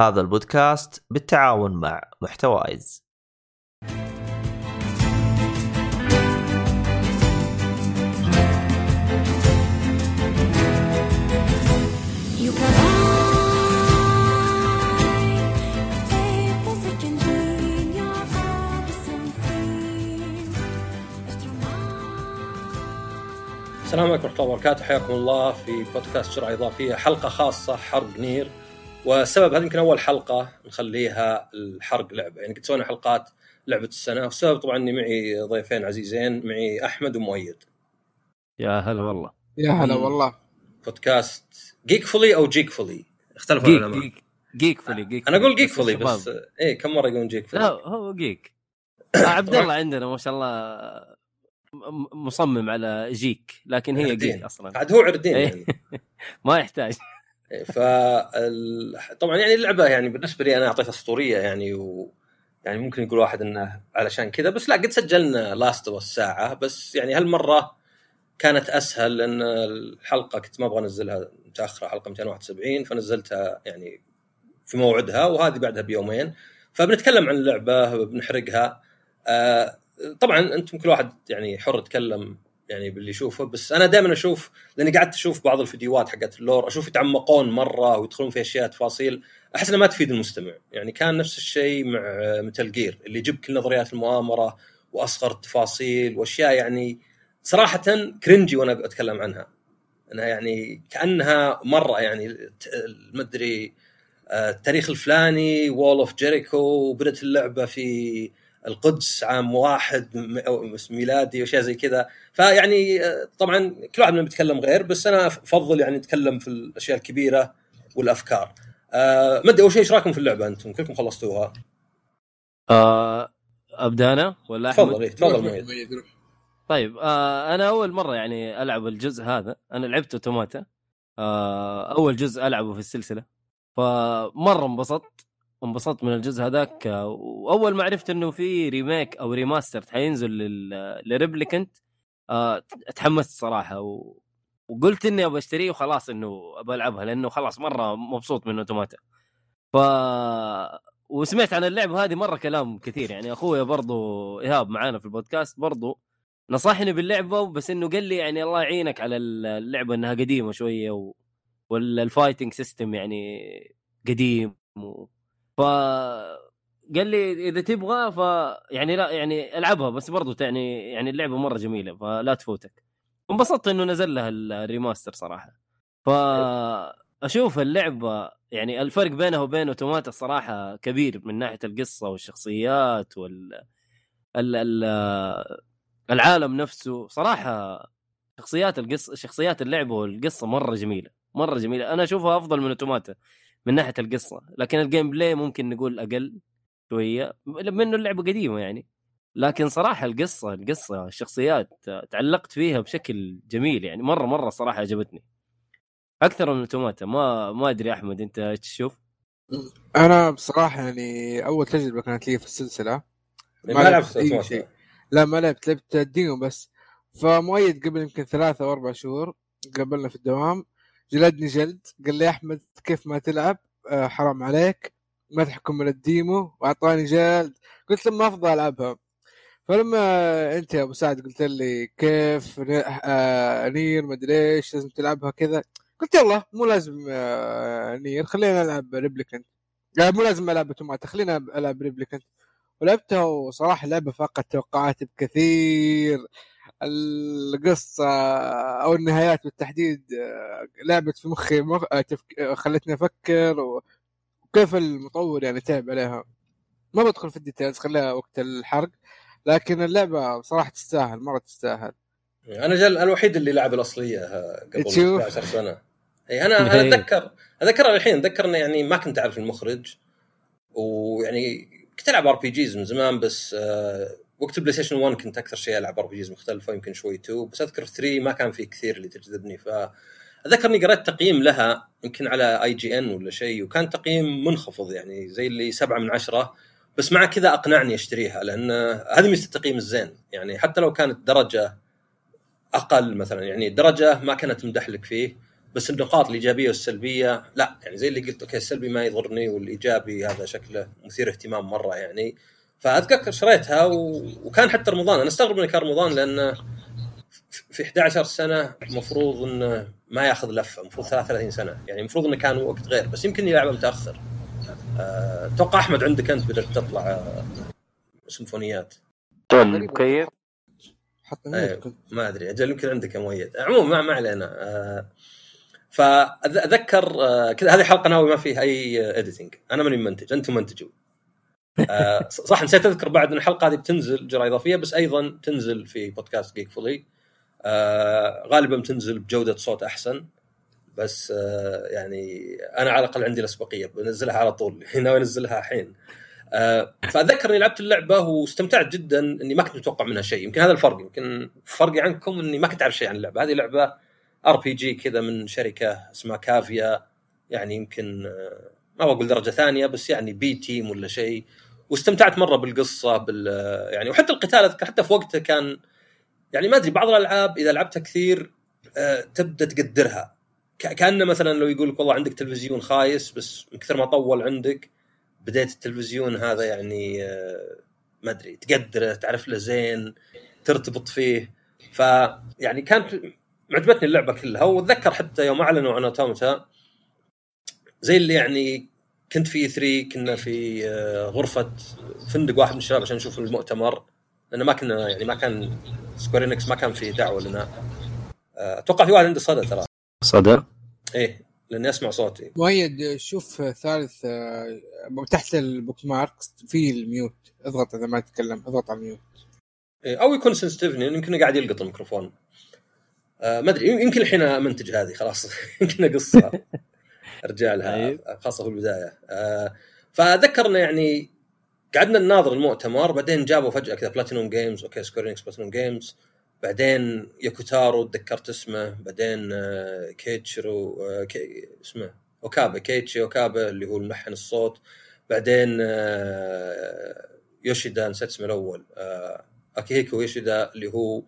هذا البودكاست بالتعاون مع محتوايز. السلام عليكم ورحمة الله وبركاته. حياكم الله في بودكاست جرعة إضافية حلقة خاصة حرق نير. والسبب هذه يمكن أول حلقة نخليها الحرق لعبة. يعني قد سوينا حلقات لعبة السنة والسبب طبعا إني معي ضيفين عزيزين معي أحمد ومؤيد. يا هلا والله. يا هلا. والله. بودكاست جيك فولي أو جيك فولي اختلفوا جيك العلماء. جيك جيك فولي جيك أنا أقول جيك بس فولي الشباب. بس إيه كم مرة يقولون جيك لا فولي هو جيك عبد الله عندنا ما شاء الله مصمم على جيك لكن هي عردين. جيك أصلا. عاد هو عردين إيه. يعني. ما يحتاج. ف طبعا يعني اللعبة يعني بالنسبة لي أنا أعطيتها أسطورية يعني و يعني ممكن يقول واحد إنه علشان كذا بس لا قد سجلنا Last of Us بس يعني هالمرة كانت أسهل لأن الحلقة كنت ما أبغى أنزلها متاخره حلقة 271 فنزلتها يعني في موعدها وهذه بعدها بيومين. فبنتكلم عن اللعبة بنحرقها. آه طبعا أنتم كل واحد يعني حر يتكلم يعني باللي يشوفه. بس أنا دائما أشوف لأني قعدت أشوف بعض الفيديوهات حقت ال lore أشوف يتعمقون مرة ويدخلون في أشياء تفاصيل أحس انها ما تفيد المستمع. يعني كان نفس الشيء مع Metal Gear اللي يجيب كل نظريات المؤامرة وأصغر التفاصيل وأشياء يعني صراحة cringy وأنا أتكلم عنها. انها يعني كأنها مرة يعني ما أدري آه، التاريخ الفلاني Wall of Jericho وبدأت اللعبة في القدس عام واحد م- أو ميلادي واشياء زي كذا فيعني آه، طبعا كل واحد منهم بيتكلم غير بس أنا أفضل يعني نتكلم في الأشياء الكبيرة والأفكار. آه ما أدري أول شيء إيش رأيكم في اللعبة أنتم؟ كلكم خلصتوها. آه أبدأ أنا ولا أحمد تفضل إيه، تفضل. طيب آه أنا أول مرة يعني ألعب الجزء هذا أنا لعبت أوتوماتا آه أول جزء ألعبه في السلسلة فمرة انبسطت انبسطت من الجزء هذاك. آه، وأول ما عرفت إنه في remake أو remaster حينزل ل Replicant آه تحمست صراحة. و... وقلت إني ابى أشتريه وخلاص إنه ابى ألعبها لأنه خلاص مرة مبسوط من Automata. ف وسمعت عن اللعبه هذه مرة كلام كثير. يعني اخويا برضو إيهاب معانا في البودكاست برضو نصحني باللعبة بس إنه قال لي يعني الله يعينك على اللعبة إنها قديمة شوية و... وال fighting system يعني قديم و... ف قال لي إذا تبغى ف يعني لا يعني ألعبها بس برضو يعني يعني اللعبة مرة جميلة فلا تفوتك. انبسطت إنه نزل لها ال remaster صراحة. ف أشوف اللعبة يعني الفرق بينها وبين Automata الصراحه كبير من ناحية القصة والشخصيات وال ال... ال... العالم نفسه. صراحة شخصيات القصة شخصيات اللعبة والقصة مرة جميلة مرة جميلة. أنا أشوفها أفضل من Automata. من ناحية القصة لكن ال gameplay ممكن نقول أقل شوية منه اللعبة قديمة يعني لكن صراحة القصة القصة الشخصيات تعلقت فيها بشكل جميل يعني مرة مرة صراحة عجبتني أكثر من Automata ما ما أدري أحمد أنت إيش تشوف؟ أنا بصراحة يعني أول تجربة كانت لي في السلسلة ما لعبت Automata. شيء. لا ما لعبت لعبت ال demo بس فمؤيد قبل يمكن ثلاثة أو أربع شهور قابلنا في الدوام جلدني جلد قال لي أحمد كيف ما تلعب؟ آه حرام عليك ما تحكم من ال demo وأعطاني جلد. قلت له ما أفضى ألعبها. فلما أنت يا أبو سعد قلت لي كيف آه Nier ما أدري إيش لازم تلعبها كذا. قلت يلا مو لازم آه Nier خلينا نلعب Replicant لا مو لازم ألعب Automata خلينا ألعب Replicant ولعبتها وصراحة لعبة فاقت توقعاتي بكثير. القصة أو النهايات بالتحديد آه، لعبت في مخي مخ... آه، تفك... آه، خلتني أفكر و... وكيف المطور يعني تعب عليها ما بدخل في ال details خليها وقت الحرق لكن اللعبة صراحة تستاهل مرة تستاهل أنا أجل الوحيد اللي لعب الأصلية قبل تشوف؟ 11 سنة اي أنا أنا إيه. أتذكر اتذكر الحين أتذكر انه يعني ما كنت أعرف المخرج ويعني كنت ألعب RPGs من زمان بس آه وقت ال PlayStation 1 كنت أكثر شيء ألعب RPGs مختلفة يمكن شوي 2 بس أذكر 3 ما كان في كثير اللي تجذبني. ف اتذكر اني قرأت تقييم لها يمكن على IGN ولا شيء وكان تقييم منخفض يعني زي اللي سبعة من عشرة بس مع كذا أقنعني أشتريها لأن هذه ميزة التقييم الزين. يعني حتى لو كانت درجة أقل مثلا يعني درجة ما كانت تمدح لك فيه بس النقاط الإيجابية والسلبية لا. يعني زي اللي قلت أوكي السلبي ما يضرني والإيجابي هذا شكله مثير اهتمام مرة يعني. فاتذكر شريتها و... وكان حتى رمضان. أنا أستغرب إنه كان رمضان لأنه في 11 سنة المفروض إنه ما يأخذ لفة. المفروض 33 سنة. يعني المفروض إنه كان وقت غير. بس يمكن يلعبها متأخر. آه، أتوقع أحمد عندك أنت بدأت تطلع آه، سيمفونيات. تون مكيف حط mute كنت ما أدري. أجل يمكن عندك يا مؤيد. عموما ما, ما علينا. آه، فاتذكر آه، كذا هذه حلقة ناوي ما فيها أي editing أنا ماني منتج. أنتم منتجوا آه، صح نسيت أذكر بعد إن الحلقة هذه بتنزل جرعه إضافية بس أيضا تنزل في بودكاست جيك فولي غالبا بتنزل بجودة صوت أحسن بس آه، يعني أنا على الأقل عندي الأسبقية بنزلها على طول ناوي أنزلها الحين. آه، فاتذكر إني لعبت اللعبة واستمتعت جدا إني ما كنت متوقع منها شيء يمكن هذا الفرق يمكن فرقي عنكم إني ما كنت أعرف شيء عن اللعبة. هذه لعبة RPG كذا من شركة اسمها Cavia يعني يمكن آه، ما بقول درجة ثانية بس يعني B team ولا شيء. واستمتعت مرة بالقصة بال يعني وحتى القتال أذكر حتى في وقته كان يعني ما أدري بعض الألعاب إذا لعبتها كثير آه، تبدأ تقدرها. كأنه مثلا لو يقول لك والله عندك تلفزيون خايس بس من كثر ما طول عندك بديت التلفزيون هذا يعني آه، ما أدري تقدره تعرف له زين ترتبط فيه. فيعني كانت عجبتني اللعبة كلها وأتذكر حتى يوم أعلنوا عن Automata زي اللي يعني كنت في E3 كنا في آه، غرفة فندق واحد من الشباب عشان نشوف المؤتمر. لأنه ما كنا يعني ما كان Square Enix ما كان في دعوة لنا. آه، أتوقع في واحد عنده صدى ترى. صدى؟ إيه لأني أسمع صوتي. مؤيد شوف ثالث آه، تحت ال bookmarks في ال mute. اضغط إذا ما تتكلم اضغط على ال mute. إيه، أو يكون sensitivity يمكن قاعد يلقط الميكروفون. آه ما أدري يمكن الحين أمنتج هذه خلاص. يمكن أقصها. ارجع لها طيب. خاصة في البداية آه فذكرنا يعني قعدنا نناظر المؤتمر بعدين جابوا فجأة كذا Platinum Games okay Square Enix Platinum Games بعدين يوكوتارو تذكرت اسمه بعدين آه، كيتشرو آه، كي اسمه اوكابا كيتشي اوكابا اللي هو الملحن الصوت بعدين آه، يوشيدا نسيت اسمه الأول آه، اكيهيكو يوشيدا اللي هو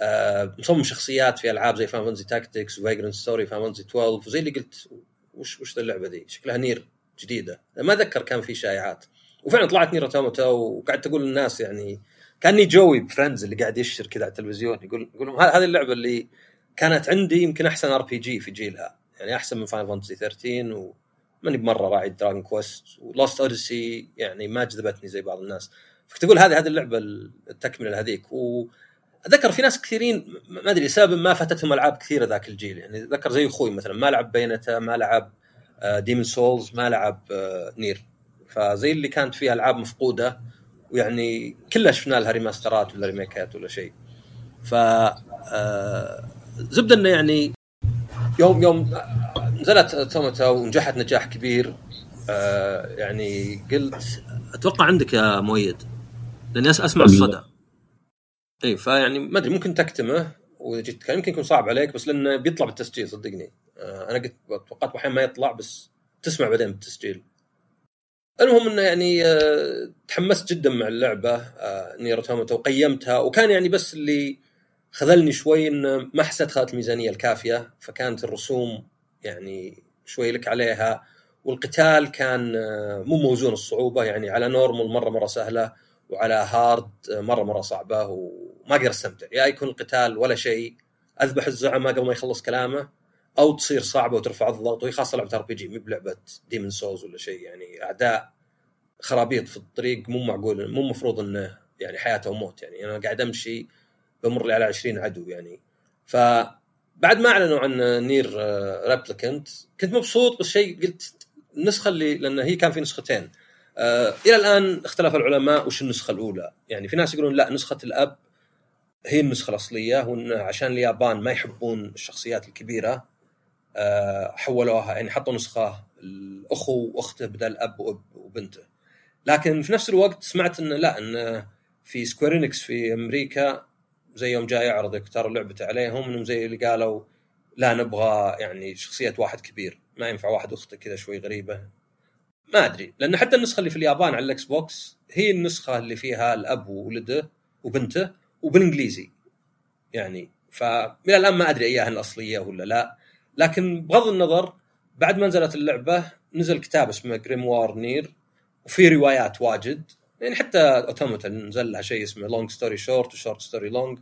آه، مصمم شخصيات في ألعاب زي Final Fantasy Tactics و Vagrant Story Final Fantasy 12 وزي اللي قلت وش وش اللعبة ذي؟ شكلها Nier جديدة. ما أتذكر كان في شائعات. وفعلا طلعت Nier Automata وقعدت أقول للناس يعني كأني جوي ب Friends اللي قاعد يشر كذا على التلفزيون يقول يقول لهم "ه- هذه اللعبة اللي كانت عندي يمكن أحسن RPG في جيلها. يعني أحسن من Final Fantasy 13 وماني بمرة راعي Dragon Quest و Lost Odyssey يعني ما جذبتني زي بعض الناس. فكنت أقول هذه هذه اللعبة التكملة لهذيك واتذكر في ناس كثيرين ما أدري سبب ما فاتتهم العاب كثيره ذاك الجيل. يعني اتذكر زي أخوي مثلا ما لعب Bayonetta ما لعب Demon's Souls ما لعب آه، Nier فزي اللي كانت فيها ألعاب مفقودة ويعني كلها شفنا لها ريماسترات ولا ريميكات ولا شيء. ف آه، زبدة إنه يعني يوم يوم نزلت توماتا ونجحت نجاح كبير. آه، يعني قلت أتوقع عندك يا مؤيد لأني أسمع الصدى. إي فيعني ما أدري ممكن تكتمه وإذا جيت تتكلم يمكن يكون صعب عليك بس لأنه بيطلع بالتسجيل صدقني. آه، أنا قلت توقعت أحيانا ما يطلع بس تسمع بعدين بالتسجيل. المهم إنه يعني آه، تحمست جدا مع اللعبة آه، Nier Automata وقيمتها وكان يعني بس اللي خذلني شوي إنه ما حسيت خذت الميزانية الكافية فكانت الرسوم يعني شوي لك عليها والقتال كان مو موزون الصعوبة يعني على normal مرة مرة سهلة. وعلى hard آه، مرة مرة صعبة وما أقدر استمتع. يا يكون القتال ولا شيء أذبح الزعماء قبل ما يخلص كلامه أو تصير صعبة وترفع الضغط وهي خاصة لعبة RPG مو بلعبة Demon's Souls ولا شيء يعني أعداء خرابيط في الطريق مو معقول مو مفروض إنه يعني حياه أو موت يعني أنا قاعد أمشي بمر لي على 20 عدو يعني. فبعد ما أعلنوا عن Nier Replicant كنت مبسوط بس شيء قلت النسخه اللي لأن هي كان في نسختين. آه إلى الآن اختلف العلماء وش النسخة الأولى. يعني في ناس يقولون لا نسخة الأب هي النسخة الأصلية وإن عشان اليابان ما يحبون الشخصيات الكبيرة آه، حولوها يعني حطوا نسخة الأخو وأخته بدل الاب وأب وبنته. لكن في نفس الوقت سمعت انه لا انه في Square Enix في أمريكا زي يوم جاي يعرض يختار لعبته عليهم إنهم زي اللي قالوا لا نبغى يعني شخصية واحد كبير ما ينفع واحد أخته كذا شوي غريبة. ما أدري لأن حتى النسخة اللي في اليابان على ال Xbox هي النسخة اللي فيها الأب وولده وبنته وبالإنجليزي. يعني فالى الآن ما أدري إياها الأصلية ولا لا. لكن بغض النظر بعد ما نزلت اللعبة نزل كتاب اسمه Grimoire Nier وفي روايات واجد. يعني حتى Automata نزل لها شيء اسمه Long Story Short و Short Story Long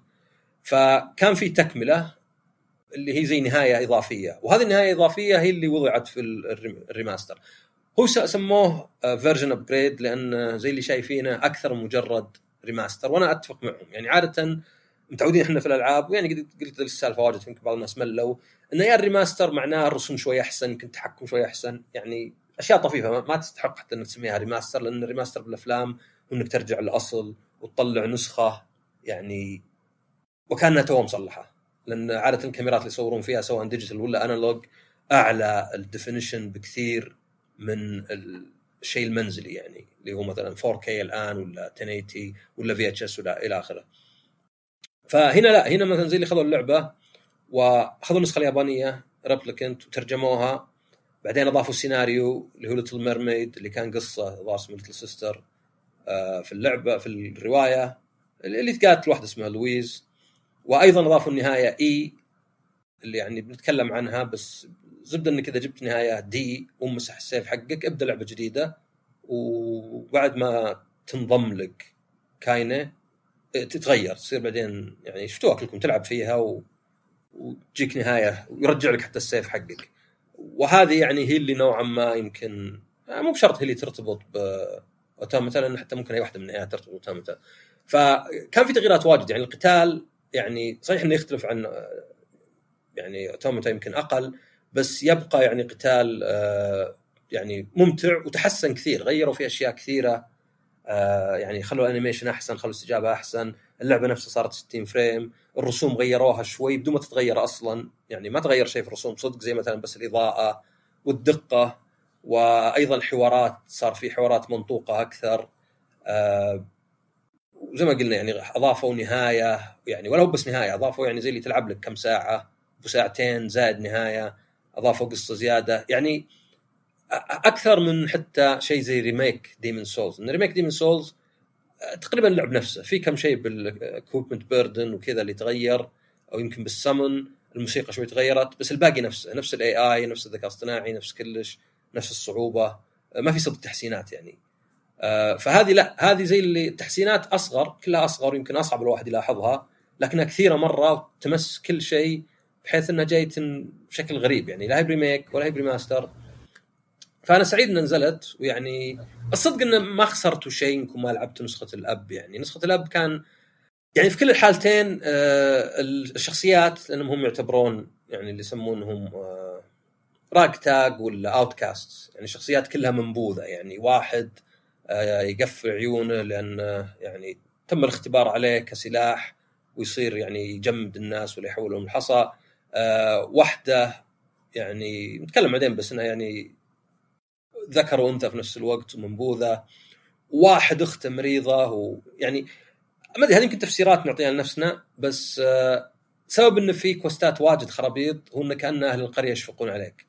فكان في تكملة اللي هي زي نهاية إضافية. وهذه النهاية الإضافية هي اللي وضعت في ال rem- ال remaster. هو سموه version upgrade لأن زي اللي شايفينه أكثر مجرد remaster وأنا أتفق معهم. يعني عادة متعودين إحنا في الألعاب ويعني قلت السالفة واجد يمكن بعض الناس ملوا انه يا ال remaster معناه الرسوم شوي أحسن يمكن التحكم شوي أحسن. يعني أشياء طفيفة ما- تستحق حتى إنك تسميها remaster لأن ال remaster بالأفلام هو انك ترجع للأصل وتطلع نسخة يعني وكأنها تو مصلحه لأن عادة الكاميرات اللي يصورون فيها سواء digital ولا analog أعلى ال definition بكثير من الشيء المنزلي يعني اللي هو مثلا 4K الآن ولا 1080 ولا VHS ولا إلى آخره. فهنا لا هنا مثلا زي اللي خذوا اللعبة وأخذوا النسخه اليابانية Replicant وترجموها بعدين أضافوا سيناريو اللي هو Little Mermaid اللي كان قصة الظاهر اسمه Little Sister في اللعبة في الرواية اللي قالت واحدة اسمها لويز وأيضا أضافوا النهاية E اللي يعني بنتكلم عنها بس زبده إنك إذا جبت نهاية D ومسح السيف حقك ابدأ لعبة جديدة. وبعد ما تنضم لك كاينة تتغير تصير بعدين يعني شفتوها كلكم تلعب فيها و... وتجيك نهاية ويرجع لك حتى السيف حقك. وهذه يعني هي اللي نوعا ما يمكن آه، مو بشرط هي اللي ترتبط ب Automata لأن حتى ممكن أي واحدة من النهايات ترتبط ب Automata فكان في تغييرات واجد يعني القتال يعني صحيح إنه يختلف عن آه، يعني Automata يمكن أقل بس يبقى يعني قتال آه، يعني ممتع وتحسن كثير. غيروا فيه أشياء كثيرة آه، يعني خلوا ال animation أحسن خلوا الاستجابة أحسن اللعبة نفسها صارت 60 frame الرسوم غيروها شوي بدون ما تتغير أصلا. يعني ما تغير شيء في الرسوم صدق زي مثلا بس الإضاءة والدقة وأيضا الحوارات صار في حوارات منطوقة أكثر. آه، وزي ما قلنا يعني أضافوا نهاية يعني ولا هو بس نهاية أضافوا يعني زي اللي تلعب لك كم ساعة وساعتين زائد نهاية. اضافوا قصه زيادة. يعني أكثر من حتى شيء زي remake Demon's Souls إن remake Demon's Souls تقريبا اللعب نفسه. في كم شيء بال equipment burden وكذا اللي تغير أو يمكن بالسمن الموسيقى شوي تغيرت بس الباقي نفسه. نفس ال AI نفس الذكاء الاصطناعي نفس كلش نفس الصعوبة. ما في صدق تحسينات يعني. آه، فهذه لا. هذه زي اللي التحسينات أصغر كلها أصغر يمكن أصعب الواحد يلاحظها. لكنها كثيرة مرة وتمس كل شيء بحيث إنها جاية بشكل غريب يعني لا هي ب remake ولا هي ب remaster. فأنا سعيد ان نزلت ويعني الصدق إنه ما خسرتوا شيء إنكم ما لعبتوا نسخة الأب يعني نسخة الأب كان يعني في كل الحالتين آه، الشخصيات لأنهم هم يعتبرون يعني اللي يسمونهم آه، ragtag ولا outcast يعني شخصيات كلها منبوذة يعني واحد آه، يقفل عيونه لأن آه، يعني تم الاختبار عليه كسلاح ويصير يعني يجمد الناس ولا يحولهم الحصى آه، واحدة يعني نتكلم بعدين بس انها يعني ذكر وأنثى في نفس الوقت ومنبوذه واحد اخته مريضه ويعني ما أدري هذه يمكن تفسيرات نعطيها لنفسنا بس آه، سبب إنه في quest ات واجد خرابيط هو إنه كأن أهل القرية يشفقون عليك.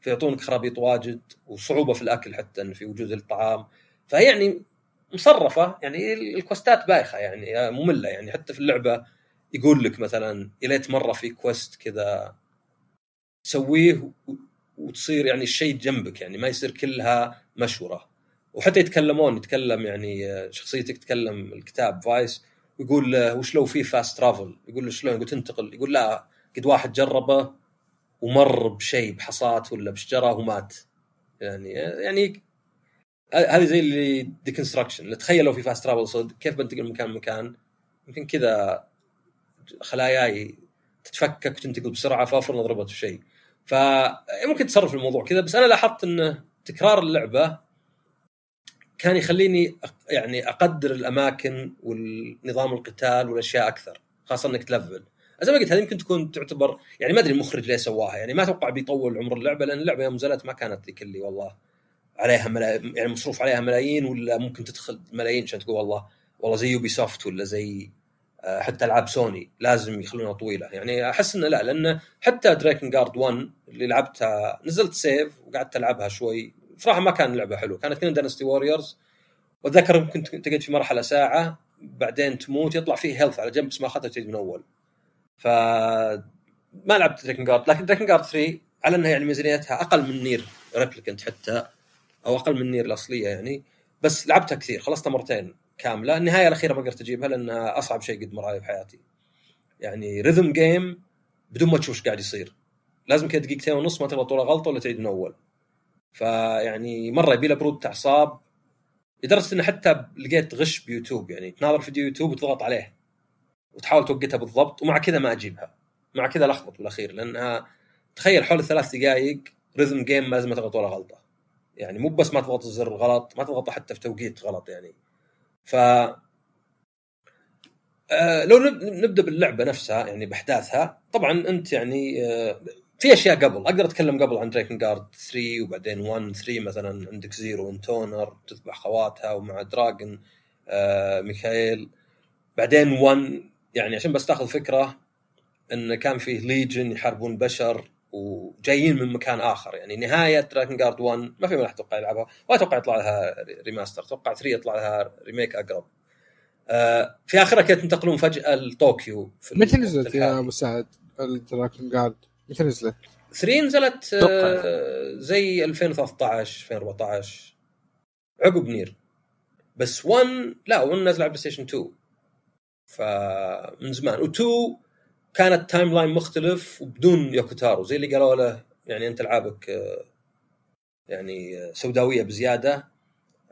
فيعطونك خرابيط واجد وصعوبة في الأكل حتى انه في وجود الطعام. فهي يعني مصرفة يعني ال quest ات بايخة يعني آه، مملة يعني حتى في اللعبة يقول لك مثلا يا ليت مرة في quest كذا تسويه وتصير يعني الشيء جنبك يعني ما يصير كلها مشورة. وحتى يتكلمون يتكلم يعني شخصيتك تتكلم الكتاب فايس ويقول آه، وش لو في fast travel يقول له شلون؟ يقول تنتقل. يقول لا قد واحد جربه ومر بشيء بحصاة ولا بشجرة ومات. يعني يعني هذه زي اللي deconstruction تخيل لو في fast travel صدق كيف بنتقل من مكان لمكان؟ يمكن كذا خلاياي تتفكك وتنتقل بسرعة فافرض ضربت في شيء فممكن تصرف الموضوع كذا بس أنا لاحظت انه تكرار اللعبة كان يخليني يعني أقدر الأماكن والنظام القتال والأشياء أكثر خاصة إنك تلفل زي ما قلت هذه يمكن تكون تعتبر يعني ما أدري المخرج ليه سواها يعني ما أتوقع بيطول عمر اللعبة لأن اللعبة يوم نزلت ما كانت ذيك اللي والله عليها. يعني مصروف عليها ملايين ولا ممكن تدخل ملايين عشان تقول والله والله زي Ubisoft ولا زي حتى ألعاب سوني لازم يخلونها طويلة. يعني أحس إنه لا لأن حتى Drakengard 1 اللي لعبتها نزلت سيف وقعدت ألعبها شوي. صراحة ما كان لعبة حلوة. كانت كنها Dynasty Warriors وأتذكر ممكن تقعد في مرحلة ساعة بعدين تموت يطلع فيه health على جنب بس ما اخذتها من أول. ف ما لعبت Drakengard لكن Drakengard 3 على إنها يعني ميزانيتها أقل من Nier Replicant حتى أو أقل من نير الأصلية يعني. بس لعبتها كثير خلصتها مرتين. كاملة. النهاية الأخيرة ما قدرت أجيبها لانها أصعب شيء قد مر علي في حياتي يعني rhythm game بدون ما تشوف إيش قاعد يصير. لازم كذا دقيقتين ونص ما تغلط ولا غلطة ولا تعيد من أول. فيعني مرة يبي له برود أعصاب. لدرجة إنه حتى لقيت غش بيوتيوب. يعني تناظر فيديو يوتيوب وتضغط عليه. وتحاول توقتها بالضبط. ومع كذا ما أجيبها. مع كذا لخبط بالأخير. لانها تخيل حول الثلاث دقائق rhythm game لازم ما تغلط ولا غلطة. يعني مو بس ما تضغط الزر غلط ما تضغط حتى في توقيت غلط يعني. ف آه لو نب- نبدأ باللعبة نفسها يعني بأحداثها طبعا أنت يعني آه في أشياء قبل أقدر أتكلم قبل عن Drakengard 3 وبعدين 1 3 مثلا عندك Zero Intoner تذبح خواتها ومع dragon آه ميخائيل بعدين 1 يعني عشان بس تأخذ فكرة انه كان فيه Legion يحاربون بشر وجايين من مكان آخر. يعني نهاية Drakengard 1 ما في من أتوقع يلعبها ولا أتوقع يطلع لها remaster أتوقع 3 يطلع لها remake أقرب. آه في آخرها كانت ينتقلون فجأة لطوكيو متى نزلت. يا أبو سعد ال Drakengard متى نزلت؟ 3 نزلت آه، زي 2013 2014 عقب نير. بس 1 لا 1 نزل على بلاي ستيشن 2 فمن زمان. و2 كانت timeline مختلف وبدون يوكو تارو زي اللي قالوا له يعني أنت العابك آه، يعني آه، سوداوية بزيادة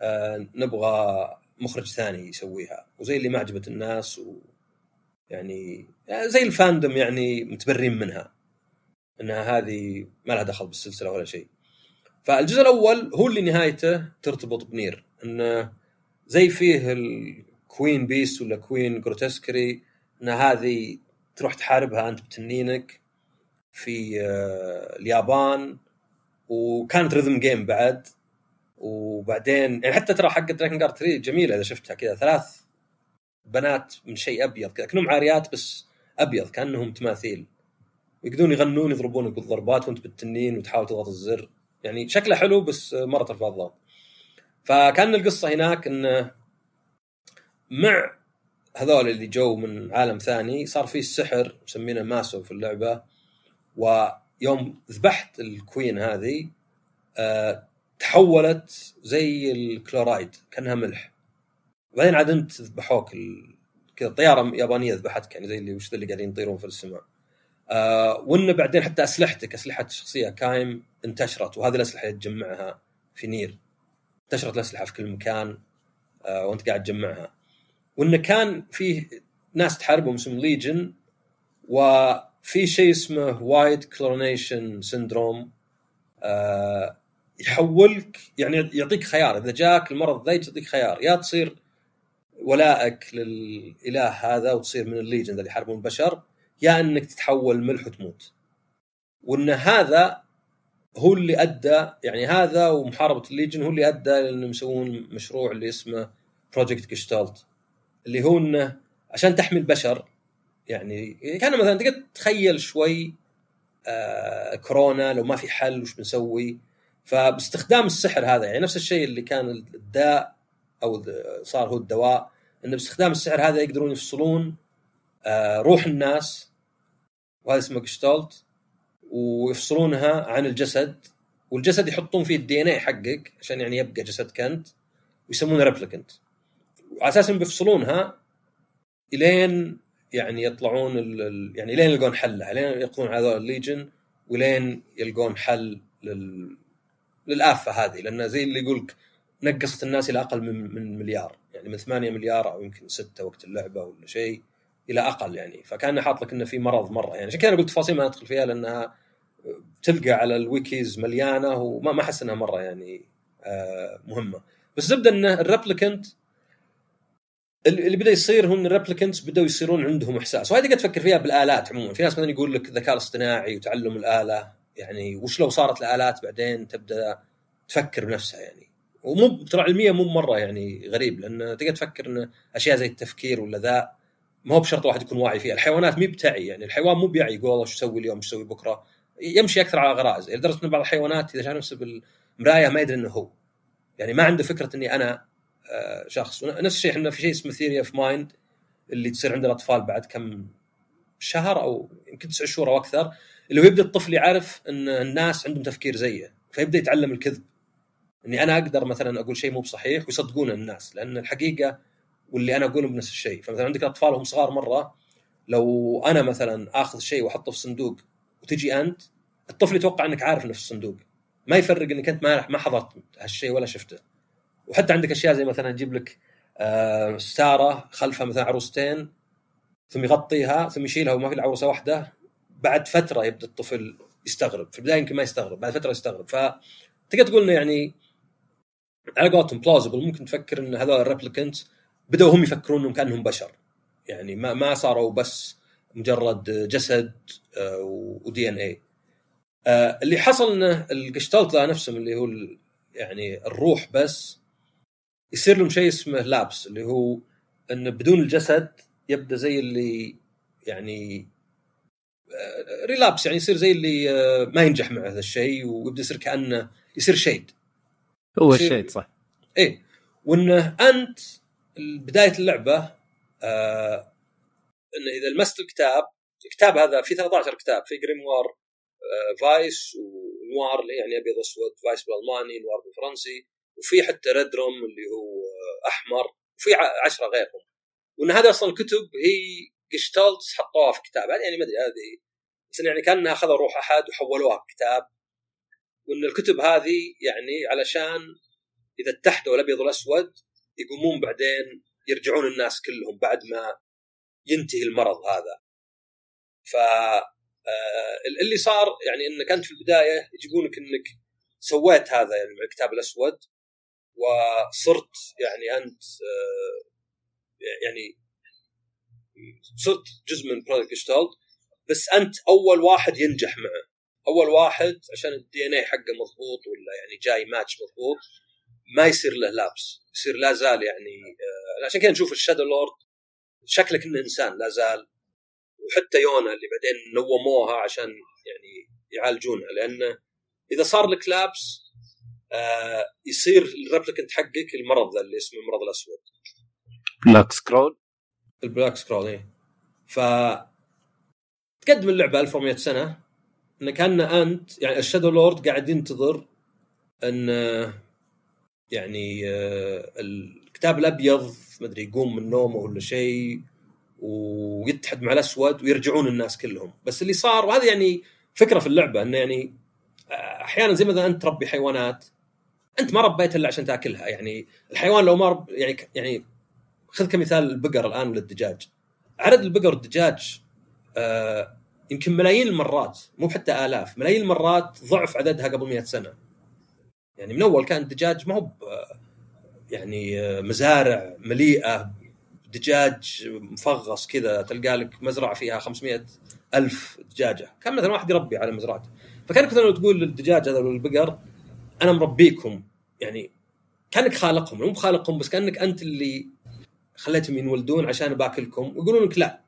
آه، نبغى مخرج ثاني يسويها وزي اللي ما عجبت الناس و يعني زي ال fandom يعني متبرين منها إنها هذه ما لها دخل بالسلسلة ولا شيء. فالجزء الأول هو اللي نهايته ترتبط بنير انه زي فيه ال Queen Beast ولا Queen Grotesquerie إن هذه تروح تحاربها أنت بتنينك في آه، اليابان وكانت rhythm game بعد. وبعدين يعني حتى ترى حق دراكن جارد 3 جميلة إذا شفتها كذا. ثلاث بنات من شيء أبيض كذا كأنهم عاريات بس أبيض كأنهم تماثيل. يقدرون يغنون يضربونك بالضربات وأنت بالتنين وتحاول تضغط الزر. يعني شكله حلو بس مرة ترفع الضغط. فكان القصة هناك إنه مع هذول اللي جو من عالم ثاني صار في السحر مسمينه ماسو في اللعبة ويوم ذبحت ال Queen هذه آه، تحولت زي الكلورايد كأنها ملح. وبعدين عاد انت ذبحوك ال- كذا طيارة يابانية ذبحتك يعني زي اللي وش اللي قاعدين يطيرون في السماء. آه وإنه بعدين حتى أسلحتك أسلحة الشخصيه كايم انتشرت وهذه الأسلحة تجمعها في نير انتشرت الأسلحة في كل مكان آه وأنت قاعد تجمعها. وانه كان فيه ناس تحاربهم اسمهم Legion وفي شيء اسمه White Chlorination Syndrome يحولك يعني يعطيك خيار. إذا جاك المرض ذا يعطيك خيار. يا تصير ولائك للإله هذا وتصير من ال Legion اللي يحاربون البشر يا إنك تتحول ملح وتموت. وإن هذا هو اللي أدى يعني هذا ومحاربة ال Legion هو اللي أدى لأنهم يسوون مشروع اللي اسمه project Gestalt اللي هو انه عشان تحمي البشر يعني كان مثلا تقدر تتخيل شوي آه كورونا لو ما في حل وش بنسوي؟ فباستخدام السحر هذا يعني نفس الشيء اللي كان الداء أو صار هو الدواء إنه باستخدام السحر هذا يقدرون يفصلون آه روح الناس وهذا اسمه جشتالت ويفصلونها عن الجسد والجسد يحطون فيه ال DNA حقك عشان يعني يبقى جسدك أنت ويسمونه Replicant وعلى أساس بيفصلونها إلين يعني يطلعون ال- ال- يعني إلين يلقون حلها إلين يقضون على هذول ال Legion ولين يلقون حل لل للآفة هذه لأن زي اللي يقولك نقصت الناس إلى أقل من من مليار يعني من 8 مليار أو يمكن 6 وقت اللعبة ولا شيء إلى أقل يعني فكان حاط لك إنه في مرض مرة يعني عشان كذا أنا قلت تفاصيل ما أدخل فيها لأنها تلقى على ال wikis مليانة وما ما أحس إنها مرة يعني آه مهمة. بس زبدة انه ال Replicant اللي بدأ يصير هو ان ال Replicants بدأوا يصيرون عندهم إحساس. وهذه قد تفكر فيها بالآلات عموما. في ناس مثلا يقول لك الذكاء الاصطناعي وتعلم الآلة. يعني وش لو صارت الآلات بعدين تبدأ تفكر بنفسها يعني. ومو ترى علميا مو مره يعني غريب لأن تقدر تفكر إن أشياء زي التفكير ولا ذا ما هو بشرط واحد يكون واعي فيها. الحيوانات مي بتعي يعني. الحيوان مو بيعي يقول والله شو أسوي اليوم شو أسوي بكرة. يمشي أكثر على غرائز. لدرجة إن بعض الحيوانات إذا شاف نفسه بالمراية ما يدري إنه هو. يعني ما عنده فكرة إني أنا شخص. ونفس الشيء إحنا في شيء اسمه theory of mind اللي تصير عند الأطفال بعد كم شهر أو يمكن تسع شهور أو أكثر اللي هو يبدأ الطفل يعرف إن الناس عندهم تفكير زيه فيبدأ يتعلم الكذب. إني أنا أقدر مثلا أقول شيء مو بصحيح ويصدقون الناس لأن الحقيقة واللي أنا أقوله بنفس الشيء. فمثلا عندك اطفال وهم صغار مرة لو أنا مثلا آخذ شيء وأحطه في صندوق وتجي أنت الطفل يتوقع إنك عارف إنه في الصندوق. ما يفرق إنك أنت ما حضرت هالشيء ولا شفته. وحتى عندك أشياء زي مثلا يجيب لك آه، ستاره خلفها مثلا عروستين ثم يغطيها ثم يشيلها وما في إلا عروسة واحدة بعد فترة يبدأ الطفل يستغرب في البداية يمكن ما يستغرب بعد فترة يستغرب. فتقدر تقول إنه يعني على قولتهم بلausible ممكن تفكر إن هذول الريبليكنت بدأوا هم يفكرون إنهم كأنهم بشر. يعني ما ما صاروا بس مجرد جسد ودي ان اي اللي حصل إنه الجشتالت نفسهم اللي هو يعني الروح بس يصير لهم شيء اسمه لابس اللي هو انه بدون الجسد يبدأ زي اللي يعني آه، ريلابس يعني يصير زي اللي آه، ما ينجح مع هذا الشيء ويبدأ يصير كأنه يصير شيد هو الشيء صح. إيه. وانه أنت بداية اللعبة آه انه إذا لمست الكتاب الكتاب هذا في 13 كتاب في grimoire آه Weiss و Noir اللي يعني أبيض اسود Weiss بالألماني noir بالفرنسي. وفي حتى Rubrum اللي هو أحمر وفي ع- عشرة غيرهم. وإن هذه أصلا كتب هي Gestalts حطوها في كتاب. يعني ما أدري هذه بس يعني كأنها أخذوا روح أحد وحولوها كتاب. وإن الكتب هذه يعني علشان إذا اتحدوا الابيض والأسود يقومون بعدين يرجعون الناس كلهم بعد ما ينتهي المرض هذا. ف آه، اللي صار يعني إنك أنت في البداية يجيبونك إنك سويت هذا يعني مع الكتاب الأسود. وصرت يعني أنت آه، يعني صرت جزء من project Gestalt بس أنت أول واحد ينجح معه. أول واحد عشان ال DNA حقه مضبوط ولا يعني جاي ماتش مضبوط ما يصير له lapse يصير لا زال يعني آه عشان كذا نشوف ال Shadowlord شكله كأنه إنسان لا زال. وحتى يونا اللي بعدين نوموها عشان يعني يعالجونها لأنه إذا صار لك lapse آه يصير ال Replicant حقك المرض ذا اللي اسمه المرض الأسود. Black Scrawl ال Black Scrawl إيه. ف تقدم اللعبة 1400 سنة. إن كان أنت يعني ال Shadowlord قاعد ينتظر إن يعني آه، الكتاب الأبيض ما أدري يقوم من نومه ولا شيء ويتحد مع الأسود ويرجعون الناس كلهم. بس اللي صار وهذا يعني فكرة في اللعبة إنه يعني آه، أحيانا زي مثلا أنت تربي حيوانات أنت ما ربيتها إلا عشان تأكلها. يعني الحيوان لو ما رب يعني يعني خذ كمثال البقر الآن ولا الدجاج عدد البقر والدجاج آه يمكن ملايين المرات مو حتى آلاف ملايين المرات ضعف عددها قبل 100 سنة. يعني من أول كان الدجاج ما هو يعني آه، مزارع مليئة دجاج مفغص كذا تلقى لك مزرعة فيها 500 ألف دجاجة. كان مثلا واحد يربي على مزرعته. فكانك مثلا لو تقول للدجاج هذا والبقر أنا مربيكم. يعني كأنك خالقهم مو بخالقهم بس كأنك أنت اللي خليتهم ينولدون عشان باكلكم. ويقولون لك لا.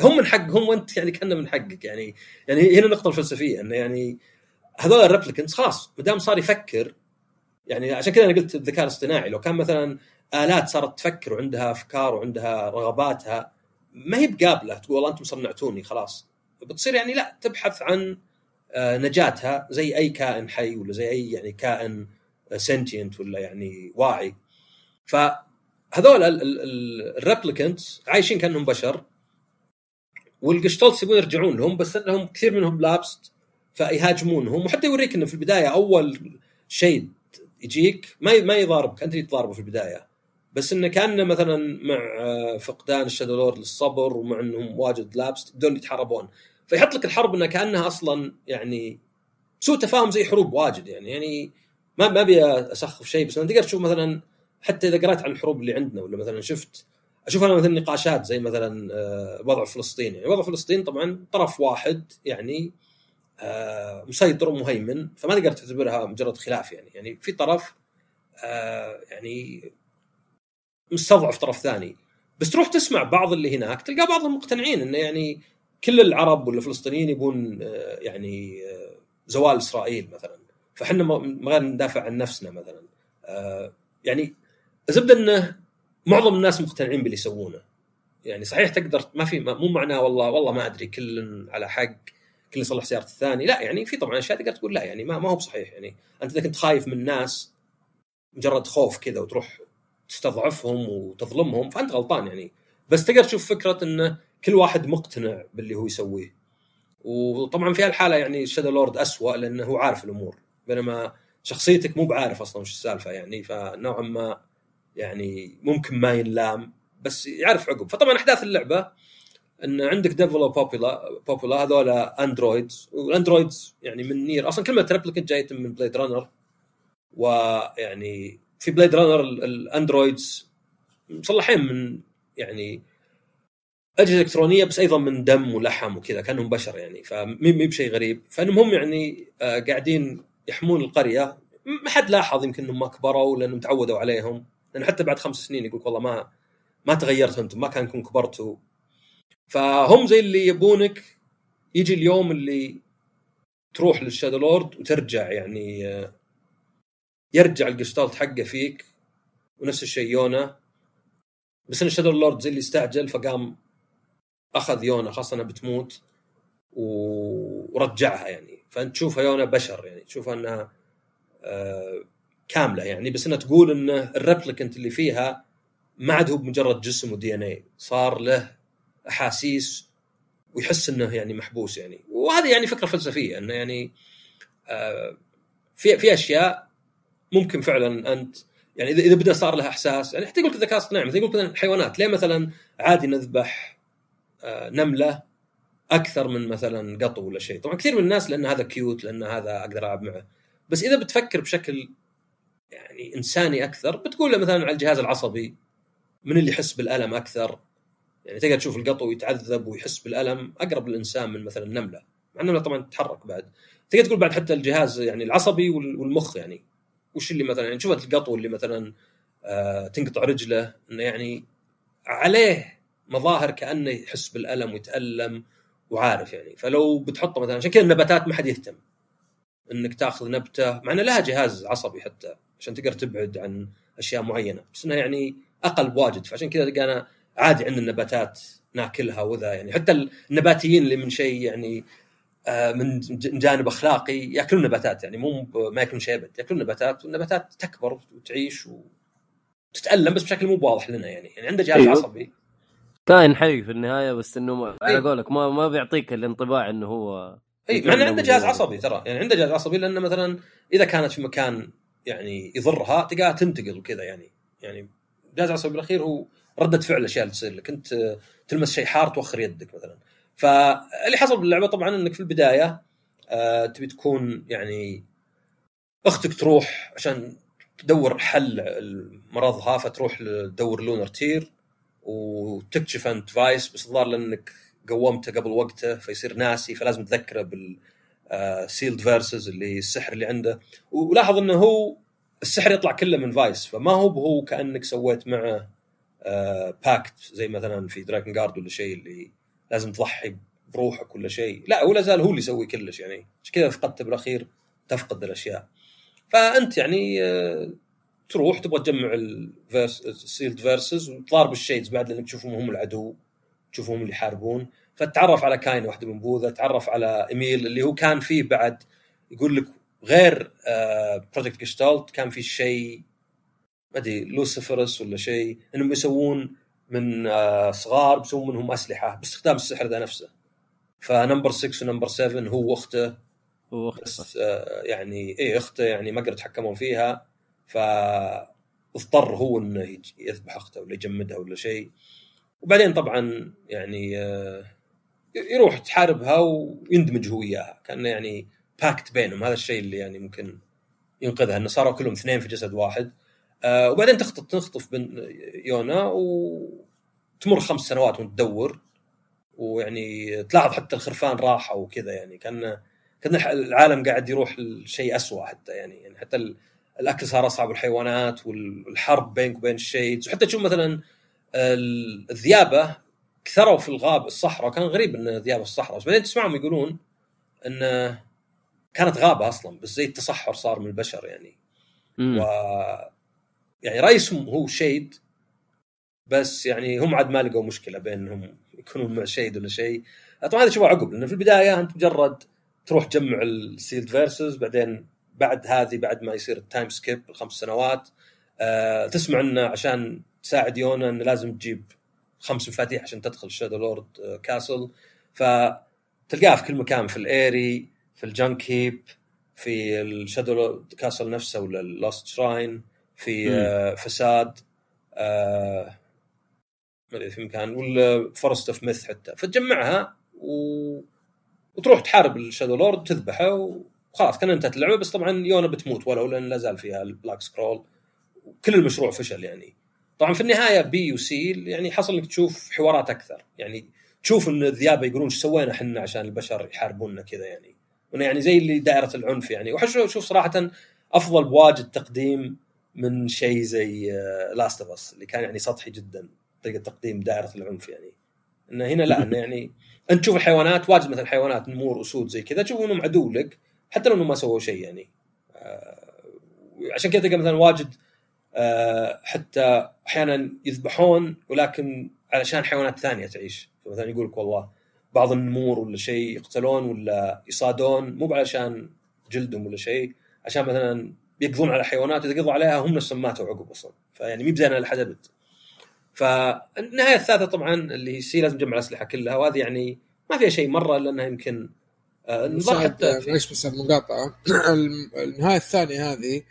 هم من حقهم وأنت يعني كأنه من حقك. يعني يعني هنا النقطه الفلسفية إنه يعني هذول الريبليكنتس خلاص ما دام صار يفكر يعني عشان كذا أنا قلت الذكاء الاصطناعي لو كان مثلا آلات صارت تفكر وعندها أفكار وعندها رغباتها ما هي بقابلة تقول أنتم صنعتوني خلاص. بتصير يعني لا تبحث عن نجاتها زي أي كائن حي ولا زي أي يعني كائن sentient ولا يعني واعي. فهذول ال Replicants عايشين كأنهم بشر وال Gestalts يبون يرجعون لهم بس إنهم كثير منهم lapsed فيهاجمونهم. وحتى يوريك إنه في البداية أول شيء يجيك ما ما يضاربك أنت اللي تضاربه في البداية. بس إنه كأنه مثلا مع آه، فقدان ال Shadowlord للصبر ومع إنهم واجد lapse يبدون يتحاربون. فيحط لك الحرب إنها كأنها أصلا يعني سوء تفاهم زي حروب واجد يعني. يعني ما ما أبي أسخف شيء بس أنا تقدر تشوف مثلا حتى إذا قرأت عن الحروب اللي عندنا ولا مثلا شفت أشوف أنا مثلا نقاشات زي مثلا آه، وضع فلسطين يعني. وضع فلسطين طبعا طرف واحد يعني آه، مسيطر ومهيمن فما تقدر تعتبرها مجرد خلاف يعني. يعني في طرف آه، يعني مستضعف طرف ثاني. بس تروح تسمع بعض اللي هناك تلقى بعضهم مقتنعين إنه يعني كل العرب ولا الفلسطينيين يبون آه، يعني آه، زوال إسرائيل مثلا. فاحنا ما غير ندافع عن نفسنا مثلا. آه، يعني الزبدة إنه معظم الناس مقتنعين باللي يسوونه. يعني صحيح تقدر ما في مو معناه والله والله ما أدري كل على حق كل يصلح سيارة الثاني. لا يعني في طبعا أشياء تقدر تقول لا يعني ما, ما هو بصحيح. يعني أنت إذا كنت خايف من ناس مجرد خوف كذا وتروح تستضعفهم وتظلمهم فأنت غلطان يعني. بس تقدر تشوف فكرة إنه كل واحد مقتنع باللي هو يسويه. وطبعا في هالحالة يعني Shadowlord اسوء لأنه هو عارف الأمور. بينما شخصيتك مو بعارف أصلا وش السالفة يعني فنوعا ما يعني ممكن ما ينلام بس يعرف عقب. فطبعا أحداث اللعبة إن عندك Devola و Popola Popola هذول androids وال androids يعني من Nier أصلا كلمه Replicant جاية من Blade Runner ويعني في Blade Runner ال- ال androids مصلحين من يعني أجهزة إلكترونية بس أيضا من دم ولحم وكذا كأنهم بشر يعني فمي مي بشيء غريب. فانهم هم يعني آه، قاعدين يحمون القرية. ما حد لاحظ يمكن إنهم ما كبروا لأنهم تعودوا عليهم. لأن حتى بعد خمس سنين يقول والله ما ما تغيرتوا أنتم ما كانكم كبرتوا. فهم زي اللي يبونك يجي اليوم اللي تروح لل Shadowlord وترجع يعني آه، يرجع الجستالت حقه فيك ونفس الشيء يونا. بس إن ال Shadowlord زي اللي استعجل فقام أخذ يونا خاصه بتموت ورجعها يعني. فأنت تشوفها يونا بشر يعني. تشوفها أنها آه، كاملة يعني. بس إنها تقول إن ال Replicant اللي فيها ما عاد هو بمجرد جسم و DNA صار له أحاسيس ويحس إنه يعني محبوس يعني. وهذه يعني فكرة فلسفية إنه يعني آه، في في أشياء ممكن فعلا أنت يعني اذا بدأ صار لها إحساس يعني. حتى يقول لك الذكاء الاصطناعي مثلا يقول لك الحيوانات ليه مثلا عادي نذبح نملة أكثر من مثلا قطو ولا شيء. طبعا كثير من الناس لأن هذا كيوت لأن هذا أقدر ألعب معه. بس إذا بتفكر بشكل يعني إنساني أكثر بتقول له مثلا على الجهاز العصبي من اللي يحس بالألم أكثر؟ يعني تقدر تشوف القطو يتعذب ويحس بالألم أقرب للإنسان من مثلا النمله مع النمله طبعا تتحرك بعد. تقدر تقول بعد حتى الجهاز يعني العصبي وال- والمخ يعني. وش اللي مثلا يعني شوفت القطو اللي مثلا آه تنقطع رجله إنه يعني عليه مظاهر كأنه يحس بالألم ويتألم وعارف يعني. فلو بتحطه مثلا عشان كذا النباتات ما حد يهتم. إنك تأخذ نبتة مع إنه لها جهاز عصبي حتى عشان تقدر تبعد عن أشياء معينة. بس إنها يعني أقل بواجد فعشان كذا تلقى أنا عادي عندنا النباتات ناكلها وذا يعني. حتى النباتيين اللي من شيء يعني آه، من جانب أخلاقي يأكلون نباتات يعني. مو ما يأكلون شيء أبد. يأكلون نباتات والنباتات تكبر وتعيش وتتالم بس بشكل مو واضح لنا يعني. يعني عنده جهاز أيوه. عصبي. كائن حي في النهاية بس إنه ما- على. قولك ما ما بيعطيك الانطباع إنه هو إي مع إنه عنده جهاز عصبي ترى. يعني عنده جهاز عصبي لأنه مثلا إذا كانت في مكان يعني يضرها تلقاها تنتقل وكذا يعني. يعني جهاز عصبي بالأخير هو ردة فعل الأشياء اللي تصير لك. انت تلمس شيء حار توخر يدك مثلا. فاللي حصل باللعبة طبعا إنك في البداية آه تبي تكون يعني أختك تروح عشان تدور حل مرضها فتروح تدور Lunar Tear. وتكتشف انت فايس بس الظاهر لأنك قومته قبل وقته فيصير ناسي فلازم تذكره بال Sealed Verses اللي هي السحر اللي عنده. ولاحظ إنه هو السحر يطلع كله من فايس فما هو هو كأنك سويت معه pact زي مثلا في Drakengard ولا شيء اللي لازم تضحي بروحك ولا شيء. لا هو لا زال هو اللي يسوي كلش يعني. عشان كذا فقدته بالأخير تفقد الأشياء. فأنت يعني آه، تروح تبغى تجمع ال Sealed Verses وتضارب ال Shades بعد لأنك تشوفهم هم العدو تشوفهم اللي يحاربون. فتتعرف على كاين واحدة منبوذة تعرف على إيميل اللي هو كان فيه بعد. يقول لك غير Project Gestalt كان في شيء ما أدري لوسيفرس ولا شيء. إنهم يسوون من آه، صغار بيسوون منهم أسلحة باستخدام السحر ذا نفسه. ف number 6 و number 7 هو واخته هو اختصر بس آه، يعني إيه أخته يعني ما قدروا يتحكمون فيها. فاضطر هو إنه يذبح أخته ولا يجمدها ولا شيء. وبعدين طبعا يعني آه، يروح تحاربها ويندمج هو وياها. كأنه يعني pact بينهم. هذا الشيء اللي يعني ممكن ينقذها. إنه صاروا كلهم اثنين في جسد واحد. آه، وبعدين تخطف تخطف بن يونا وتمر خمس سنوات وانت تدور ويعني تلاحظ حتى الخرفان راحه وكذا يعني. كان كان العالم قاعد يروح لشيء أسوأ حتى يعني. يعني حتى الاكل صار أصعب والحيوانات والحرب بينك وبين ال Shades. وحتى تشوف مثلا ال- الذيابة كثروا في الغاب الصحراء. كان غريب إن ذيابه الصحراء. بس بعدين تسمعهم يقولون إن كانت غابة أصلا بس زي التصحر صار من البشر يعني. مم. و يعني رئيسهم هو Shade بس يعني هم عاد ما لقوا مشكلة بينهم يكونون مع Shade ولا شيء. طبعا هذا شوفه عقب لأن في البداية أنت مجرد تروح تجمع ال Sealed Verses بعدين بعد هذه بعد ما يصير ال time skip الخمس سنوات آه تسمع إنه عشان تساعد يونا إنه لازم تجيب خمس مفاتيح عشان تدخل Shadow Lord آه، castle فتلقاها في كل مكان في ال Aerie في ال Junk Heap في ال Shadow Lord castle نفسه ولا ال Lost Shrine في. آه Facade آه ما أدري في مكان ولا Forest of Myth حتى فتجمعها و... وتروح تحارب ال Shadow Lord تذبحه وخلاص كان انتهت اللعبة بس طبعا يونا بتموت ولو لأن لا زال فيها ال Black Scrawl وكل المشروع فشل يعني. طبعا في النهاية B و C يعني حصل إنك تشوف حوارات أكثر. يعني تشوف إن الذئابه يقولون إيش سوينا إحنا عشان البشر يحاربوننا كذا يعني. وإنه يعني زي اللي دائرة العنف يعني. واشوف صراحة أفضل بواجد تقديم من شيء زي Last of Us اللي كان يعني سطحي جدا طريقة تقديم دائرة العنف يعني. إنه هنا لا إنه يعني أنت تشوف الحيوانات واجد مثلا حيوانات نمور اسود زي كذا تشوف انهم عدو لك. حتى لو انهم ما سووا شيء يعني. آه، عشان كذا تلقى مثلا واجد آه، حتى أحيانا يذبحون ولكن علشان حيوانات ثانية تعيش. مثلا يقول لك والله بعض النمور ولا شيء يقتلون ولا يصادون مو علشان جلدهم ولا شيء عشان مثلا يقضون على حيوانات إذا قضوا عليها هم نفسهم ماتوا عقب أصلا. فيعني مي بزينه لحد أبد. فالنهاية الثالثة طبعا اللي هي C لازم تجمع الأسلحة كلها وهذه يعني ما فيها شيء مرة الا انها يمكن مساعد حتى معلش بس المقاطعة. الم- النهاية الثانية هذه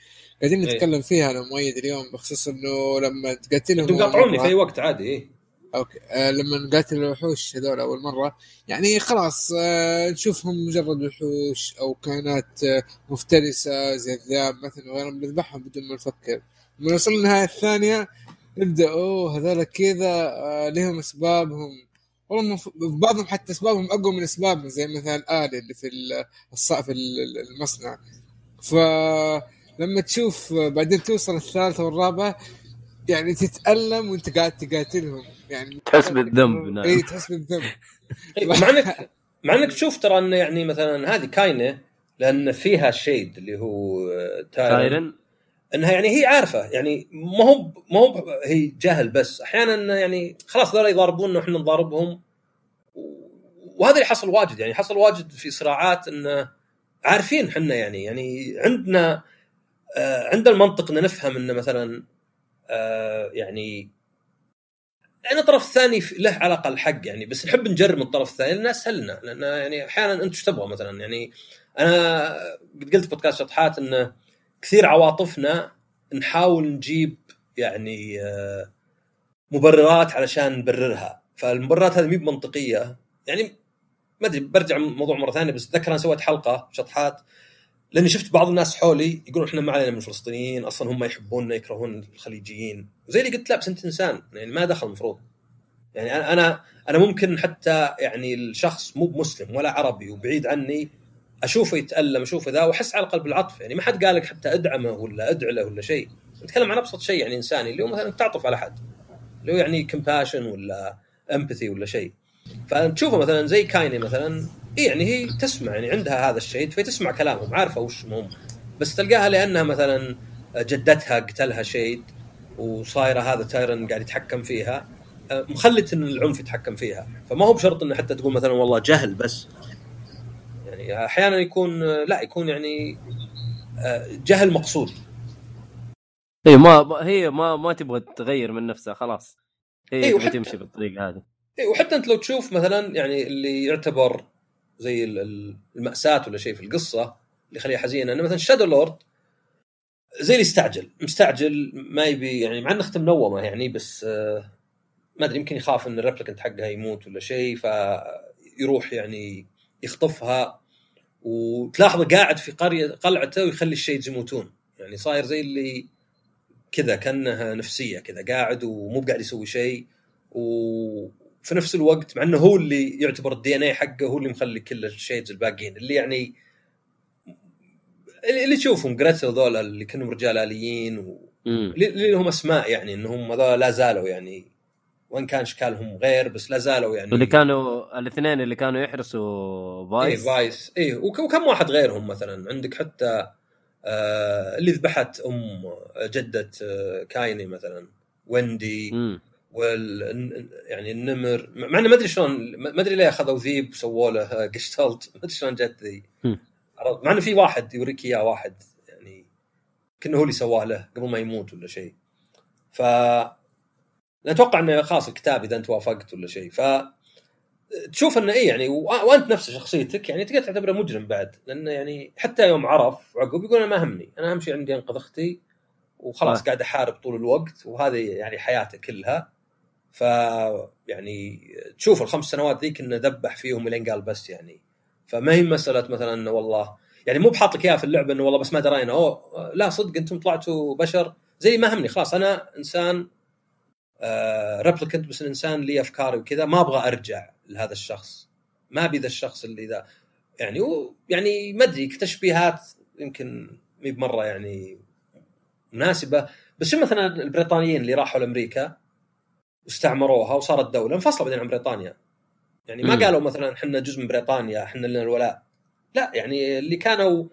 قاعدين إيه. نتكلم فيها أنا مؤيد اليوم بخصوص إنه لما تقاتلهم أنتم أول قاطعوني مرة- في أي وقت عادي إيه. okay. آه لما نقاتل الوحوش هذول أول مرة يعني خلاص آه نشوفهم مجرد وحوش أو كائنات آه مفترسة زي الذئاب مثلا وغيرهم نذبحهم بدون ما نفكر. لما نوصل للنهاية الثانية نبدأ أوه هذول كذا آه لهم أسبابهم. والله مف- بعضهم حتى أسبابهم أقوى من أسبابنا زي مثلا آلي اللي في ال- الص- في ال- المصنع. فلما تشوف بعدين توصل الثالثة والرابعة يعني تتألم وأنت قاعد تقاتلهم. يعني تحس بالذنب، نعم. اي تحس بالذنب. إيه، مع انك مع إنك تشوف ترى إنه يعني مثلا هذه كاينة لأن فيها Shade اللي هو آه، تايرن. تايرن. إنها يعني هي عارفة يعني ما هو ما هو هي جهل بس. أحيانا يعني خلاص ذولا يضاربوننا وإحنا نضاربهم. وهذا اللي حصل واجد يعني حصل واجد في صراعات انه عارفين إحنا يعني يعني عندنا آه عندنا المنطق ان نفهم إنه مثلا آه يعني لأن الطرف الثاني له على الأقل حق يعني بس نحب نجرب من الطرف الثاني لأن اسهل لنا لأن يعني أحيانا أنت إيش تبغى مثلا؟ يعني أنا قد قلت بودكاست شطحات إنه كثير عواطفنا نحاول نجيب يعني آه، مبررات علشان نبررها. فالمبررات هذه مي بمنطقيه يعني ما أدري برجع الموضوع مرة ثانية بس أتذكر أنا سويت حلقة شطحات لأني شفت بعض الناس حولي يقولون إحنا ما علينا من الفلسطينيين أصلا هم يحبوننا يكرهون الخليجيين. وزي اللي قلت لا بس انت إنسان. يعني ما دخل المفروض. يعني أنا أنا ممكن حتى يعني الشخص مو بمسلم ولا عربي وبعيد عني أشوفه يتألم أشوفه ذا وأحس على الاقل بالعطف يعني ما حد قال لك حتى أدعمه ولا ادعي له ولا شيء. نتكلم عن أبسط شيء يعني إنساني اللي هو مثلا تعطف على حد. اللي هو يعني كمباشن ولا امباثي ولا شيء. فتشوفه مثلا زي كايني مثلا إيه يعني هي تسمع يعني عندها هذا الشيء فهي تسمع كلامهم عارفة وش هم بس تلقاها لأنها مثلا جدتها قتلها شيد وصايرة هذا تايرن قاعد يتحكم فيها. مخلت إن العنف يتحكم فيها. فما هو بشرط إنه حتى تقول مثلا والله جهل بس. يعني أحيانا يكون لا يكون يعني آه، جهل مقصود. اي ما هي ما ما تبغى تغير من نفسها خلاص. هي إيه، وحتى- تمشي بالطريقة هذه. إيه وحتى أنت لو تشوف مثلا يعني اللي يعتبر زي ال- ال- المأساة ولا شيء في القصة اللي يخليها حزينة إنه مثلا Shadow Lord زي اللي استعجل مستعجل ما يبي يعني مع إنه اخته منومة يعني بس آه، ما أدري يمكن يخاف إن ال Replicant حقها يموت ولا شيء فيروح يعني يخطفها. وتلاحظه قاعد في قرية قلعته ويخلي ال Shades يموتون يعني صاير زي اللي كذا كانه نفسية كذا قاعد ومو قاعد يسوي شيء. وفي نفس الوقت مع إنه هو اللي يعتبر ال DNA حقه هو اللي مخلي كل ال Shades الباقيين. اللي يعني اللي تشوفهم جريتل ذولا اللي كانوا رجال آليين و... اللي لهم أسماء يعني إنهم هذول لا زالوا يعني وإن كان اشكالهم غير بس لا زالوا يعني واللي كانوا الاثنين اللي كانوا يحرسوا إيه فايس. فايس. إيه وك- وكم واحد غيرهم مثلا؟ عندك حتى آه اللي ذبحت أم جدة آه كايني مثلا ويندي وال يعني النمر. مع إنه ما أدري شلون ما أدري ليه أخذوا ذيب وسووا له قشتلت ما أدري شلون جت ذي؟ مع إنه في واحد يوريك إياه واحد يعني كأنه هو اللي سواه له قبل ما يموت ولا شيء. ف أتوقع إنه خلاص الكتاب إذا أنت وافقت ولا شيء. ف تشوف إنه إيه يعني. وأنت نفس شخصيتك يعني تقدر تعتبره مجرم بعد. لأنه يعني حتى يوم عرف عقب يقول أنا ما همني. أنا أهم شيء عندي أنقذ أختي وخلاص. قاعد أحارب طول الوقت وهذه يعني حياته كلها. ف يعني تشوف الخمس سنوات ذيك إنه ذبح فيهم لين قال بس يعني. فما هي مسألة مثلا إنه والله يعني مو بحاط لك إياها في اللعبة إنه والله بس ما درينا. اوه لا صدق أنتم طلعتوا بشر زي ما هم إني. خلاص أنا إنسان replicant بس الإنسان لي أفكاري وكذا ما أبغى أرجع لهذا الشخص. ما أبي ذا الشخص اللي ذا. يعني يعني ما أدري تشبيهات يمكن مي بمره يعني مناسبة. بس مثلا البريطانيين اللي راحوا لأمريكا واستعمروها وصارت دولة انفصلوا بعدين عن بريطانيا. يعني ما مم. قالوا مثلا إحنا جزء من بريطانيا إحنا لنا الولاء. لا يعني اللي كانوا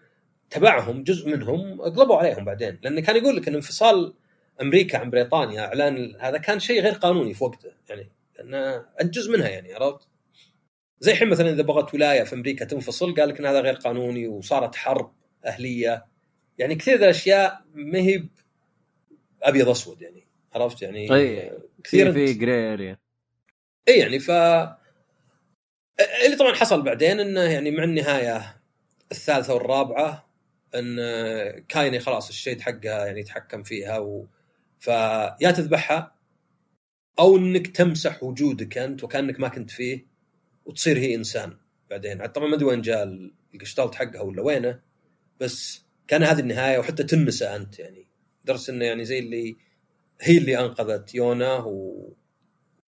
تبعهم جزء منهم قلبوا عليهم بعدين. لأن كان يقول لك إن انفصال أمريكا عن بريطانيا إعلان هذا كان شيء غير قانوني في وقته يعني لأن أنت جزء منها يعني عرفت؟ زي الحين مثلا إذا بغت ولاية في أمريكا تنفصل قال لك إن هذا غير قانوني وصارت حرب أهلية يعني كثير ذا الأشياء ما هي أبيض اسود يعني عرفت يعني أي. كثير في grey area إي يعني ف اللي طبعا حصل بعدين إنه يعني مع النهاية الثالثة والرابعة إن كاينيه خلاص ال shade حقها يعني يتحكم فيها و... فيا تذبحها أو إنك تمسح وجودك أنت وكأنك ما كنت فيه وتصير هي إنسان بعدين. طبعا ما أدري وين جاء القشطلت حقها ولا وينه بس كان هذه النهاية وحتى تنسى أنت يعني. درس إنه يعني زي اللي هي اللي أنقذت يونا و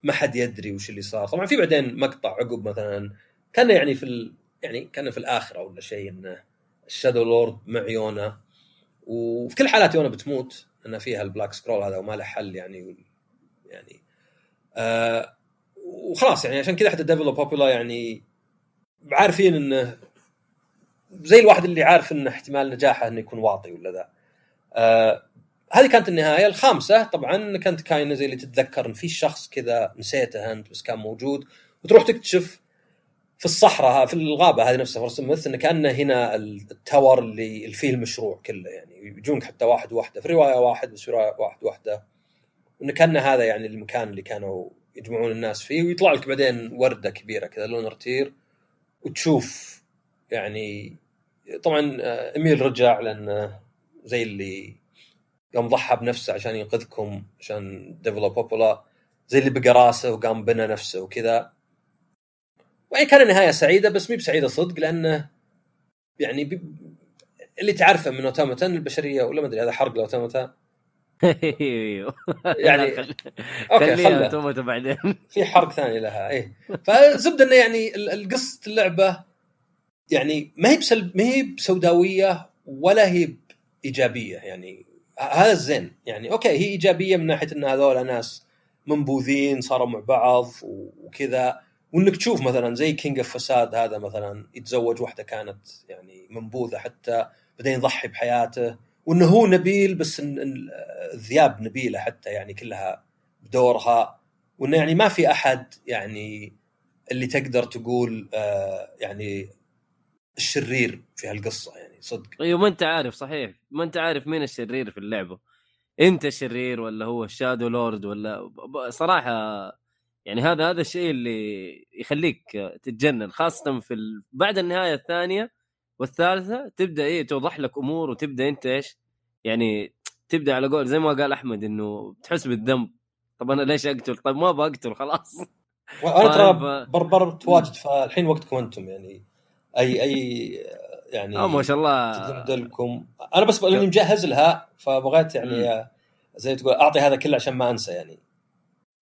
ما حد يدري وش اللي صار. طبعا في بعدين مقطع عقب مثلا كان يعني في ال... يعني كان في الآخرة ولا شيء إنه ال Shadowlord مع يونا. وفي كل حالات يونا بتموت. إن فيها ال black scrawl هذا وما له حل يعني يعني. آه وخلاص يعني عشان كذا حتى ديفولا وبوبولا يعني عارفين إنه زي الواحد اللي عارف انه احتمال نجاحه إنه يكون واطي ولا ذا. آه هذه كانت النهاية. الخامسة طبعا كانت كاينيه زي اللي تتذكر إن في شخص كذا نسيته أنت بس كان موجود وتروح تكتشف في الصحراء في الغابة هذه نفسها فور سميث انه كأنه هنا ال tower اللي فيه المشروع كله يعني يجونك حتى واحد واحدة في رواية واحد بس في رواية واحد واحدة انه كأن هذا يعني المكان اللي كانوا يجمعون الناس فيه ويطلع لك بعدين وردة كبيرة كذا لون رتير وتشوف يعني طبعا آه، إميل رجع لأنه زي اللي يوم ضحى بنفسه عشان ينقذكم عشان ديفولا وبوبولا زي اللي بقى راسه وقام بنى نفسه وكذا. وين كان نهايه سعيدة بس مي بسعيدة صدق لأنه يعني بي اللي تعرفه من اوتوماتا البشرية ولا ما أدري هذا حرق لاوتوماتا أيوه. يعني أوكي خليها اوتوماتا بعدين. في حرق ثاني لها إيه. فزبده إنه يعني ال- القصة اللعبة يعني ما هي بسلب ما هي بسوداوية ولا هي ايجابيه يعني هذا الزين. يعني أوكي هي إيجابية من ناحية إن هذول ناس منبوذين صاروا مع بعض وكذا. وإنك تشوف مثلا زي king of فساد هذا مثلا يتزوج واحدة كانت يعني منبوذة حتى بعدين يضحي بحياته وإنه هو نبيل بس الذياب نبيلة حتى يعني كلها بدورها وإنه يعني ما في أحد يعني اللي تقدر تقول آه يعني الشرير في هالقصة يعني صدق. أيوه ما أنت عارف صحيح. ما أنت عارف مين الشرير في اللعبة. أنت الشرير ولا هو الشادو لورد ولا؟ صراحة يعني هذا هذا الشيء اللي يخليك تتجنن خاصة في ال... بعد النهاية الثانية والثالثة تبدأ إيه توضح لك أمور وتبدأ أنت إيش؟ يعني تبدأ على قول زي ما قال أحمد إنه تحس بالذنب. طب أنا ليش أقتل؟ طب ما بقتل خلاص. وأنا ترى طيب. بربرت واجد فالحين وقتكم أنتم يعني أي أي يعني آه ما شاء الله. لكم أنا بس لأني مجهز لها فبغيت يعني آه، زي تقول أعطي هذا كله عشان ما أنسى يعني.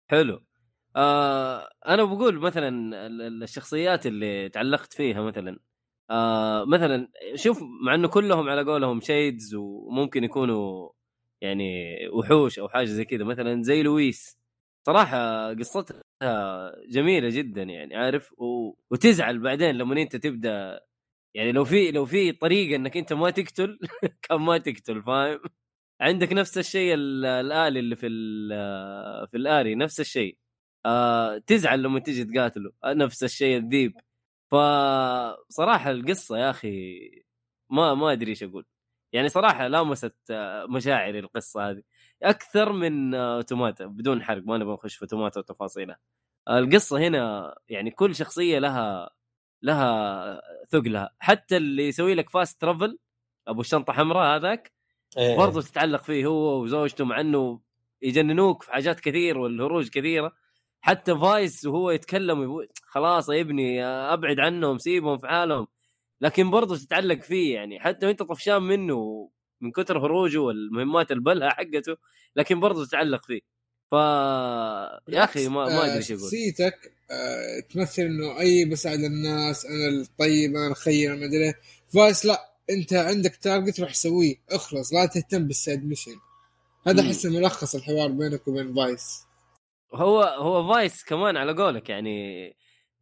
حلو. آه أنا بقول مثلا ال- ال- الشخصيات اللي تعلقت فيها مثلا. آه مثلا شوف مع إنه كلهم على قولهم شيدز وممكن يكونوا يعني وحوش أو حاجة زي كذا مثلا زي لويس. صراحة قصتها جميلة جدا يعني عارف؟ و... وتزعل بعدين لما أنت تبدأ يعني لو في لو في طريقة إنك أنت ما تقتل كان ما تقتل فاهم؟ عندك نفس الشيء ال- الآلي اللي في في الاري نفس الشيء. آه تزعل لما تيجي تقاتله نفس الشيء الذيب. فصراحة القصة يا أخي ما ما أدري إيش أقول. يعني صراحة لامست آه، مشاعري القصة هذه. أكثر من آه، توماتا بدون حرق ما نبغى نخش في توماتا وتفاصيلها القصة هنا يعني كل شخصية لها لها ثقلها. حتى اللي يسوي لك فاست ترافل أبو الشنطة حمراء هذاك إيه. برضو تتعلق فيه هو وزوجته مع إنه يجننوك في حاجات كثير والهروج كثيرة. حتى فايس وهو يتكلم خلاص يا ابني أبعد عنهم سيبهم في حالهم. لكن برضو تتعلق فيه يعني حتى وأنت طفشان منه من كثر هروجه والمهمات البلهة حقته لكن برضو تتعلق فيه. ف يا أخي ما ما أدري إيش أقول شخصيتك آه، تمثل إنه أي بساعد الناس أنا الطيب أنا الخير ما أدري إيه. فايس لا أنت عندك target روح سويه اخلص لا تهتم بال side mission هذا مم. أحس ملخص الحوار بينك وبين فايس. هو هو فايس كمان على قولك يعني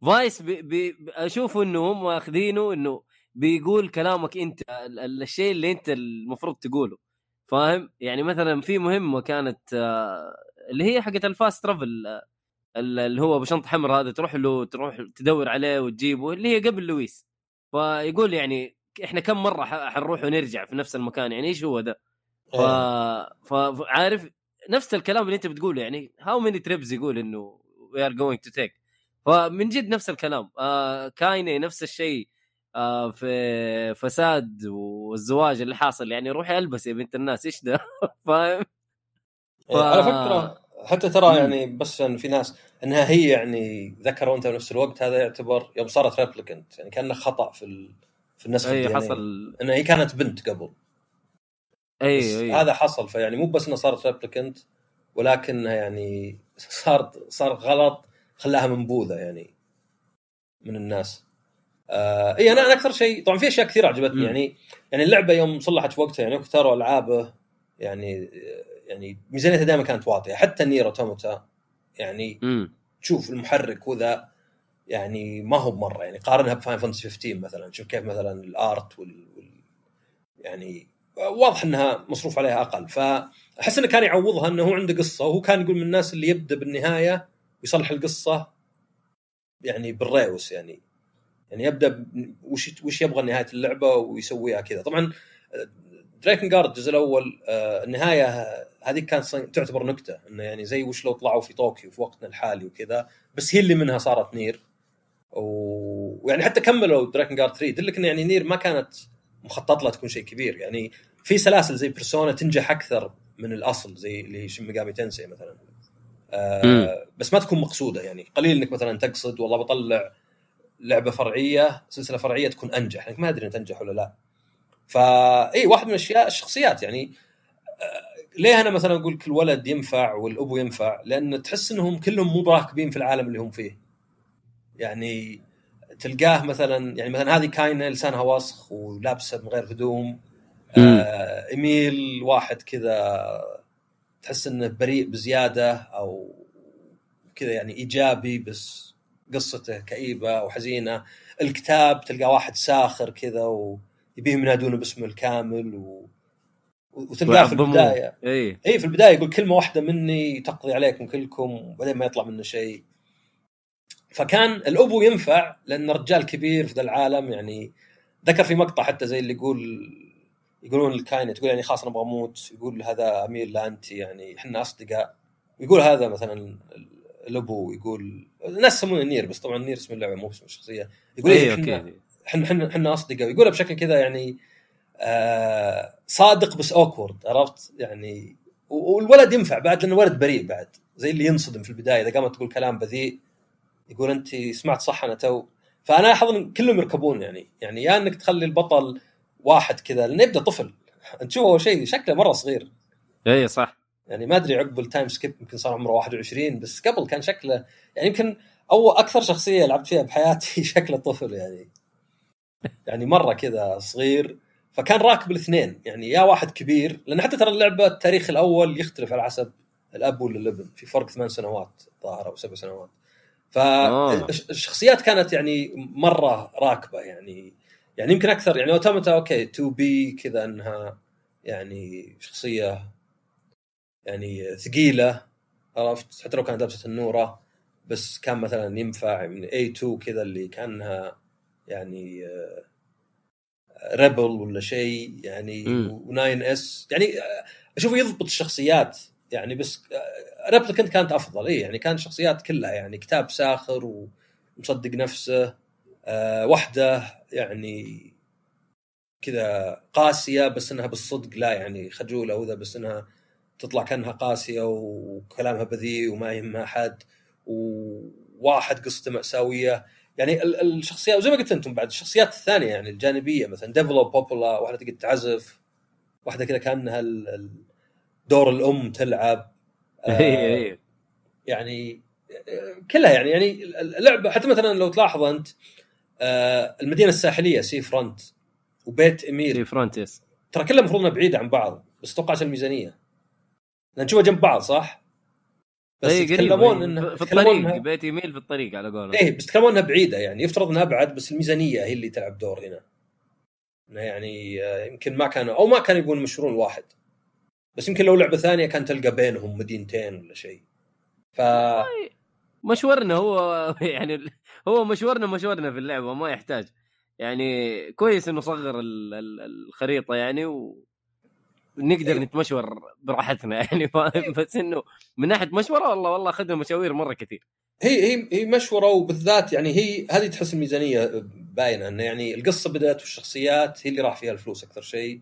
فايس بي بي أشوفه إنه هم اخذينه إنه بيقول كلامك أنت ال- ال- الشيء اللي أنت المفروض تقوله فاهم؟ يعني مثلا في مهمة كانت آه، اللي هي حقت ال fast travel آه، ال- اللي هو ابو شنطه حمراء هذا تروح له تروح تدور عليه وتجيبه اللي هي قبل لويس. فيقول يعني إحنا كم مرة حنروح ونرجع في نفس المكان يعني إيش هو ده ف... ف... نفس الكلام اللي انت بتقوله يعني how many trips يقول إنه we are going to take فمن جد نفس الكلام. آه كاينيه نفس الشيء آه في فساد والزواج اللي حاصل. يعني روحي البس يا بنت الناس إيش ده؟ فاهم؟ إيه، على ف- فكرة حتى ترى. يعني بس إن في ناس إنها هي يعني ذكروا أنت بنفس الوقت هذا يعتبر يوم صارت replicant يعني كأنه خطأ في ال... في النسخ اي ال DNA. حصل. انها هي كانت بنت قبل. اي بس اي هذا حصل. فيعني مو بس انها صارت replicant ولكنها يعني صار صار غلط خلاها منبوذة يعني من الناس. آه اي أنا أنا أكثر شيء طبعا في أشياء كثيره عجبتني. مم. يعني يعني اللعبة يوم صلحت في وقتها يعني اختاروا ألعابه يعني يعني ميزانيتها دائما كانت واطيه حتى نير اوتوماتا يعني امم تشوف المحرك وذا يعني ما هو بمرة. يعني قارنها بفاينل فانتسي 15 مثلا. شوف كيف مثلا ال art وال, وال يعني واضح إنها مصروف عليها أقل. فأحس إنه كان يعوضها إنه هو عنده قصة وهو كان يقول من الناس اللي يبدأ بالنهاية ويصلح القصة يعني بال reverse يعني. يعني يبدأ وش وش يبغى نهاية اللعبة ويسويها كذا. طبعا دراكن جارد الجزء الأول آه، النهاية هذه كانت تعتبر نكتة إنه يعني زي وش لو طلعوا في طوكيو في وقتنا الحالي وكذا بس هي اللي منها صارت نير. ويعني حتى كملوا دراكن جارد 3 يدلك إن يعني نير ما كانت مخطط لها تكون شيء كبير. يعني في سلاسل زي بيرسونا تنجح أكثر من الأصل زي اللي شين ميجامي تينسي مثلا. آه بس ما تكون مقصودة. يعني قليل إنك مثلا تقصد والله بطلع لعبة فرعية سلسلة فرعية تكون أنجح. لانك ما أدري تنجح ولا لا. فاي واحد من الاشياء الشخصيات. يعني آه، ليه أنا مثلا أقول كل ولد ينفع والأبو ينفع؟ لأن تحس إنهم كلهم مو براكبين في العالم اللي هم فيه. يعني تلقاه مثلا يعني مثلا هذه كاينة لسانها وسخ ولابسة من غير هدوم. آه إيميل واحد كذا تحس إنه بريء بزيادة أو كذا يعني إيجابي بس قصته كئيبة وحزينة. الكتاب تلقى واحد ساخر كذا ويبيهم ينادونه باسمه الكامل و... وتلقاه في. البداية. اي اي في البداية يقول كلمة واحدة مني تقضي عليكم كلكم وبعدين ما يطلع منه شيء. فكان الأبو ينفع لأنه رجال كبير في ذا العالم يعني ذكر في مقطع حتى زي اللي يقول يقولون كاينيه تقول يعني خلاص أنا أبغى أموت يقول هذا إيميل لا أنت يعني إحنا أصدقاء. ويقول هذا مثلا الأبو يقول الناس يسمونه Nier بس طبعا نير اسم اللعبة مو اسم الشخصيه يقول إيه إحنا okay إحنا إحنا إحنا أصدقاء. ويقولها بشكل كذا يعني آه صادق بس awkward عرفت؟ يعني والولد ينفع بعد لأنه ولد بريء بعد زي اللي ينصدم في البداية إذا قامت تقول كلام بذيء. يقول أنت سمعت صح أنا تو. فأنا الاحظ إن كلهم يركبون يعني. يعني يا إنك تخلي البطل واحد كذا لأنه يبدأ طفل. أنت تشوفه أول شيء شكله مرة صغير. اي صح. يعني ما أدري عقب ال time skip يمكن صار عمره 21 بس قبل كان شكله يعني يمكن أو أكثر شخصية لعبت فيها بحياتي شكله طفل يعني. يعني مرة كذا صغير. فكان راكب الاثنين. يعني يا واحد كبير لأن حتى ترى اللعبة التاريخ الأول يختلف على حسب الأب ولا الابن في فرق ثمان سنوات ظاهر أو سبع سنوات. فالشخصيات كانت يعني مرة راكبة يعني يعني يمكن أكثر يعني Automata أوكي 2B كذا إنها يعني شخصية يعني ثقيلة عرفت؟ حتى لو كانت لابسة التنورة بس كان مثلا ينفع من A2 كذا اللي كأنها يعني rebel ولا شيء يعني مم. و9S يعني آه، أشوفه يضبط الشخصيات. يعني بس Replicant كانت أفضل. اي يعني كانت شخصيات كلها يعني كتاب ساخر ومصدق نفسه آه واحدة يعني كذا قاسية بس إنها بالصدق لا يعني خجولة وذا بس إنها تطلع كأنها قاسية وكلامها بذيء وما يهمها أحد وواحد قصته مأساوية. يعني ال- الشخصيات وزي ما قلت أنتم بعد الشخصيات الثانية يعني الجانبية مثلا Devola و Popola واحدة تقعد تعزف واحدة كذا كأنها ال- دور الأم تلعب آه، اي اي يعني آه، كلها يعني يعني اللعبة حتى مثلا لو تلاحظ أنت آه، المدينة الساحلية Seafront وبيت إيميل. في فرونتيس ترى كلها المفروض انها بعيده عن بعض بس توقعت الميزانية. لأن نشوفها جنب بعض صح؟ بس اي يتكلمون إنها إيه، في الطريق إنها- بيت إيميل في الطريق على قولهم. إيه بس يتكلمون إنها بعيدة يعني يفترض إنها أبعد بس الميزانية هي اللي تلعب دور هنا. يعني آه، يمكن ما كانوا أو ما كانوا يبون يمشرون واحد. بس يمكن لو لعبة ثانية كان تلقى بينهم مدينتين ولا شيء. ف مشورنا هو يعني هو مشورنا مشورنا في اللعبة ما يحتاج. يعني كويس إنه صغر ال- ال- الخريطة يعني و نقدر أيوة. نتمشور براحتنا يعني فاهم بس إنه من ناحية مشورة والله والله أخذنا مشاوير مرة كثير. هي هي هي مشورة وبالذات يعني هي هذه تحس الميزانية باينة إنه يعني القصة بدأت والشخصيات هي اللي راح فيها الفلوس أكثر شيء.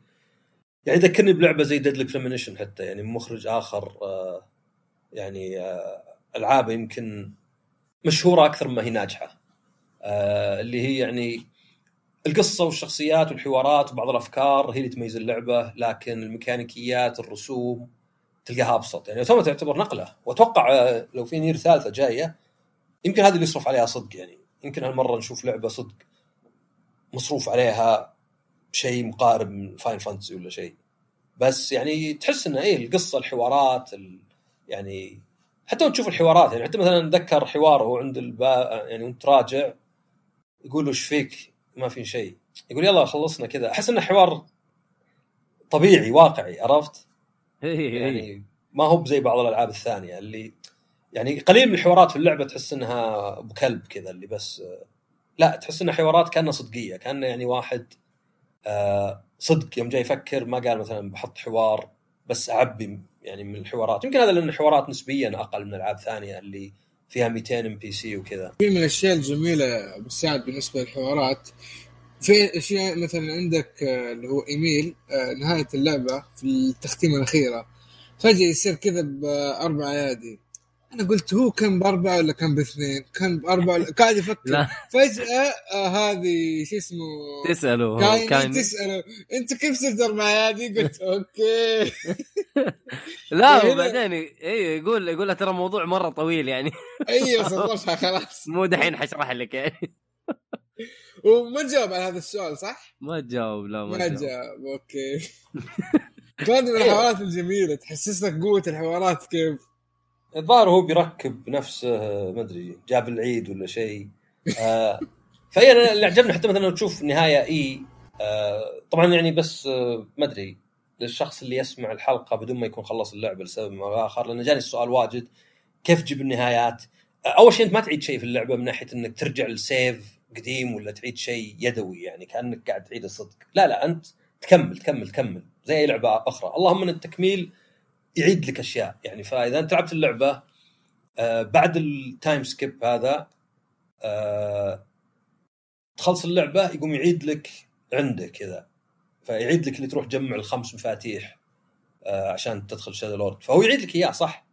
يعني ذكرني بلعبة زي Deadly Premonition حتى يعني مخرج آخر آه يعني آه العابه يمكن مشهورة أكثر ما هي ناجحة آه اللي هي يعني القصة والشخصيات والحوارات وبعض الأفكار هي اللي تميز اللعبة لكن الميكانيكيات الرسوم تلقاها أبسط. يعني تو تعتبر نقلة وأتوقع لو في Nier ثالثة جاية يمكن هذه اللي يصرف عليها صدق يعني. يمكن هالمرة نشوف لعبة صدق مصروف عليها شيء مقارب من Final Fantasy ولا شيء بس يعني تحس إنه إيه القصة الحوارات ال... يعني حتى تشوف الحوارات يعني حتى مثلا أتذكر حوار هو عند البا يعني وأنت راجع يقول له إيش فيك؟ ما في شيء يقول يلا خلصنا كذا أحس إنه حوار طبيعي واقعي عرفت؟ يعني يعني ما هو زي بعض الألعاب الثانية اللي يعني قليل من الحوارات في اللعبة تحس إنها أبو كلب كذا اللي بس لا تحس انها حوارات كأنها صدقية كأنه يعني واحد آه، صدق يوم جاي يفكر ما قال مثلا بحط حوار بس أعبي يعني من الحوارات. يمكن هذا لأن الحوارات نسبيا أقل من العاب ثانية اللي فيها 200 NPC وكذا. في من الأشياء الجميلة بالساعد بالنسبة للحوارات في أشياء مثلا عندك آه، اللي هو إيميل آه، نهاية اللعبة في التختيمه الأخيرة. فجأة يصير كذا بأربع أيادي. أنا قلت هو كان بأربعة ولا كان باثنين؟ كان بأربعة ولا- قاعد يفكر. فجأة آه هذه شو اسمه؟ تسأله كان, كان تسأله أنت كيف صرت أربع ايادي؟ قلت okay. لا هنا- وبعدين اي يقول يقول له ترى موضوع مرة طويل يعني. أيوه صرفها خلاص. مو دحين حشرح لك. يعني وما جاوب على هذا السؤال صح؟ ما تجاوب لا ما تجاوب. أوكي. كانت من الحوارات الجميلة تحسس لك قوة الحوارات كيف؟ الظاهر هو بيركب نفسه ما أدري جاب العيد ولا شيء. آه فهي اللي عجبني حتى مثلا تشوف نهاية إي آه طبعا يعني بس آه ما أدري للشخص اللي يسمع الحلقة بدون ما يكون خلص اللعبة لسبب ما آخر لأن جاني السؤال واجد كيف تجيب النهايات؟ آه أول شيء أنت ما تعيد شيء في اللعبة من ناحية إنك ترجع للسيف قديم ولا تعيد شيء يدوي يعني كأنك قاعد تعيد الصدق. لا لا أنت تكمل تكمل تكمل زي أي لعبة أخرى. اللهم إن التكميل يعيد لك أشياء. يعني فإذا أنت لعبت اللعبة آه بعد ال time skip هذا آه تخلص اللعبة يقوم يعيد لك عنده كذا. فيعيد لك اللي تروح تجمع الخمس مفاتيح آه عشان تدخل Shadowlord فهو يعيد لك إياه صح؟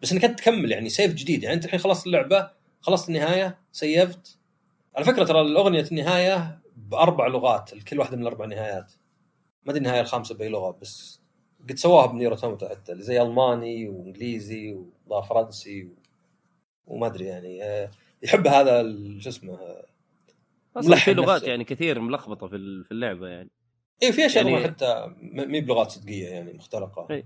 بس إنك أنت تكمل يعني save جديد. يعني أنت الحين خلصت اللعبة خلصت النهاية سيفت. على فكرة ترى الأغنية النهاية بأربع لغات كل واحدة من الأربع نهايات. ما أدري النهاية الخامسة بأي لغة بس قد سواها ب Nier Automata حتى اللي زي ألماني وإنجليزي وفرنسي و... وما أدري يعني آه، يحب هذا شو اسمه آه، أصلا في لغات نفسه. يعني كثير ملخبطة في في اللعبة يعني. اي في اشياء يعني- يعني... حتى مي بلغات صدقية يعني مختلقة. إي.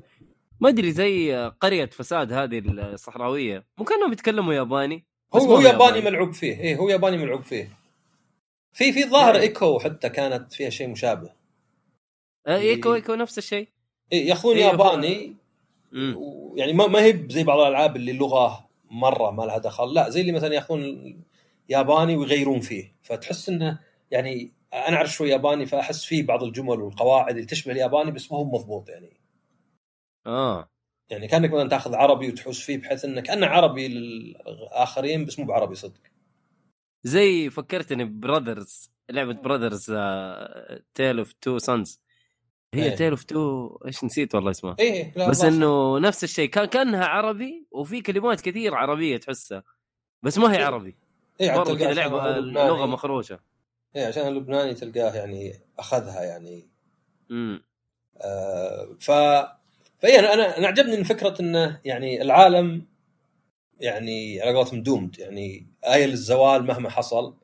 ما أدري زي قرية Facade هذه الصحراوية مو كأنهم يتكلموا ياباني؟ هو هو ياباني ملعوب فيه. اي هو ياباني ملعوب فيه. في في ظاهر إيه. إيكو حتى كانت فيها شيء مشابه. آه، إيكو إيكو نفس الشيء. ياخذون إيه، ياباني ما ما هي زي بعض الألعاب اللي اللغة مرة ما لها دخل لا زي اللي مثلا ياخذون ياباني ويغيرون فيه. فتحس إنه يعني أنا أعرف شوي ياباني فأحس فيه بعض الجمل والقواعد اللي تشبه الياباني بس ما هو مضبوط يعني. آه. يعني كأنك مثلا تأخذ عربي وتحوس فيه بحيث إنك كانه عربي للآخرين بس مو بعربي صدق. زي فكرتني Brothers لعبة Brothers Tale of Two Sons هي. Tale of Two إيش نسيت والله اسمها. إيه بس إنه نفس الشيء كان كأنها عربي وفي كلمات كثير عربية تحسها بس ما هي إيه. عربي. إيه تلقاه كذا عشان لعبه. لغه مخروشة. إيه عشان اللبناني تلقاه يعني أخذها يعني. امم آه ف فاي أنا أنا عجبني من فكرة انه يعني العالم يعني على قولتهم doomed يعني آيلة للزوال مهما حصل.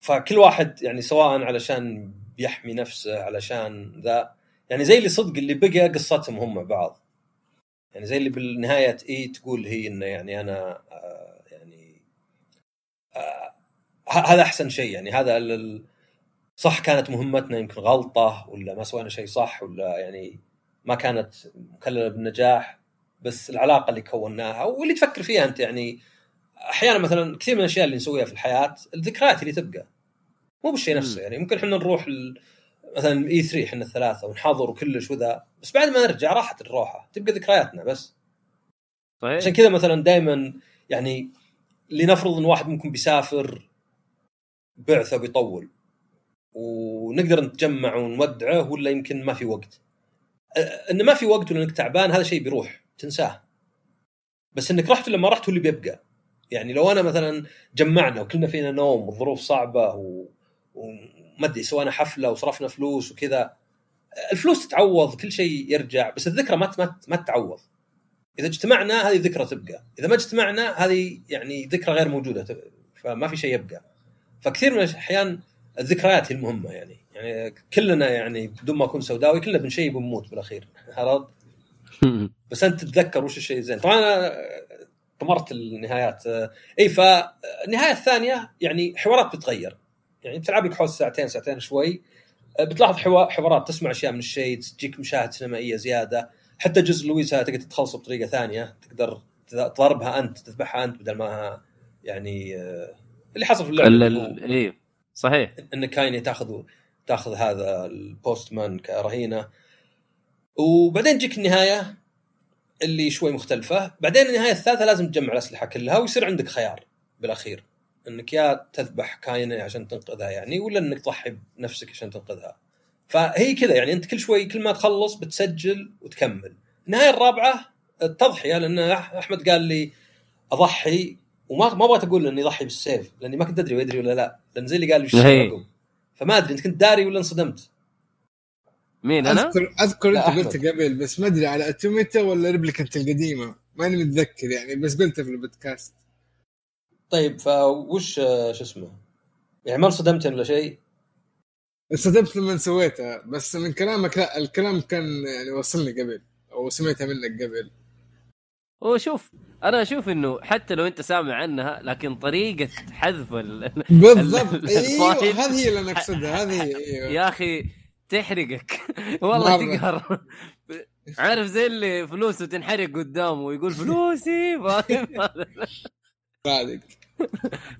فكل واحد يعني سواء علشان بيحمي نفسه علشان ذا. يعني زي اللي صدق اللي بقى قصتهم هم مع بعض. يعني زي اللي بالنهاية E تقول هي إنه يعني أنا آه يعني آه هذا أحسن شيء. يعني هذا صح كانت مهمتنا يمكن غلطة ولا ما سوينا شيء صح ولا يعني ما كانت مكللة بالنجاح بس العلاقة اللي كوناها واللي تفكر فيها أنت يعني أحيانا مثلا كثير من الأشياء اللي نسويها في الحياة الذكريات اللي تبقى. مو بالشيء. نفسه يعني. ممكن إحنا نروح ال... مثلا اي 3 إحنا الثلاثة ونحاضر وكلش وذا بس بعد ما نرجع راحت الروحة تبقى ذكرياتنا بس. صحيح. عشان كذا مثلا دائما يعني لنفرض إن واحد منكم بيسافر بعثة بيطول ونقدر نتجمع ونودعه ولا يمكن ما في وقت. انه ما في وقت ولا إنك تعبان هذا شيء بيروح تنساه. بس إنك رحت ولا ما رحت هو اللي بيبقى. يعني لو أنا مثلا جمعنا وكلنا فينا نوم والظروف صعبة و... وما أدري سوينا حفلة وصرفنا فلوس وكذا. الفلوس تتعوض كل شيء يرجع بس الذكرى ما ما ما تتعوض. إذا اجتمعنا هذه ذكرى تبقى. إذا ما اجتمعنا هذه يعني ذكرى غير موجودة فما في شيء يبقى. فكثير من الاحيان الذكريات هي المهمة يعني. يعني كلنا يعني بدون ما أكون سوداوي كلنا بنشيب ونموت بالأخير عرفت؟ بس أنت تتذكر وش الشيء الزين. طبعا أنا طمرت النهايات. اي فالنهاية الثانية يعني حوارات بتتغير. يعني بتلعب لك حول ساعتين ساعتين شوي. آه، بتلاحظ حوا- حوارات تسمع أشياء من الشيء تجيك مشاهد سينمائية زيادة. حتى جزء لويسا تقدر تخلصه بطريقة ثانية. تقدر تضربها أنت تذبحها أنت بدل ما يعني آه، اللي حصل في اللعبة. إيه صحيح. إن كايني تاخذ تاخذ هذا البوستمان كرهينة. وبعدين تجيك النهاية اللي شوي مختلفة. بعدين النهاية الثالثة لازم تجمع الأسلحة كلها ويصير عندك خيار بالأخير. إنك يا تذبح كاينيه عشان تنقذها يعني ولا إنك تضحي بنفسك عشان تنقذها. فهي كذا يعني أنت كل شوي كل ما تخلص بتسجل وتكمل. النهاية الرابعة التضحية لأن أحمد قال لي أضحي وما ما أبغى أقول إني أضحي بال save لأني ما كنت أدري ويدري ولا لا. لأن زي اللي قال لي وش هي. عقب فما أدري أنت كنت داري ولا انصدمت؟ مين أنا؟ أذكر أذكر أنت قلت. قبل بس ما أدري على Automata ولا Replicant القديمة؟ ماني متذكر يعني بس قلتها في البودكاست. طيب فوش آه، شو اسمه؟ يعني ما انصدمت ولا شيء؟ انصدمت لما سويتها بس من كلامك لا الكلام كان يعني وصلني قبل أو سمعتها منك قبل. هو شوف أنا أشوف إنه حتى لو أنت سامع عنها لكن طريقة حذف ال... بالضبط. ال- أيوه. هذه هي اللي أنا أقصدها هذه هي أيوه. يا أخي تحرقك. والله. تقهر. عارف زي اللي فلوسه تنحرق قدامه ويقول فلوسي فاهم؟ صادق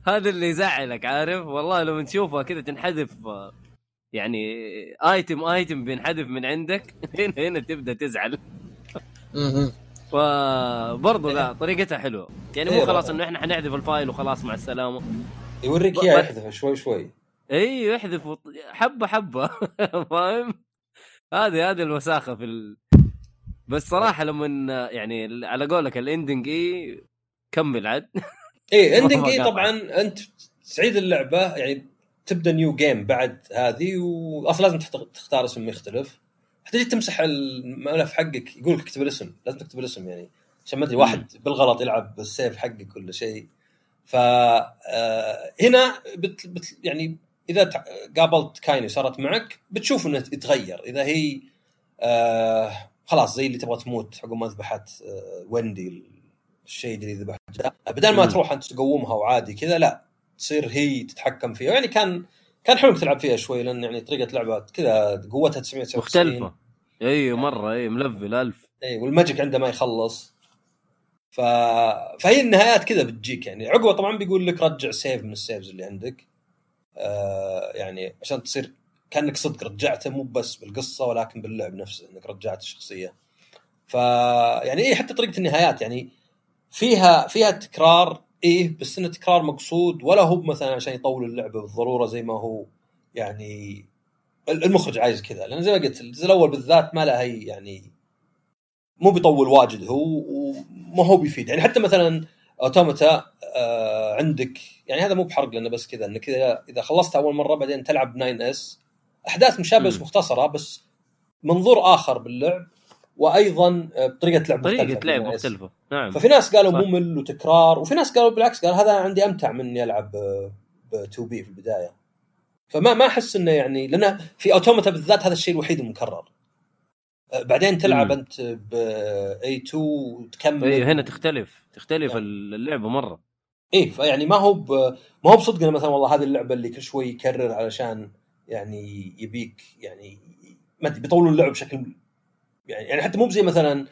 هذا اللي يزعلك عارف؟ والله لو نشوفها كذا تنحذف يعني ايتم ايتم بينحذف من عندك هنا هنا تبدأ تزعل. فبرضه لا طريقتها حلوة. يعني مو إيه، خلاص رائع. إنه إحنا حنحذف الفايل وخلاص مع السلامة. يوريك إياه يحذف شوي شوي. أيوه يحذف حبه حبة. فاهم؟ هذه هذه الوساخة في ال... بس صراحة لما يعني على قولك ال ending E كمل عاد. إيه ending E. طبعا أنت تعيد اللعبة يعني تبدأ new game بعد هذه واصلا لازم تختار اسم يختلف تجي تمسح الملف حقك يقول لك اكتب الاسم لازم تكتب الاسم يعني عشان ما أدري واحد بالغلط يلعب بال save حقك ولا شيء. ف آه، هنا بت بت يعني إذا قابلت كايني وصارت معك بتشوف إنه يتغير. إذا هي آه خلاص زي اللي تبغى تموت عقب ما ذبحت آه ويندي الشيء اللي ذبحته بدل ما. تروح أنت تقومها وعادي كذا لا تصير هي تتحكم فيها. يعني كان كان حلو تلعب فيها شوي لأن يعني طريقة لعبه كذا قوتها 999 مختلفة. أيوه مرة أي ملفل ألف. أي والماجيك عنده ما يخلص. ف... فهي النهايات كذا بتجيك يعني. عقبه طبعا بيقول لك رجع سيف من السيفز اللي عندك. آه يعني عشان تصير كأنك صدق رجعته مو بس بالقصة ولكن باللعب نفسه إنك رجعت الشخصية. ف يعني إيه حتى طريقة النهايات يعني فيها فيها تكرار إيه بس إنه تكرار مقصود ولا هو مثلا عشان يطول اللعبة بالضرورة زي ما هو يعني المخرج عايز كذا. لأن زي ما قلت الجزء الأول بالذات ما له هي يعني مو بيطول واجد هو وما هو بيفيد. يعني حتى مثلا Automata آه عندك يعني هذا مو بحرق لأنه بس كذا انك اذا إذا خلصت أول مرة بعدين تلعب 9S. أحداث مشابهة بس. مختصرة بس منظور آخر باللعب وأيضا آه، بطريقة لعب طريقة مختلفة لعب في 9S. مختلفه نعم. ففي ناس قالوا صح. ممل وتكرار وفي ناس قالوا بالعكس قال هذا عندي أمتع من اني العب ب 2B في البداية. فما ما أحس إنه يعني لأن في Automata بالذات هذا الشيء الوحيد المكرر. أه، بعدين تلعب مم. أنت ب A2 وتكمل. أيوه هنا تختلف تختلف اللعبة مرة. إيه فيعني ما هو ب... ما هو بصدق إنه مثلا والله هذه اللعبة اللي كل شوي يكرر علشان يعني يبيك يعني ما أدري بيطولوا اللعب بشكل يعني يعني حتى مو زي مثلا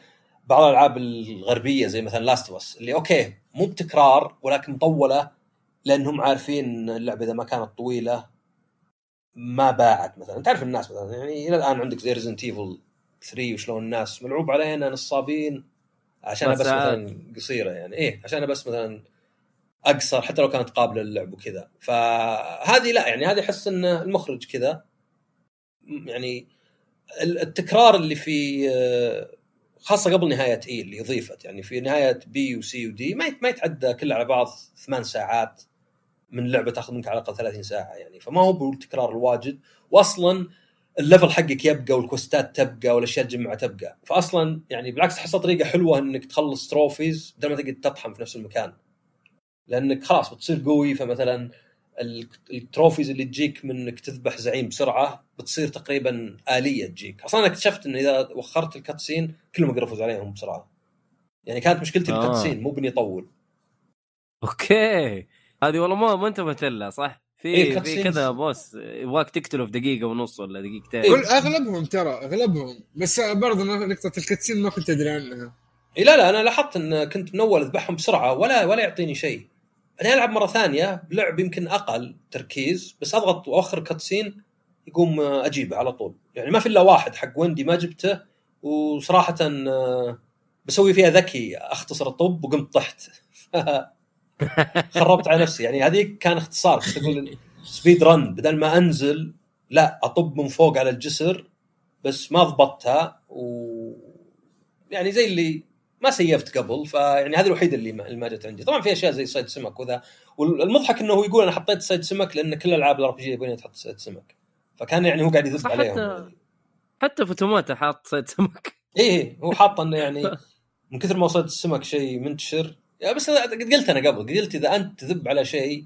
بعض الألعاب الغربية زي مثلا Last of اللي أوكي مو بتكرار ولكن مطولة لأنهم عارفين اللعبة إذا ما كانت طويلة ما باعت مثلا. تعرف الناس مثلا يعني إلى الآن عندك زي Resident Evil 3 وشلون الناس ملعوب علينا نصابين عشان بس. مثلا قصيرة يعني. إيه عشان بس مثلا أقصر حتى لو كانت قابلة للعب وكذا. فهذه لا يعني هذه أحس إن المخرج كذا يعني التكرار اللي في آه، خاصة قبل نهاية E اللي ضيفت. يعني في نهاية B و C و D ما ما يتعدى كلها على بعض ثمان ساعات من لعبة تاخذ منك على الأقل 30 ساعة يعني. فما هو بالتكرار الواجد. واصلا ال level حقك يبقى وال quest ات تبقى والأشياء تجمع تبقى. فاصلا يعني بالعكس احسها طريقة حلوة إنك تخلص trophies بدل ما تقعد تطحن في نفس المكان. لأنك خلاص بتصير قوي. فمثلا ال trophies اللي تجيك من انك تذبح زعيم بسرعة بتصير تقريبا آلية تجيك. أصلا أنا اكتشفت إن إذا وخرت ال cutscene كلهم أقدر افوز عليهم بسرعة. يعني كانت مشكلتي آه. ال cutscene مو بني يطول أوكي. هذه والله ما ما انتبهت لها صح؟ في إيه، في. كذا boss يبغاك تقتله في دقيقة ونص ولا دقيقتين. إيه. كل أغلبهم ترى أغلبهم. بس برضه نقطة ال cutscene ما كنت أدري عنها. اي لا لا أنا لاحظت إن كنت من أول أذبحهم بسرعة ولا ولا يعطيني شيء. بعدين ألعب مرة ثانية بلعب يمكن أقل تركيز بس أضغط وأخر cutscene يقوم آه، أجيبه على طول. يعني ما في إلا واحد حق ويندي ما جبته وصراحة آه، بسوي فيها ذكي أختصر الطب وقمت طحت. خربت على نفسي. يعني هذيك كان اختصار كنت أقول speed run بدل ما أنزل لا أطب من فوق على الجسر بس ما ضبطتها و يعني زي اللي ما سيفت قبل فيعني هذه الوحيدة اللي ما, اللي ما جت عندي طبعا في أشياء زي صيد سمك وذا والمضحك إنه هو يقول أنا حطيت صيد سمك لأن كل ألعاب ال RPG يبغون تحط صيد سمك فكان يعني هو قاعد يذب صح عليهم حتى- يعني. حتى في Automata حاط صيد سمك إيه هو حاط إنه يعني من كثر ما صيد السمك شيء منتشر يا بس قد قلت أنا قبل قلت إذا أنت تذب على شيء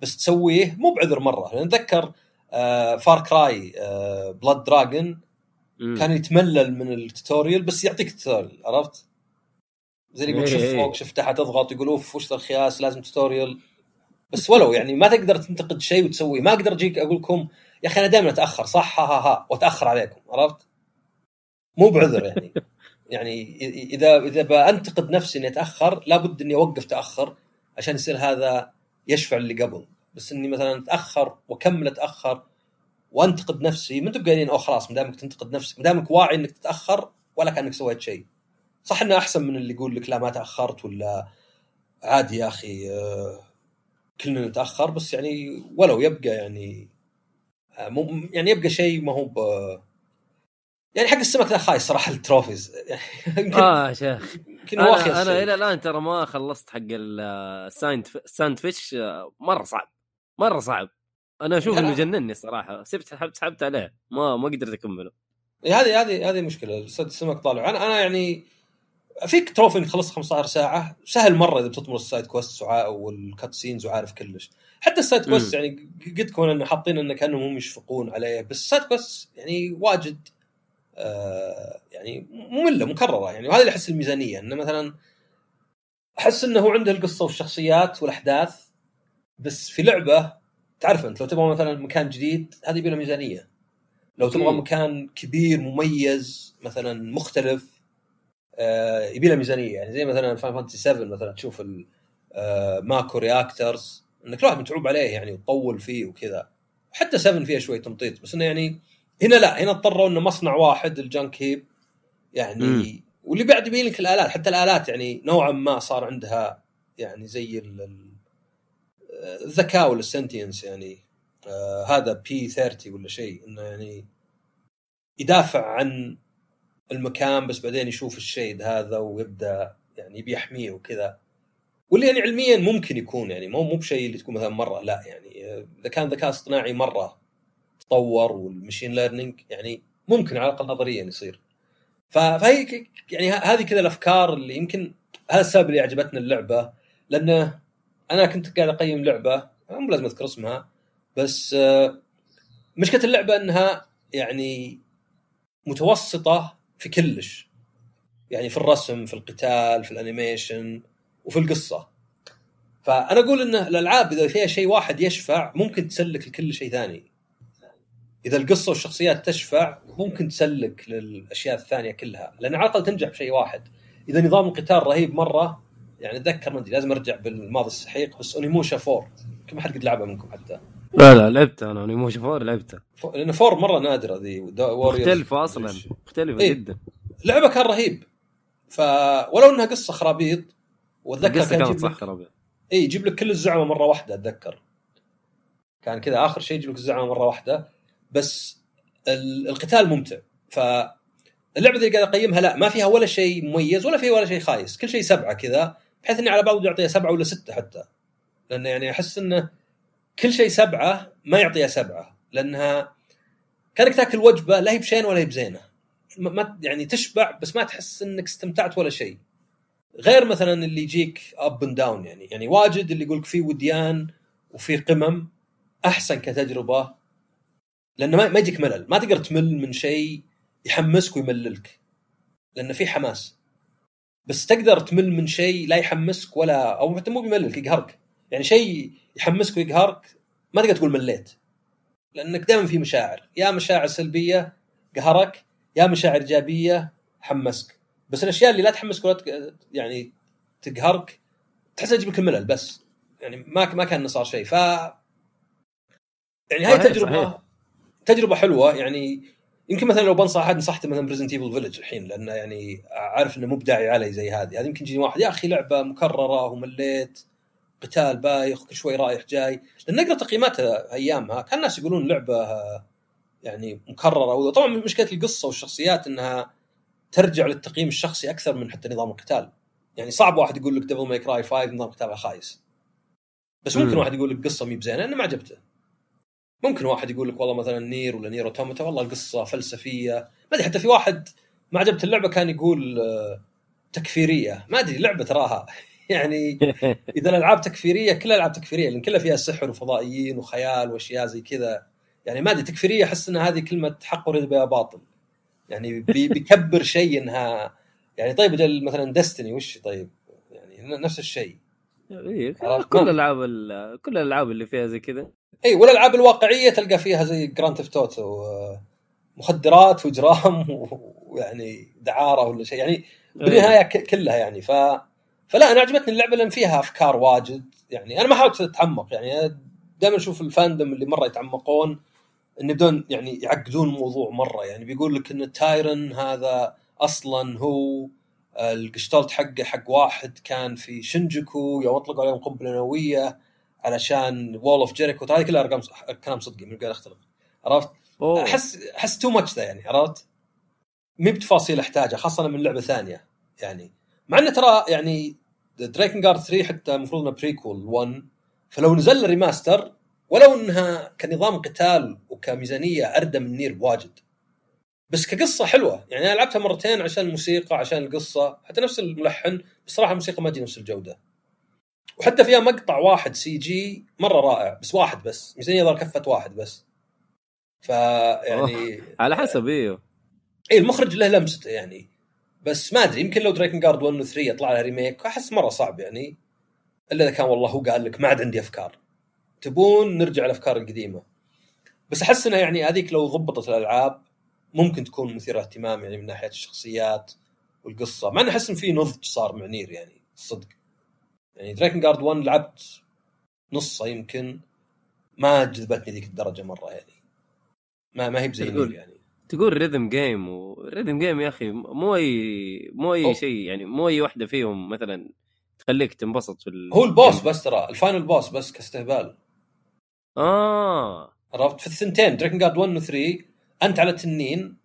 بس تسويه مو بعذر مرة لأن أتذكر آه Far Cry آه Blood Dragon. كان يتملل من ال tutorial بس يعطيك ال tutorial عرفت؟ زي اللي يقول إيه شوف إيه. فوق شوف تحت اضغط يقول أوف وش ذا الخياس؟ لازم tutorial بس ولو يعني ما تقدر تنتقد شيء وتسويه ما أقدر أجيك أقول لكم يا أخي أنا دائما أتأخر صح؟ ها ها ها. وأتأخر عليكم عرفت؟ مو بعذر يعني. يعني إذا إذا بأنتقد نفسي إني أتأخر لابد إني أوقف تأخر عشان يصير هذا يشفع اللي قبل. بس إني مثلا أتأخر وأكمل أتأخر وأنتقد نفسي ما أنتم قايلين أو خلاص ما دامك تنتقد نفسك ما دامك واعي إنك تتأخر ولا كأنك سويت شيء. صح إنه أحسن من اللي يقول لك لا ما تأخرت ولا عادي يا أخي آه، كلنا نتأخر بس يعني ولو يبقى يعني آه، مو يعني يبقى شيء ما هو ب يعني حق السمك ذا خايس صراحة ال trophies. يمكن آه شيخ. يمكن أنا شيء. إلى الآن ترى ما خلصت حق ال sand sand fish آه، مرة صعب مرة صعب. أنا أشوف. انه جنني الصراحه سبت سحبت سحبت عليه ما ما قدرت أكمله. هذه هذه هذه مشكلة السمك طالع. أنا أنا يعني فيه trophy انك تخلص 15 ساعة. سهل مرة إذا بتطمر ال side quest وال cutscenes وعارف كلش. حتى ال side quest يعني قد كون انه حاطين انه كأنهم هم يشفقون عليه بس ال side quest يعني واجد آه يعني مملة مكررة يعني. وهذا اللي أحس الميزانية إنه مثلا أحس إنه هو عنده القصة والشخصيات والأحداث بس في لعبة تعرف أنت لو تبغى مثلا مكان جديد هذه يبي له ميزانية. لو تبغى. مكان كبير مميز مثلا مختلف يبي له ميزانية. يعني زي مثلا Final Fantasy 7 مثلا تشوف آه Mako reactors إنك الواحد متعوب عليه يعني وتطول فيه وكذا. حتى 7 فيها شوي تمطيط بس إنه يعني هنا لا هنا اضطروا إنه مصنع واحد ال junk heap يعني مم. واللي بعد يبين لك الآلات. حتى الآلات يعني نوعا ما صار عندها يعني زي ال- ال- الذكاء ولا ال sentience يعني. آه هذا P 30 ولا شيء إنه يعني يدافع عن المكان بس بعدين يشوف الشيء هذا ويبدأ يعني يبي يحميه وكذا. واللي يعني علميا ممكن يكون يعني مو مو بشيء اللي تكون مثلا مرة لا يعني إذا كان ذكاء اصطناعي مرة تطور والمشين ليرنينج يعني ممكن على الأقل نظريا يصير. فهي يعني هذه كذا الأفكار اللي يمكن هذا السبب اللي عجبتنا اللعبة لأنه أنا كنت قاعد أقيم لعبة مو لازم أذكر اسمها بس آه، مشكلة اللعبة إنها يعني متوسطة في كلش. يعني في الرسم في القتال في الانيميشن وفي القصة. فأنا أقول إن الألعاب إذا فيها شيء واحد يشفع ممكن تسلك لكل شيء ثاني. إذا القصة والشخصيات تشفع ممكن تسلك للأشياء الثانية كلها. لأن على الأقل تنجح بشيء واحد. إذا نظام القتال رهيب مرة يعني أتذكر ما أدري لازم أرجع بالماضي السحيق بس أونيموشا 4 يمكن ما حد قد لعبها منكم حتى. لا لا لعبته أنا ونيموشا فور لعبته. ف- لأن 4 مرة نادرة ذي. مختلفة أصلا مختلفة إيه. جدا. لعبة كان رهيب. ف ولو إنها قصة خرابيط وأتذكر كان كانت يجيب صح لك خرابيط. اي يجيب لك كل الزعمة مرة واحدة أتذكر. كان كذا آخر شيء يجيب لك الزعمة مرة واحدة. بس ال- القتال ممتع. ف اللعبة اللي قاعد أقيمها لا ما فيها ولا شيء مميز ولا فيها ولا شيء خايس. كل شيء سبعة كذا بحيث إني على بعض اعطيها سبعة ولا ستة حتى. لأن يعني أحس إنه كل شيء سبعة ما يعطيها سبعة لأنها كانك تاكل وجبة لا هي بشين ولا هي بزينة. ما- يعني تشبع بس ما تحس إنك استمتعت ولا شيء. غير مثلا اللي يجيك up and down يعني يعني واجد اللي يقول لك في وديان وفي قمم أحسن كتجربة لأنه ما يجيك ملل. ما تقدر تمل من شيء يحمسك ويمللك لأنه في حماس. بس تقدر تمل من شيء لا يحمسك ولا أو حتى مو بيمللك يقهرك. يعني شيء يحمسك ويقهرك ما تقدر تقول مليت. لأنك دائما في مشاعر. يا مشاعر سلبية قهرك يا مشاعر إيجابية حمسك. بس الأشياء اللي لا تحمسك ولا يعني تقهرك تحس تجيب لك الملل بس. يعني ما ما كان صار شيء. ف يعني هاي صحيح، تجربة صحيح. تجربة حلوة. يعني يمكن مثلا لو بنصح أحد نصحته مثلا ب Resident Evil Village الحين لأنه يعني عارف إنه مو بداعي علي زي هذه. هذه يمكن يجيني واحد يا أخي لعبة مكررة ومليت. قتال بايخ كل شوي رايح جاي. لأن نقرا تقييماتها أيامها كان الناس يقولون لعبة يعني مكررة. وطبعا مشكلة القصة والشخصيات إنها ترجع للتقييم الشخصي أكثر من حتى نظام القتال. يعني صعب واحد يقول لك Devil May Cry 5 نظام قتالها خايس بس ممكن مم. واحد يقول لك قصة مي بزينة لأنه ما عجبته. ممكن واحد يقول لك والله مثلا NieR ولا NieR Automata والله القصة فلسفية. ما أدري حتى في واحد ما عجبته اللعبة كان يقول آه، تكفيرية. ما أدري لعبة تراها. يعني إذا الألعاب تكفيرية كلها العاب تكفيرية لأن كلها فيها سحر وفضائيين وخيال وأشياء زي كذا. يعني ما أدري تكفيرية أحس إن هذه كلمة حق اريد بها باطل. يعني بي- بيكبر شيء إنها يعني طيب مثلا Destiny وش طيب؟ يعني نفس الشيء. إيه،؟ كل الألعاب ال- كل الألعاب اللي فيها زي كذا. اي والألعاب الواقعية تلقى فيها زي Grand Theft Auto مخدرات واجرام ويعني دعارة ولا شيء. يعني بالنهاية ك- كلها يعني. ف فلا أنا عجبتني اللعبة لأن فيها أفكار واجد يعني أنا ما حاولت أتعمق يعني دائما أشوف ال fandom اللي مرة يتعمقون إن يبدون يعني يعقدون الموضوع مرة يعني بيقول لك إن ال Tyrann هذا أصلا هو القشطلت حقه حق واحد كان في شنجوكو يوم أطلقوا عليهم قنبله نووية علشان Wall of Jericho هذه كلها أرقام كلام صدقي من قاعد اختلط عرفت؟ أوه. أحس أحس too much ذا يعني عرفت؟ مي بتفاصيل أحتاجها خاصة من لعبة ثانية يعني مع انه ترى يعني Drakengard 3 حتى المفروض إنه prequel 1 فلو نزل remaster ولو إنها كنظام قتال وكميزانية اردى من NieR بواجد. بس كقصة حلوة. يعني أنا لعبتها مرتين عشان الموسيقى عشان القصة حتى نفس الملحن بصراحه الموسيقى ما تجي نفس الجودة. وحتى فيها مقطع واحد CG مرة رائع بس واحد بس. ميزانية ظهر كفه واحد بس. فيعني على حسب إيوه. اي المخرج له لمسته يعني. بس ما أدري يمكن لو Drakengard 1 و 3 يطلع لها remake أحس مرة صعب يعني. إلا إذا كان والله هو قال لك ما عاد عندي أفكار. تبون نرجع الافكار القديمة. بس أحس إنها يعني هذيك لو ضبطت الألعاب ممكن تكون مثيرة اهتمام يعني من ناحية الشخصيات والقصة مع إني أحس إن في نضج صار مع NieR يعني الصدق يعني Drakengard 1 لعبت نصه يمكن ما جذبتني ذيك الدرجة مرة يعني. ما ما هي بزي NieR يعني. تقول rhythm game و rhythm game يا أخي مو اي مو. أي شيء يعني مو أي واحدة فيهم مثلا تخليك تنبسط في ال... هو ال boss بس ترى ال final boss بس كاستهبال. آه. عرفت؟ في الثنتين Drakengard 1 و 3 أنت على تنين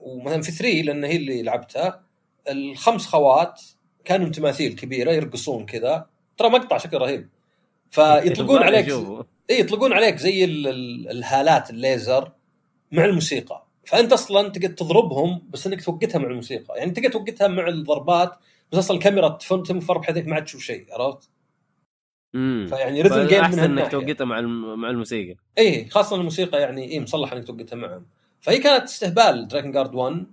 ومثلا في 3 لأن هي اللي لعبتها. الخمس خوات كانوا تماثيل كبيرة يرقصون كذا. ترى مقطع شكله رهيب. فيطلقون عليك. اي يطلقون عليك زي ال- ال- الهالات الليزر مع الموسيقى. فأنت أصلا تقدر تضربهم بس إنك توقتها مع الموسيقى يعني تقدر توقتها مع الضربات بس أصلا الكاميرا تفن- تنفر بحيث إنك ما عاد تشوف شيء عرفت؟ امم فيعني rhythm game من احسن إنك. توقيتها مع. مع الموسيقى إيه خاصة الموسيقى يعني إيه مصلح إنك توقتها معهم فهي كانت استهبال Drakengard 1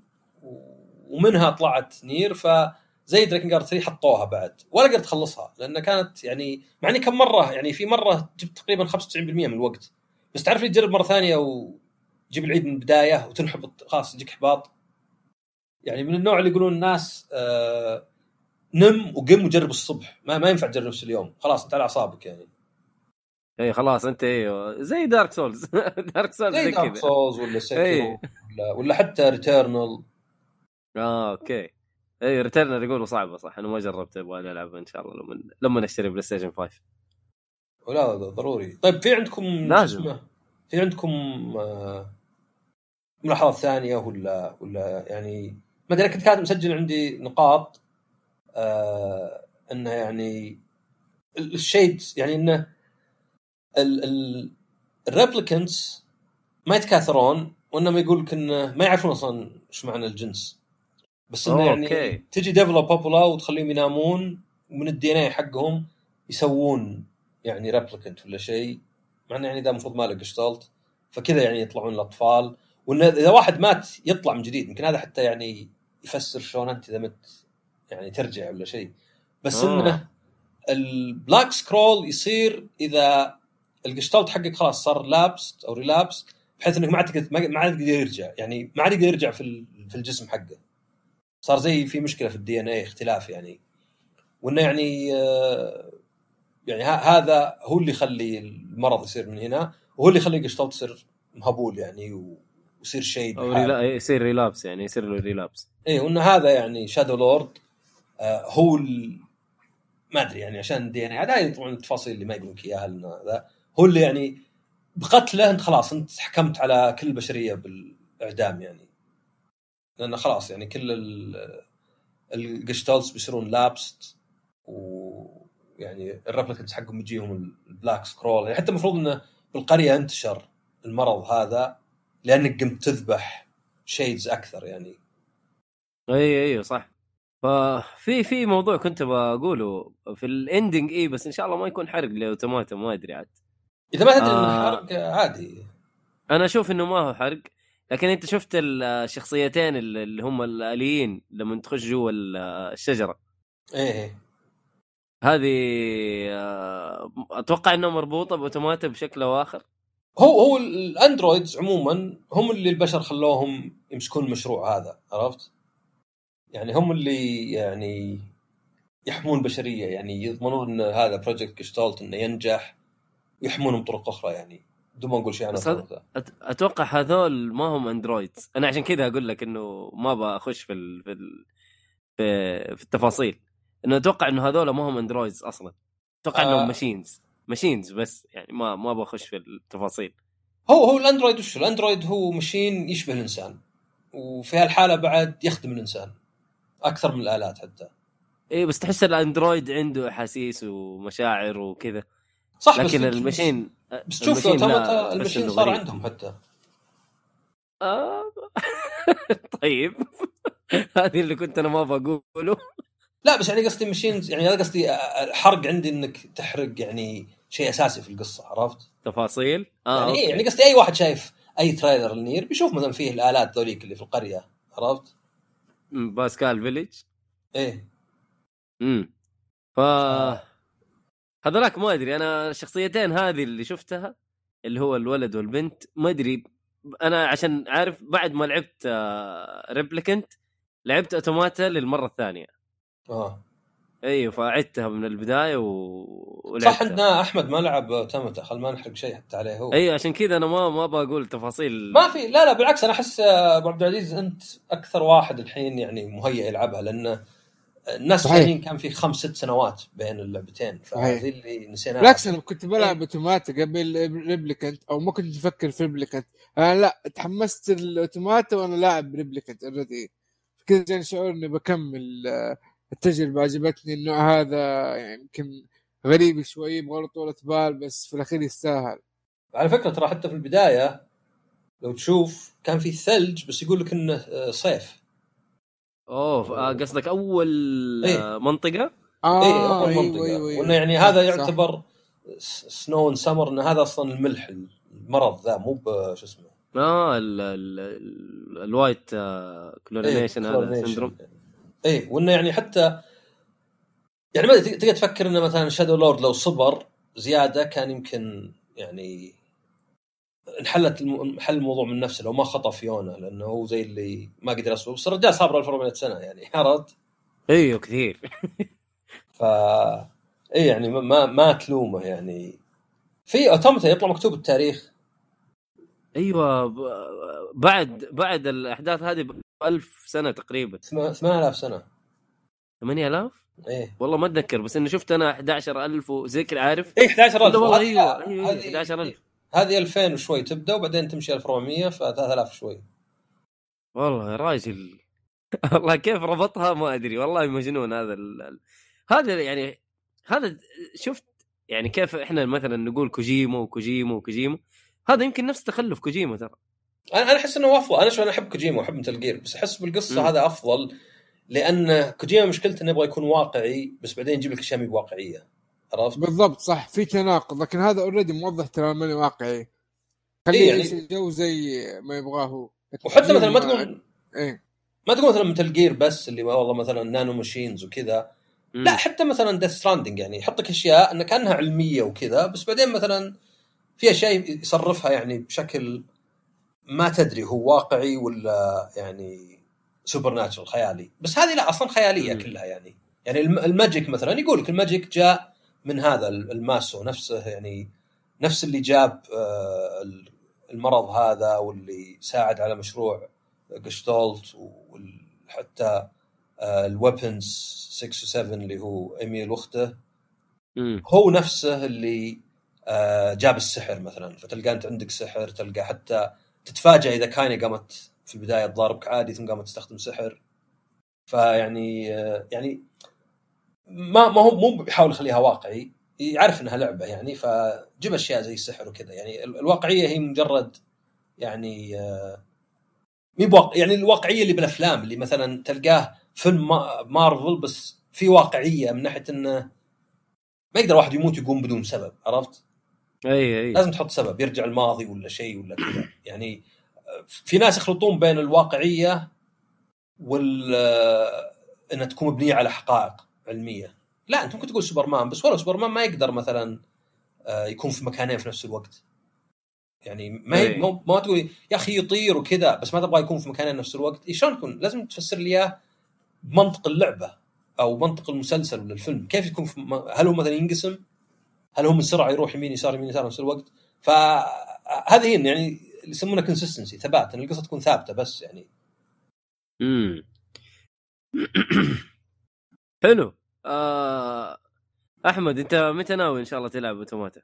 و- ومنها طلعت NieR فزي Drakengard 3 حطوها بعد ولا قدرت اخلصها لأن كانت يعني مع إني كم مره يعني في مرة جبت تقريبا 95% من الوقت بس تعرف لي تجرب مرة ثانية وتجيب العيد من البداية وتنحبط خلاص يجيك احباط يعني من النوع اللي يقولون الناس آه نم وقم وجرب الصبح. ما, ما ينفع تجرب نفس اليوم. خلاص انت على أعصابك يعني. اي خلاص أنت أيوه زي Dark Souls Dark Souls زي Dark Souls ولا إيه. ولا ولا حتى Returnal آه أوكي. اي Returnal يقولوا صعبة صح. أنا ما جربت أبغى العبها إن شاء الله لما لما نشتري PlayStation 5 ولا ضروري. طيب في عندكم لازم. في عندكم آه، ملاحظات ثانية ولا ولا يعني ما أدري كنت كاتب مسجل عندي نقاط آه إنه يعني ال- ال Shade يعني إنه ال ال الـ Replicants ما يتكاثرون وانما يقول لك إنه ما يعرفون أصلا إيش معنى الجنس بس إنه يعني أوكي. تجي Devola Popola وتخليهم ينامون ومن ال DNA حقهم يسوون يعني Replicant ولا شيء مع إنه يعني ده المفروض ما له قشطلت فكذا يعني يطلعون الأطفال وإن إذا واحد مات يطلع من جديد يمكن هذا حتى يعني يفسر شلون أنت إذا مت يعني ترجع ولا شيء. بس آه. إنه ال Black Scrawl يصير إذا القشطلت حقك خلاص صار lapsed أو relapsed بحيث إنك ما عاد ما عاد يقدر يرجع. يعني ما عاد يقدر يرجع في في الجسم حقه. صار زي في مشكلة في ال DNA اختلاف يعني. وإنه يعني آه، يعني هذا هو اللي يخلي المرض يصير من هنا وهو اللي يخلي القشطلت تصير مهبول يعني ويصير شيء أو. rela... يصير relapse يعني يصير له relapse إيه وان هذا يعني Shadowlord آه هو ال... ما أدري يعني عشان ال DNA هذا طبعا التفاصيل اللي ما يقولون لك اياها هذا هو اللي يعني بقتله انت خلاص أنت حكمت على كل البشرية بالإعدام يعني. لأن خلاص يعني كل ال- ال Gestalts بيصيرون lapsed ويعني الريبليكنتس حقهم يجيهم ال Black Scrawl يعني حتى المفروض إنه بالقرية انتشر المرض هذا لأنك قمت تذبح Shades أكثر يعني. إي أيوه صح. ففي في موضوع كنت بقوله في ال ending إي بس إن شاء الله ما يكون حرق ل Automata ما أدري عاد. إذا ما تدري إنه آه. حرق عادي. أنا أشوف إنه ما هو حرق لكن أنت شفت الشخصيتين اللي هم الآليين لما تخش جوا ال- الشجرة. إيه هذه آه، أتوقع إنها مربوطة ب Automata بشكل أو آخر؟ هو هو ال androids عموما هم اللي البشر خلوهم يمسكون المشروع هذا عرفت؟ يعني هم اللي يعني يحمون البشريه يعني يضمنون إن هذا Project Gestalt إنه ينجح ويحمونه بطرق أخرى يعني بدون ما نقول شيء عن هذا- أتوقع هذول ما هم androids. أنا عشان كذا أقول لك إنه ما بخش في ال... في ال... في, في التفاصيل. إنه أتوقع إنه هذول ما هم androids أصلا. أتوقع آه. انهم machines machines بس يعني ما ما بخش في التفاصيل. هو هو ال android وش؟ ال android هو machine يشبه الإنسان وفي هالحالة بعد يخدم الإنسان أكثر من الآلات حتى. اي بس تحس ال android عنده أحاسيس ومشاعر وكذا. صح بس لكن ال machine بس تشوف ال machine Automata ال machine صار غريب. عندهم حتى. آه. طيب. هذه اللي كنت أنا ما بقوله لا بس يعني قصدي machines يعني هذا قصدي الحرق عندي إنك تحرق يعني شيء أساسي في القصة عرفت؟ تفاصيل آه يعني okay. إيه يعني قصدي أي واحد شايف أي trailer ل Nier بيشوف مثلا فيه الآلات ذوليك اللي في القرية عرفت؟ Pascal village إيه امم ف هذولاك ما أدري أنا الشخصيتين هذه اللي شفتها اللي هو الولد والبنت ما أدري أنا عشان عارف بعد ما لعبت Replicant لعبت Automata للمرة الثانية آه أيوه فعدتها من البداية و... صح ولعبتها. إن أحمد ما لعب تمتا خل ما نحرق شيء حتى عليه هو أيوه عشان كذا أنا ما ما بقول تفاصيل ما في لا لا بالعكس أنا أحس أبو عبد العزيز أنت أكثر واحد الحين يعني مهيئ يلعبها لأن الناس. الثانيين كان في خمس ست سنوات بين اللعبتين. فهذه اللي نسيناها بالعكس أنا كنت إيه. بلعب Automata قبل Replicant أو ما كنت أفكر في Replicant أنا لا تحمست ال Automata وأنا لاعب Replicant already كذا جاني شعور إني بكمل التجربة عجبتني النوع هذا يعني يمكن غريب شوي يبغى له طولة بال بس في الأخير يستاهل. على فكرة ترى حتى في البداية لو تشوف كان في ثلج بس يقول لك إنه آه، صيف. اوه آه، قصدك أول إيه. آه، منطقة؟ آه اي أول منطقة. أيوه أيوه وإنه يعني هذا صح. يعتبر snow in summer إن هذا أصلا الملح المرض ذا مو بش اسمه. آه ال ال ال ال White Chlorination هذا syndrome اي إيه، وإنه يعني حتى يعني ما تقدر تفكر إنه مثلا Shadowlord لو صبر زيادة كان يمكن يعني انحلت انحل الموضوع من نفسه لو ما خطأ فيونا لأنه هو زي اللي ما قدر يصبر. بس الرجال صابر 1400 سنة يعني عرفت؟ إيوه كثير. ف اي يعني ما- ما تلومه يعني. في اوتوماتا يطلع مكتوب التاريخ إيوه بعد بعد الأحداث هذه 1000 سنة تقريبا. 8000 سنة. 8000 إيه. والله ما أتذكر بس إني شفت أنا 11000 وزي كذا عارف؟ اي 11000 والله أيوه أيوه هذه- 11000 هذه 2000 وشوي تبدأ وبعدين تمشي 1400 ف 3000 شوي. والله يا راجل والله كيف ربطها؟ ما أدري. والله مجنون هذا ال... هذا يعني هذا شفت يعني كيف إحنا مثلا نقول كوجيمو وكوجيمو وكوجيمو هذا يمكن نفس تخلف كوجيمو ترى. أنا أنا أحس إنه أفضل. أنا شو أنا أحب كوجيما وأحب مثل جير بس أحس بالقصة. هذا أفضل لأن كوجيما مشكلته إنه يبغى يكون واقعي بس بعدين يجيب لك أشياء مي واقعية. عرفت؟ بالضبط صح. في تناقض لكن هذا already موضح ترى ماني واقعي. خليه إيه يعني- الجو زي ما يبغاه. هو وحتى مثلا ما تقول إيه. ما تقول مثلا مثل Gear بس اللي والله مثلا nanomachines وكذا. لا حتى مثلا Death Stranding يعني يحط لك أشياء أنها كانها علمية وكذا بس بعدين مثلا في أشياء يصرفها يعني بشكل ما تدري هو واقعي ولا يعني supernatural خيالي بس هذه لا أصلا خيالية مم. كلها يعني يعني ال m- ال magic مثلا يقول لك ال magic جاء من هذا ال maso نفسه يعني نفس اللي جاب آه، المرض هذا واللي ساعد على مشروع جشتولت وحتى ال weapons 6 و7 اللي هو Emil وأخته. هو نفسه اللي آه، جاب السحر مثلا فتلقى أنت عندك سحر تلقى حتى تتفاجئ إذا كايني قامت في البداية تضاربك عادي ثم قامت تستخدم سحر فيعني آه، يعني ما ما هو مو بيحاول يخليها واقعي يعرف إنها لعبة يعني فجيب أشياء زي السحر وكذا يعني ال- الواقعية هي مجرد يعني آه، مي بواقع يعني الواقعية اللي بالأفلام اللي مثلا تلقاه فيلم ما- مارفل بس في واقعية من ناحية إنه ما يقدر واحد يموت يقوم بدون سبب عرفت؟ أي أي. لازم تحط سبب يرجع الماضي ولا شيء ولا كذا. يعني في ناس يخلطون بين الواقعية وال إنها تكون مبنية على حقائق علمية. لا أنت ممكن تقول سوبرمان بس ولو سوبرمان ما يقدر مثلا آه، يكون في مكانين في نفس الوقت. يعني ما هي ما تقول يا أخي يطير وكذا بس ما تبغى يكون في مكانين نفس الوقت. شلون يكون؟ لازم تفسر لي إياه بمنطق اللعبة أو منطق المسلسل ولا الفيلم. كيف يكون في م- هل هو مثلا ينقسم؟ هل هو من سرعة يروح يمين يسار يمين يسار في نفس الوقت؟ فهذه هي يعني اللي يسمونها consistency ثبات ان القصة تكون ثابتة بس يعني. امم حلو. آه... أحمد أنت متى ناوي إن شاء الله تلعب أوتوماتا؟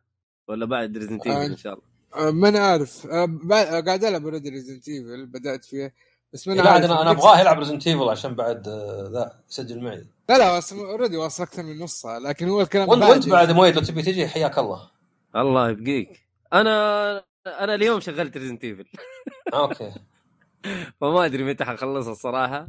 ولا بعد Resident آه، إن شاء الله؟ آه، ما أنا عارف. آه، آه، قاعد ألعب already Resident Evil بدأت فيه بس ما أنا لا أنا أنا أبغاه يلعب Resident Evil عشان بعد آه، ذا يسجل معي. لا لا already واصل أكثر من نصها لكن هو الكلام وانت بعد وانت بعد مويد لو تبي تجي حياك الله. الله يبقيك. أنا أنا اليوم شغلت Resident Evil أوكي. فما أدري متى حخلصها الصراحة.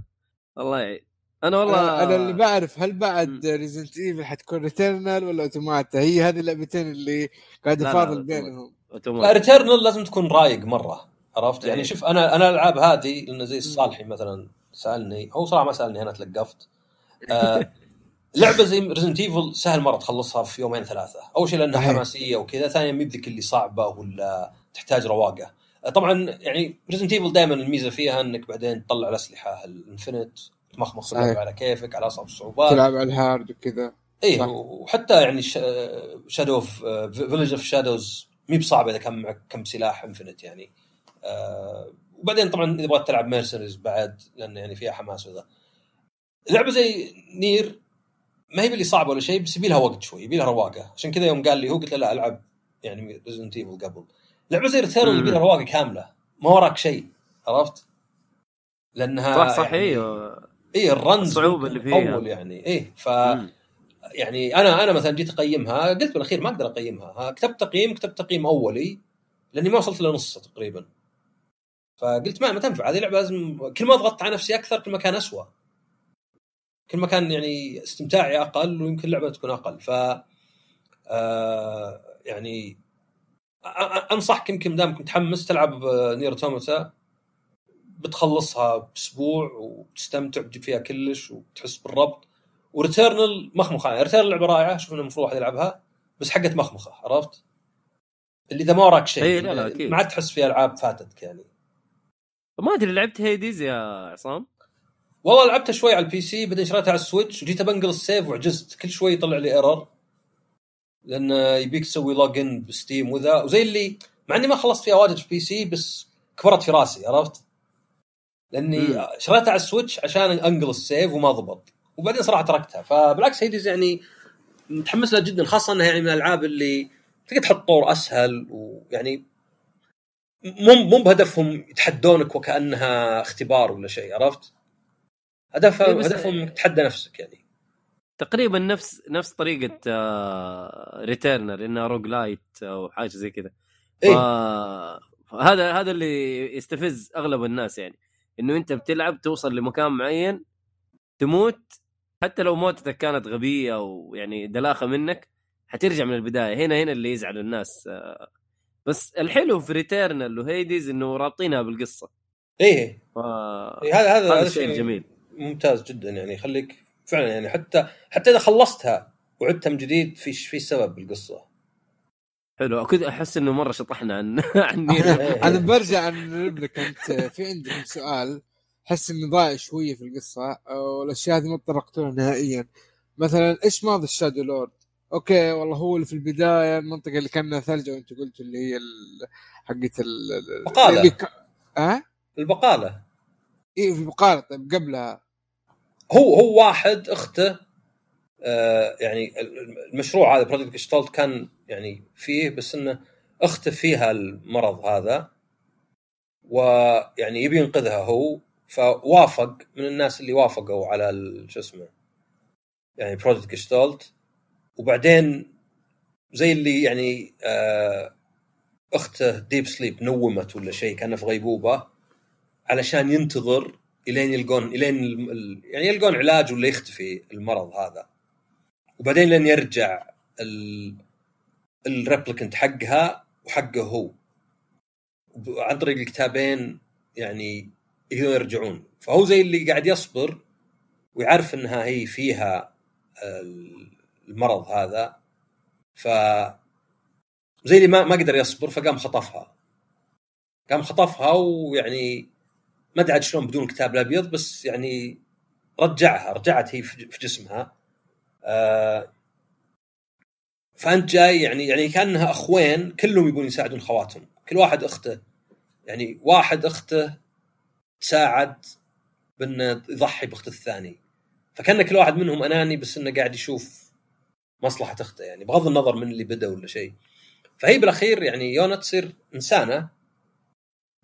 الله يعين. أنا والله أنا أنا اللي بعرف هل. بعد Resident Evil حتكون Returnal ولا Automata هي هذه اللعبتين اللي قاعد افاضل. بينهم. Returnal لازم تكون رايق مرة. عرفت يعني إيه. شوف أنا أنا الألعاب هذه لأنه زي الصالحي مثلا سألني هو صراحة ما سألني أنا تلقفت آه لعبة زي Resident Evil سهل مرة تخلصها في يومين ثلاثة أول شيء لأنها. حماسية وكذا ثانيا مي بذيك اللي صعبة ولا تحتاج رواقة طبعا يعني Resident Evil دائما الميزة فيها إنك بعدين تطلع الأسلحة ال infinite تمخمخ. اللعبة على كيفك على أصعب الصعوبات تلعب على ال hard وكذا صح. وحتى يعني shadow of Village of Shadows مي بصعبة إذا كان معك كم سلاح infinite يعني آه وبعدين طبعا إذا بغيت تلعب Mercenaries بعد لأن يعني فيها حماس وذا لعبة زي Nier ما هي باللي صعبة ولا شيء بس يبي لها وقت شوي يبي لها رواقة عشان كذا يوم قال لي هو قلت له لا ألعب يعني Resident Evil قبل لعبة زي Returnal يبي لها. رواقة كاملة ما وراك شيء عرفت؟ لأنها صح صح يعني أيوه اي الرنز الصعوبة ممكن اللي فيها. تطول يعني إيه ف مم. يعني أنا أنا مثلا جيت أقيمها قلت بالأخير ما أقدر أقيمها ها، كتبت تقييم كتبت تقييم أولي لأني ما وصلت لنص تقريبا فقلت ما ما تنفع. هذه لعبة لازم كل ما ضغطت على نفسي أكثر كل ما كان اسوء كل ما كان يعني استمتاعي أقل ويمكن اللعبه تكون أقل. ف آه يعني أنصحك يمكن دامك متحمس تلعب Nier Automata بتخلصها بأسبوع وتستمتع وتجيب فيها كلش وتحس بالربط. و Returnal مخمخة. يعني Returnal لعبة رائعة. أشوف إنه المفروض واحد يلعبها. بس حقت مخمخة. عرفت؟ اللي إذا ما وراك شيء. إيه، لا، لا، أكيد. ما عاد تحس في ألعاب فاتتك يعني. ما أدري لعبت Hades يا عصام؟ والله لعبتها شوي على ال PC بعدين شريتها على ال Switch وجيت بنقل ال save وعجزت. كل شوي يطلع لي error. لأن يبيك تسوي login ب Steam وذا وزي اللي مع إني ما خلصت فيها واجد في PC بس كبرت في راسي عرفت؟ لأني. شريتها على ال Switch عشان أنقل ال save وما ضبط. وبعدين صراحة تركتها. فبالعكس Hades يعني متحمس لها جدا خاصة إنها يعني من الألعاب اللي تقدر تحط طور أسهل ويعني مو مو بهدفهم يتحدونك وكأنها اختبار ولا شيء عرفت؟ هدفهم انك تتحدى نفسك يعني تقريبا نفس نفس طريقة آه Returnal انها roguelite أو حاجة زي كذا. إيه. هذا هذا اللي يستفز أغلب الناس يعني إنه أنت بتلعب توصل لمكان معين تموت حتى لو موتتك كانت غبية أو يعني دلاخة منك حترجع من البداية هنا هنا اللي يزعل الناس آه، بس الحلو في Returnal و Hades إنه رابطينها بالقصة. إيه. ف... إيه، هذا هذا هذا الشيء شيء الجميل ممتاز جدا يعني يخليك فعلا يعني حتى حتى إذا خلصتها وعدتها من جديد في في سبب بالقصة. حلو. كنت أحس إنه مرة شطحنا عن عن Nier. إيه. أنا برجع نلعب لك أنت. في عندكم سؤال. أحس إني ضايع شوية في القصة والاشياء هذه ما تطرقتوا لها نهائيا. مثلا إيش ماضي ال Shadowlord؟ okay والله هو اللي في البداية المنطقة اللي كانها ثلج وأنت قلت اللي هي حقت ال ال- بقالة. اللي ك... ها؟ البقالة إيه في بقاله طيب قبلها هو هو واحد أخته آه يعني المشروع هذا Project Gestalt كان يعني فيه بس إنه أخته فيها المرض هذا ويعني يبي ينقذها هو فوافق من الناس اللي وافقوا على شو اسمه يعني Project Gestalt وبعدين زي اللي يعني آه أخته deep sleep نومت ولا شيء كانه في غيبوبة علشان ينتظر إلين يلقون إلين ال- ال- يعني يلقون علاج ولا يختفي المرض هذا. وبعدين لين يرجع ال ال replicant حقها وحقه هو. عن طريق الكتابين يعني يقدرون يرجعون. فهو زي اللي قاعد يصبر ويعرف إنها هي فيها المرض هذا ف زي اللي ما ما قدر يصبر فقام خطفها. قام خطفها ويعني ما أدري شلون بدون الكتاب الابيض بس يعني رجعها رجعت هي في جسمها. آه فأنت جاي يعني يعني كأنها أخوين كلهم يبون يساعدون خواتهم. كل واحد أخته يعني واحد أخته تساعد بأنه يضحي بأخته الثاني. فكأن كل واحد منهم أناني بس إنه قاعد يشوف مصلحة أخته يعني بغض النظر من اللي بدا ولا شيء. فهي بالأخير يعني يونا تصير إنسانة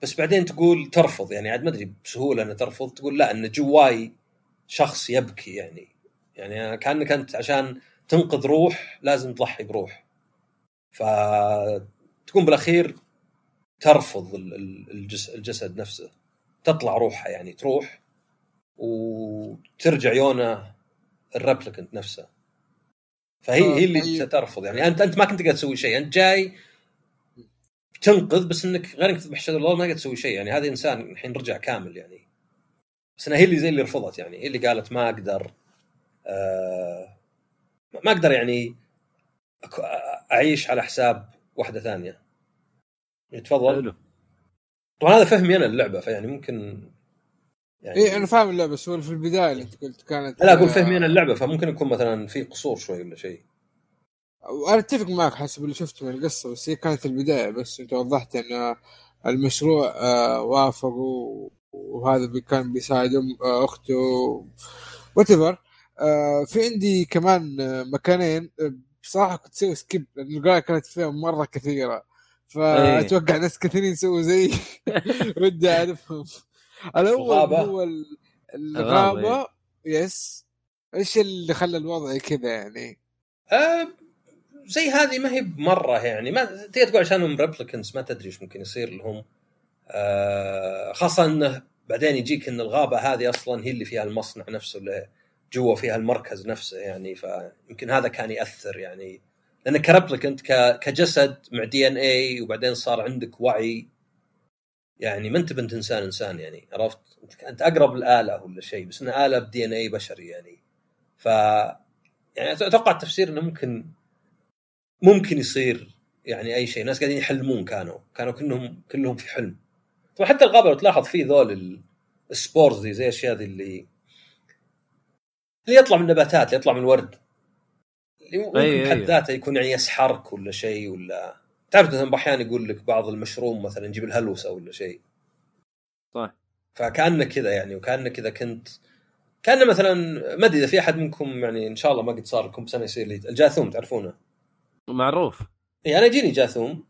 بس بعدين تقول ترفض يعني عاد ما أدري بسهولة إنها ترفض تقول لا إن جواي شخص يبكي يعني. يعني كأنك أنت عشان تنقذ روح لازم تضحي بروح. فتكون بالأخير ترفض ال- ال- الجس- الجسد نفسه. تطلع روحها يعني تروح وترجع يونا الريبليكنت نفسه. فهي آه، هي اللي أيوه. ترفض يعني انت أنت ما كنت قاعد تسوي شيء. أنت جاي تنقذ بس إنك غير إنك تذبح شادو ما قاعد تسوي شيء. يعني هذا إنسان الحين رجع كامل يعني. بس إنها هي اللي زي اللي رفضت يعني. هي اللي قالت ما أقدر آه ما أقدر يعني أعيش على حساب واحدة ثانية. تفضل. حلو. طبعا هذا فهمي أنا اللعبه فيعني ممكن يعني اي أنا فاهم اللعبة بس هو في البداية اللي أنت قلت كانت لا أقول فهمي أنا اللعبة فممكن يكون مثلا في قصور شوي ولا شيء. وأنا أتفق معك حسب اللي شفته من القصة بس هي كانت البداية بس أنت وضحت إن المشروع آه، وافقوا وهذا كان بيساعد آه، أخته وات في عندي كمان آه، مكانين آه، بصراحة كنت أسوي skip لأن القراية كانت فيهم مرة كثيرة. فأتوقع ناس كثيرين يسووا زي ودي أعرفهم. الأول. هو الغابة. yes إيش اللي خلى الوضع كذا يعني؟ آه زي هذه ما هي بمرة يعني. ما تقدر تقول عشانهم replicants ما تدري إيش ممكن يصير لهم. آه خاصة إنه بعدين يجيك إن الغابة هذه أصلا هي اللي فيها المصنع نفسه اللي جوا فيها المركز نفسه يعني. فيمكن هذا كان يأثر يعني. لانك ك replicant ك- كجسد مع DNA وبعدين صار عندك وعي يعني ما انت بنت انسان انسان يعني عرفت؟ انت أقرب الاله ولا شيء بس انها آلة ب DNA بشري يعني ف يعني أتوقع التفسير إنه ممكن ممكن يصير يعني أي شيء ناس قاعدين يحلمون كانوا كانوا كلهم كلهم في حلم طبعا حتى الغابة لو تلاحظ في ذول ال- السبورز دي زي الأشياء ذي اللي اللي يطلع من النباتات اللي يطلع من الورد اللي ممكن بحد. ذاته يكون يعني يسحرك ولا شيء ولا تعرف مثلا أحيانا يقول لك بعض المشروم مثلا يجيب الهلوسة ولا شيء. صح. فكأنه كذا يعني وكانك اذا كنت كان مثلا ما أدري إذا في أحد منكم يعني إن شاء الله ما قد صار لكم أنا يصير لي. الجاثوم تعرفونه؟ معروف. اي أنا يجيني جاثوم.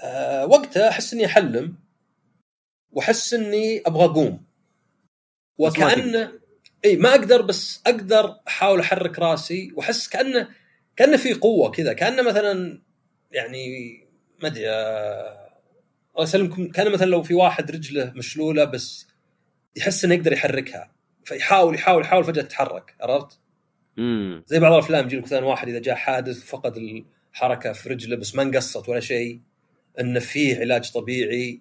أه وقتها أحس إني أحلم وأحس إني أبغى أقوم. وكأنه اي ما أقدر بس أقدر أحاول أحرك راسي وأحس كأنه كأنه في قوة كذا. كأنه مثلا يعني ما أدري آه، الله يسلمكم كان مثلا لو في واحد رجله مشلولة بس يحس إنه يقدر يحركها فيحاول يحاول يحاول فجأة تتحرك عرفت؟ امم زي بعض الأفلام يجي لك مثلا واحد إذا جاء حادث فقد الحركة في رجله بس ما انقصت ولا شيء إنه فيه علاج طبيعي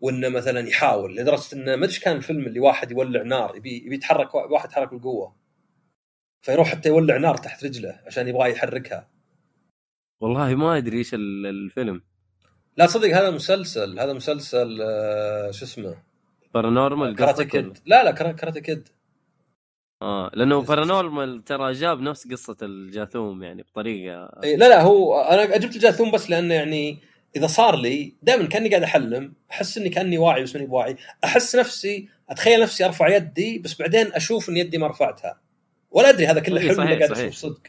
وإنه مثلا يحاول لدرجة إنه ما أدري كان الفيلم اللي واحد يولع نار يبي يبي يتحرك واحد يتحرك بالقوة فيروح حتى يولع نار تحت رجله عشان يبغى يحركها والله ما أدري إيش ال- الفيلم. لا تصدق هذا مسلسل هذا مسلسل آه، شو اسمه؟ بارانورمال كاراتيه كيد. لا لا كاراتيه كيد. آه لأنه بارانورمال ترى جاب نفس قصة الجاثوم يعني بطريقة. إيه، لا لا هو أنا جبت الجاثوم بس لأنه يعني إذا صار لي دائما كأني قاعد أحلم أحس إني كأني واعي بس ماني بواعي. أحس نفسي أتخيل نفسي أرفع يدي بس بعدين أشوف إن يدي ما رفعتها. ولا أدري هذا كله إيه، حلم قاعد. أشوف صدق.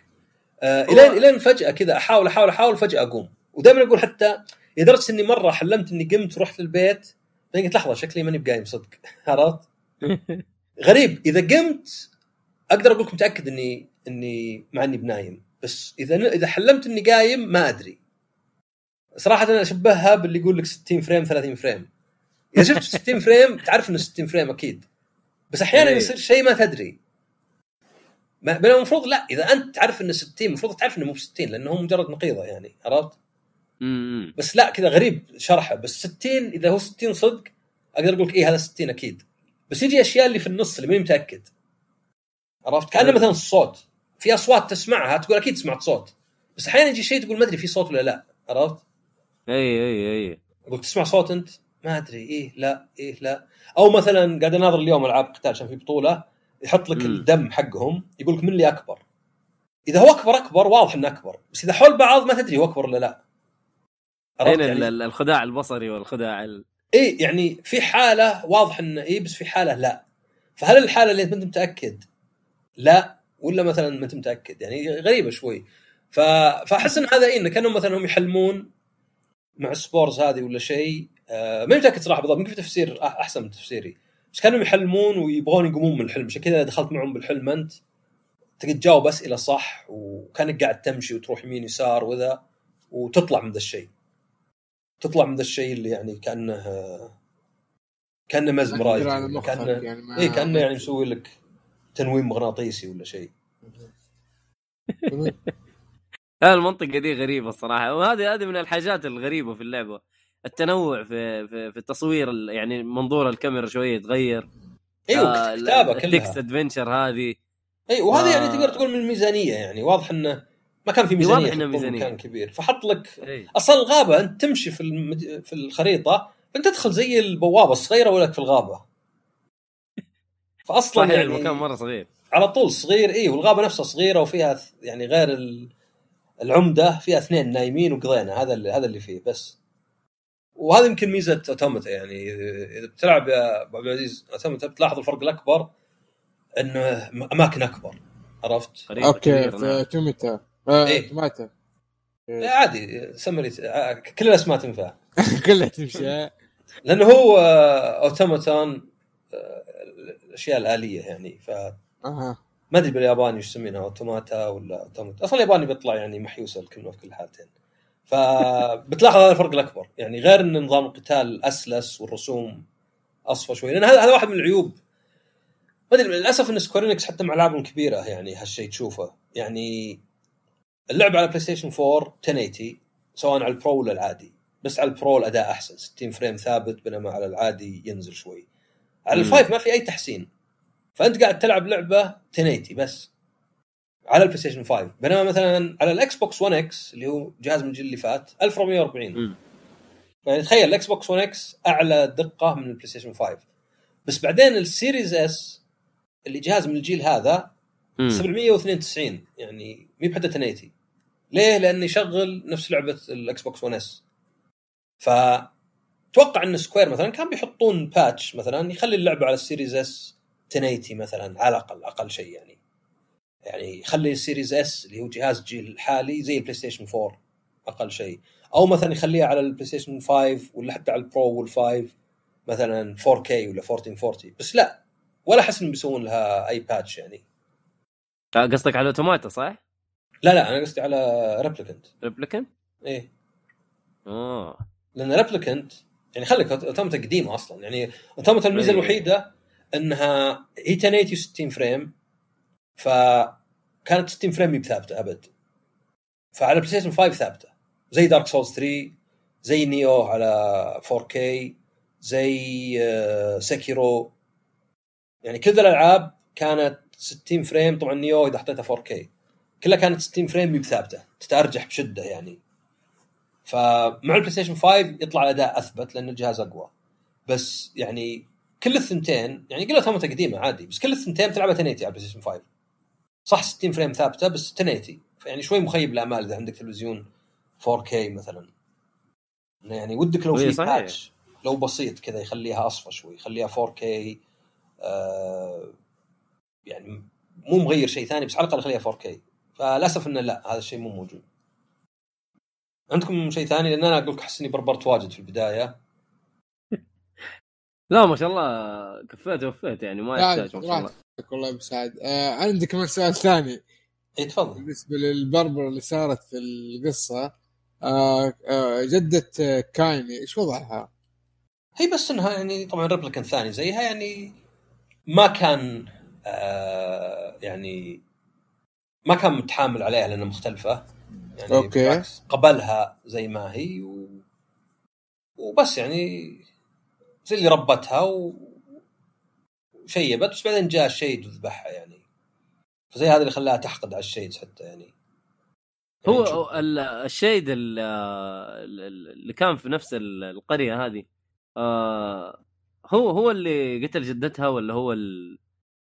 آه إلين إلين فجأة كذا احاول احاول أحاول فجأة أقوم. ودائما أقول حتى لدرجة إني مرة حلمت إني قمت ورحت البيت بعدين قلت لحظة شكلي ماني بقايم صدق. عرفت؟ غريب. إذا قمت أقدر أقول لكم متأكد اني إني مع إني بنايم. بس إذا إذا حلمت إني قايم ما أدري. صراحة أنا أشبهها باللي يقول لك 60 frame 30 frame. إذا شفت 60 frame تعرف إنه 60 frame أكيد. بس أحيانا إيه. يصير شيء ما تدري. ما بينما المفروض لا إذا أنت تعرف إنه 60 المفروض تعرف إنه مو ب 60 لأنه هو مجرد نقيضة يعني عرفت؟ بس لا كذا غريب شرحه. بس 60 إذا هو 60 صدق أقدر أقول لك إيه هذا 60 أكيد. بس يجي أشياء اللي في النص اللي ماني متأكد. عرفت؟ كأنه. مثلا الصوت في أصوات تسمعها تقول أكيد سمعت صوت. بس أحيانا يجي شيء تقول ما أدري في صوت ولا لا عرفت؟ أي أي أي. أقول تسمع صوت أنت؟ ما أدري إيه لا إيه لا. أو مثلا قاعد أناظر اليوم ألعاب قتال عشان في بطولة. يحط لك مم. الدم حقهم يقول لك من اللي أكبر؟ إذا هو أكبر أكبر واضح إنه أكبر. بس إذا حول بعض ما تدري هو أكبر ولا لا. هنا يعني؟ ال- ال- الخداع البصري والخداع ال... إيه يعني في حالة واضح إنه إيه بس في حالة لا. فهل الحالة اللي أنت ما أنت متأكد؟ لا. ولا مثلا ما أنت متأكد؟ يعني غريبة شوي. ف... فأحس إن هذا إيه إنه كانوا مثلا هم يحلمون مع السبورز هذه ولا شيء. آه ما متأكد صراحة بالضبط. يمكن في تفسير أحسن من تفسيري. بس كانوا يحلمون ويبغون يقومون من الحلم. عشان كذا دخلت معهم بالحلم أنت. تجاوب أسئلة صح وكأنك قاعد تمشي وتروح يمين يسار وذا وتطلع من ذا الشيء. تطلع من ذا الشيء اللي يعني كأنه كأنه مزمرايز مخك كأنه يعني ما- اي كأنه يعني مسوي لك تنويم مغناطيسي ولا شيء. لا المنطقة دي غريبة الصراحة. وهذه هذه من الحاجات الغريبة في اللعبة. التنوع في في, في التصوير ال- يعني منظور الكاميرا شوية يتغير. أيوه آه، كتابة ال text كلها. adventure هذه. اي وهذا آه. يعني تقدر تقول من الميزانية يعني واضح إنه ما كان في ميزانية واضح إنه يحطون ميزانية. مكان كبير. فحط لك إي. أصلا الغابة أنت تمشي في المد... في الخريطة أنت تدخل زي البوابة الصغيرة ولك في الغابة. فاصلا صحيح يعني المكان مرة صغير. على طول صغير إي والغابة نفسها صغيرة وفيها يعني غير ال- العمدة فيها اثنين نايمين وقضينا هذا اللي هذا اللي فيه بس. وهذا يمكن ميزة اوتوماتا يعني إذا بتلعب يا أبو عبد العزيز اوتوماتا بتلاحظ الفرق الأكبر إنه أماكن أكبر عرفت؟ okay في نعم. توماتا آه إيه. توماتا لا عادي سمري آه، كل الأسماء تنفع كلها تمشي آه. لأنه هو أوتوماتون الأشياء الآلية يعني ف أها ما أدري بالياباني وش يسمينها أوتوماتا ولا اوتوماتا أصلا الياباني بيطلع يعني محيوسة الكلمة في كل الحالتين فبتلاحظ هذا الفرق الأكبر. يعني غير إن نظام القتال أسلس والرسوم أصفى شوي لأن هذا هذا واحد من العيوب. ما أدري للأسف إن سكوير إينكس حتى مع العابهم الكبيره يعني هالشيء تشوفه. يعني اللعبة على بلاي ستيشن 4 1080 سواء على البرو ولا العادي. بس على البرو الأداء أحسن. 60 frame ثابت بينما على العادي ينزل شوي. على. ال five ما في أي تحسين. فأنت قاعد تلعب لعبة 1080 بس. على البلاي ستيشن 5 بينما مثلا على الاكس بوكس 1 إكس اللي هو جهاز من الجيل اللي فات 1440 مم. يعني تخيل الاكس بوكس 1 إكس أعلى دقة من البلاي ستيشن 5 بس بعدين السيريز اس اللي جهاز من الجيل هذا مم. 792 يعني مي بحتى 1080 ليه؟ لأنه يشغل نفس لعبة الاكس بوكس 1 اس فتوقع إن سكوير مثلا كان بيحطون patch مثلا يخلي اللعبة على السيريز اس 1080 مثلا على الأقل أقل شيء يعني يعني يخلي السيريز اس اللي هو جهاز الجيل الحالي زي البلاي ستيشن 4 أقل شيء. أو مثلا يخليها على البلاي ستيشن 5 ولا حتى على البرو وال5 مثلا 4K ولا 1440 بس لا ولا أحس إنهم بيسوون لها اي patch يعني. قصدك على اوتوماتا صح؟ لا لا أنا قصدي على ريبليكنت ريبليكنت؟ إيه. آه. لأن ريبليكنت يعني خليك اوتوماتا قديمة أصلا. يعني اوتوماتا الميزة إيه. الوحيدة إنها هي 1080 60 frame فكانت 60 frame مي بثابتة أبد. فعلى بلاي ستيشن 5 ثابتة. زي دارك سولز 3 زي نيو على 4K زي آه، سيكيرو يعني كل الألعاب كانت 60 frame. طبعا نيو إذا حطيتها 4K كلها كانت 60 frame مي بثابتة. تتأرجح بشدة يعني. فمع البلاي ستيشن 5 يطلع الأداء أثبت لأن الجهاز أقوى. بس يعني كل الثنتين يعني قلت اوتوماتا قديمه عادي بس كل الثنتين تلعبها 1080 على البلاي ستيشن 5 صح 60 frame ثابتة بس 1080 فيعني شوي مخيب الامال إذا عندك تلفزيون 4K مثلا. يعني ودك لو في صحيح. patch لو بسيط كذا يخليها أصفى شوي يخليها 4K آه يعني مو مغير شيء ثاني بس على الأقل يخليها 4K فللأسف إنه لا هذا الشيء مو موجود. عندكم شيء ثاني؟ لأن أنا أقول لك احس اني بربرت واجد في البداية. لا ما شاء الله كفيت وفيت يعني ما يحتاج ما شاء الله. راحتك والله أبو سعد آه عندي كمان سؤال ثاني اي تفضل بالنسبة للبربر اللي صارت في القصة آه آه جدة كايني إيش وضعها؟ هي بس إنها يعني طبعا ريبليكنت ثاني زيها يعني ما كان آه يعني ما كان متحامل عليها لأنها مختلفة يعني okay. بالعكس قبلها زي ما هي و... وبس يعني زي اللي ربتها و... وشيبت بس بعدين جاء ال shade وذبحها يعني فزي هذا اللي خلاها تحقد على ال shades حتى يعني يعني. هو ال- ال shade ال- ال- اللي كان في نفس ال- القرية هذه آه، هو هو اللي قتل جدتها ولا هو ال...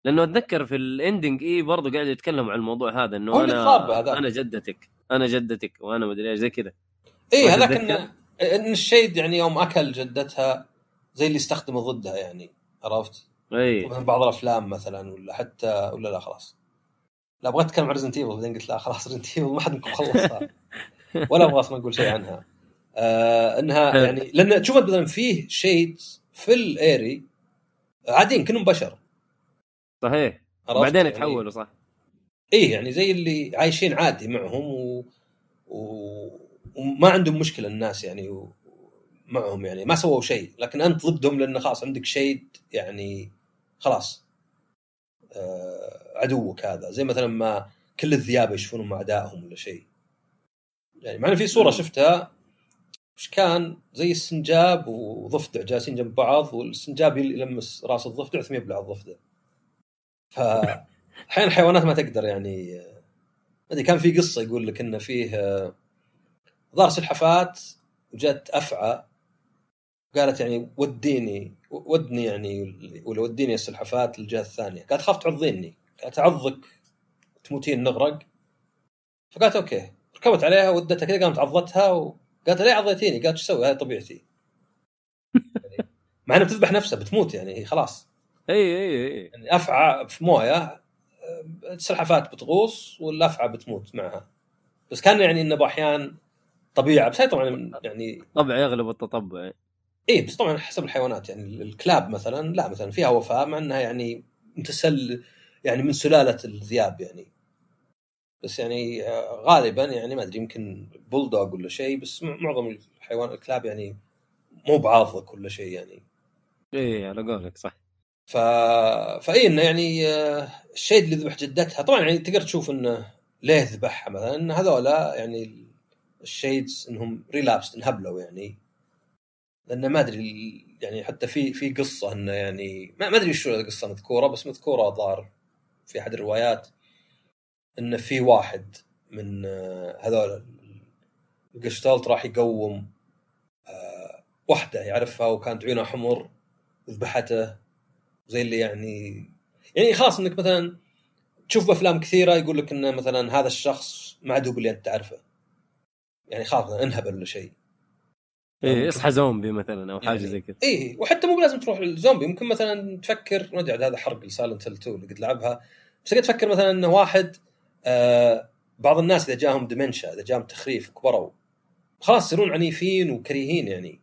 لأنه أتذكر في ال ending اي برضه قاعد يتكلم عن الموضوع هذا إنه أنا. أنا جدتك أنا جدتك وأنا مدري إيش زي كذا ما هذاك إن ال shade يعني يوم أكل جدتها زي اللي استخدمه ضدها يعني عرفت؟ اي مثلا بعض الأفلام مثلا ولا حتى ولا لا خلاص. لا بغيت أتكلم عن ريزدنت ايفل بعدين قلت لا خلاص ريزدنت ايفل ما حد منكم خلصها. ولا أبغى أصلا أقول شيء عنها. آه إنها يعني لأن تشوف مثلا فيه شيدز في الايري عاديين كلهم بشر. صحيح؟ بعدين يعني يتحولوا صح. إيه يعني زي اللي عايشين عادي معهم و... و... وما عندهم مشكلة الناس يعني و... معهم يعني ما سووا شيء. لكن أنت ضدهم لأن خلاص عندك شيد يعني خلاص آه عدوك هذا. زي مثلا ما كل الذئاب يشوفون مع أعدائهم ولا شيء. يعني مع في صورة شفتها وش كان؟ زي السنجاب وضفدع جالسين جنب بعض والسنجاب يلمس رأس الضفدع ثم يبلع الضفدع. ف أحيانا الحيوانات ما تقدر يعني آه، ما أدري كان في قصة يقول لك إنه فيه آه، ظهر سلحفات وجت أفعى قالت يعني وديني ودني يعني ولا وديني السلحفات للجهة الثانية. قالت خاف تعضيني قالت أعضك تموتين نغرق. فقالت أوكي. ركبت عليها ودتها كذا قامت عضتها وقالت ليه عضيتيني؟ قالت إيش أسوي؟ هذه طبيعتي. يعني مع إنها بتذبح نفسها بتموت يعني هي خلاص. إي إي إي يعني أفعى في موية السلحفات بتغوص والأفعى بتموت معها. بس كان يعني إنه بأحيان طبيعة. بس هي طبعا يعني طبع يغلب التطبع. إيه بس طبعا حسب الحيوانات يعني الكلاب مثلا لا مثلا فيها وفاء مع إنها يعني متسل يعني من سلالة الذئاب يعني. بس يعني آه، غالبا يعني ما أدري يمكن بولدوغ ولا شيء بس معظم الحيوان الكلاب يعني مو بعاضك ولا شيء يعني. اي على قولك صح. ف فإي إنه يعني آه، الشيء اللي ذبح جدتها طبعا يعني تقدر تشوف إنه ليه ذبحها مثلا إن هذولا يعني الشيدز إنهم ريلابست انهبلوا يعني. لأن ما أدري يعني حتى في في قصة إنه يعني ما أدري شو القصة مذكورة بس مذكورة ظهر في أحد الروايات إنه في واحد من آه، هذول القشتالت راح يقوم آه، واحدة يعرفها وكانت عيونها حمر ذبحته زي اللي يعني يعني خلاص إنك مثلا تشوف بافلام كثيرة يقول لك إنه مثلا هذا الشخص ما عاد هو اللي أنت تعرفه. يعني خلاص إنهبل ولا شيء اي اصحى زومبي مثلا أو حاجة يعني زي كذا اي وحتى مو لازم تروح للزومبي ممكن مثلا تفكر ما أدري هذا حرق ل Silent Hill 2 اللي قد لعبها بس قد تفكر مثلا إنه واحد آه بعض الناس إذا جاهم dementia إذا جاهم تخريف كبروا خلاص يصيرون عنيفين وكريهين يعني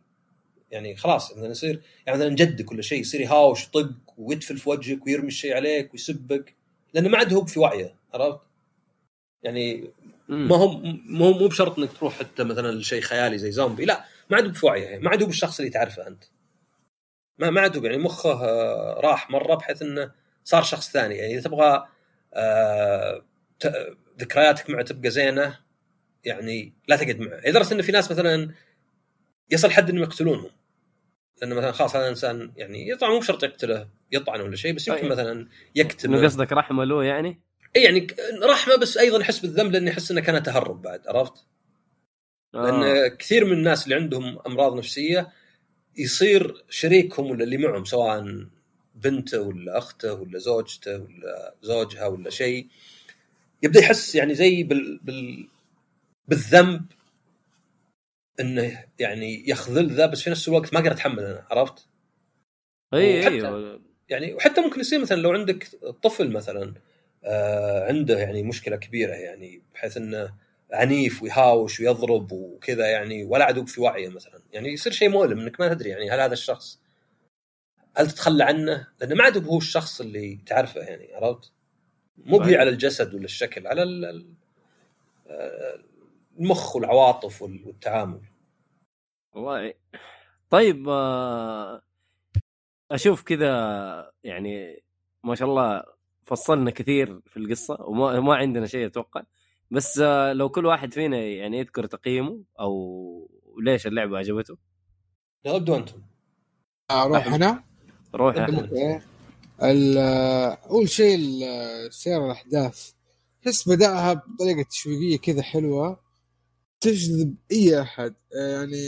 يعني خلاص مثلا يصير يعني مثلا جدك ولا شيء يصير يهاوش يطق ويدفل في وجهك ويرمي الشيء عليك ويسبك لأنه ما عاد هو في وعيه عرفت؟ يعني. ما هو ما هو مو بشرط إنك تروح حتى مثلا لشيء خيالي زي زومبي لا ما عاد هو في وعيه ما عاد بالشخص اللي تعرفه أنت ما ما عاد يعني مخه آه، راح مرة بحيث إنه صار شخص ثاني يعني إذا تبغى آه، ذكرياتك معه تبقى زينة يعني لا تقعد معه لدرجه ان في ناس مثلا يصل حد إنهم يقتلونهم لأنه مثلا خلاص هذا إنسان يعني طبعا مو بشرط يقتله يطعنه ولا شيء بس يمكن أي. مثلا يكتم إنه قصدك رحمة له يعني؟ اي يعني رحمة بس أيضا يحس بالذنب لأنه يحس إنه كان تهرب بعد عرفت؟ لأن آه. كثير من الناس اللي عندهم أمراض نفسية يصير شريكهم ولا اللي معهم سواء بنته ولا أخته ولا زوجته ولا زوجها ولا شيء يبدأ يحس يعني زي بال, بال بالذنب إنه يعني يخذل ذا بس في نفس الوقت ما أقدر اتحمل أنا عرفت؟ إي إي يعني وحتى ممكن يصير مثلا لو عندك طفل مثلا آه عنده يعني مشكلة كبيرة يعني بحيث إنه عنيف ويهاوش ويضرب وكذا يعني ولا عدو في وعيه مثلا يعني يصير شيء مؤلم إنك ما تدري يعني هل هذا الشخص هل تتخلى عنه؟ لأنه ما عاد هو الشخص اللي تعرفه يعني عرفت؟ مو بهي. على الجسد ولا الشكل على آه، المخ والعواطف وال- والتعامل والله طيب آه، أشوف كذا يعني ما شاء الله فصلنا كثير في القصة وما ما عندنا شيء أتوقع بس آه، لو كل واحد فينا يعني يذكر تقييمه أو ليش اللعبة عجبته؟ يلا ابدوا أنتم أروح أنا؟ روح ال- أول شيء ال- سير الأحداث. تحس بدأها بطريقة تشويقية كذا حلوة. تجذب أي أحد. يعني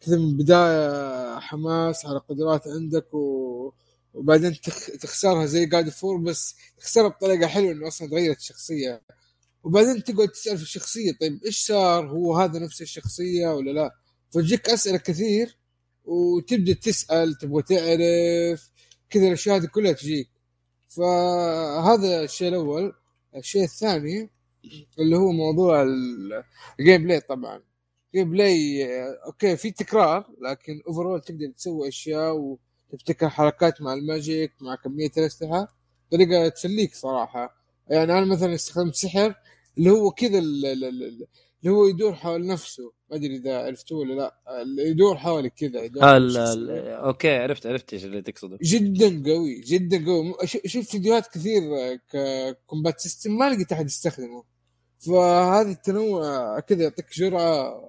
كذا من بداية حماس على قدرات عندك و... وبعدين تخ... تخسرها زي جاد فور بس تخسرها بطريقة حلوة إنه أصلا تغيرت الشخصية. وبعدين تقعد تسأل في الشخصية طيب إيش صار؟ هو هذا نفس الشخصية ولا لا؟ فتجيك أسئلة كثير وتبدأ تسأل تبغى تعرف كذا الأشياء هذه كلها تجيك. فهذا الشيء الأول. الشيء الثاني اللي هو موضوع ال- ال gameplay طبعا. ال gameplay أوكي في تكرار لكن overall تقدر تسوي أشياء وتبتكر حركات مع ال magic مع كمية الأسلحة. طريقة تسليك صراحة. يعني أنا مثلا استخدمت سحر اللي هو كذا ال- ال- ال- ال- اللي هو يدور حول نفسه. ما أدري إذا عرفتوه ولا لا. اللي يدور حولك كذا يدور حول ال- الشخصية. ال- أوكي عرفت عرفت إيش اللي تقصده. جدا قوي جدا قوي. أشوف فيديوهات كثير ككومبات سيستم ما لقيت أحد يستخدمه. فهذا التنوع كذا يعطيك جرعة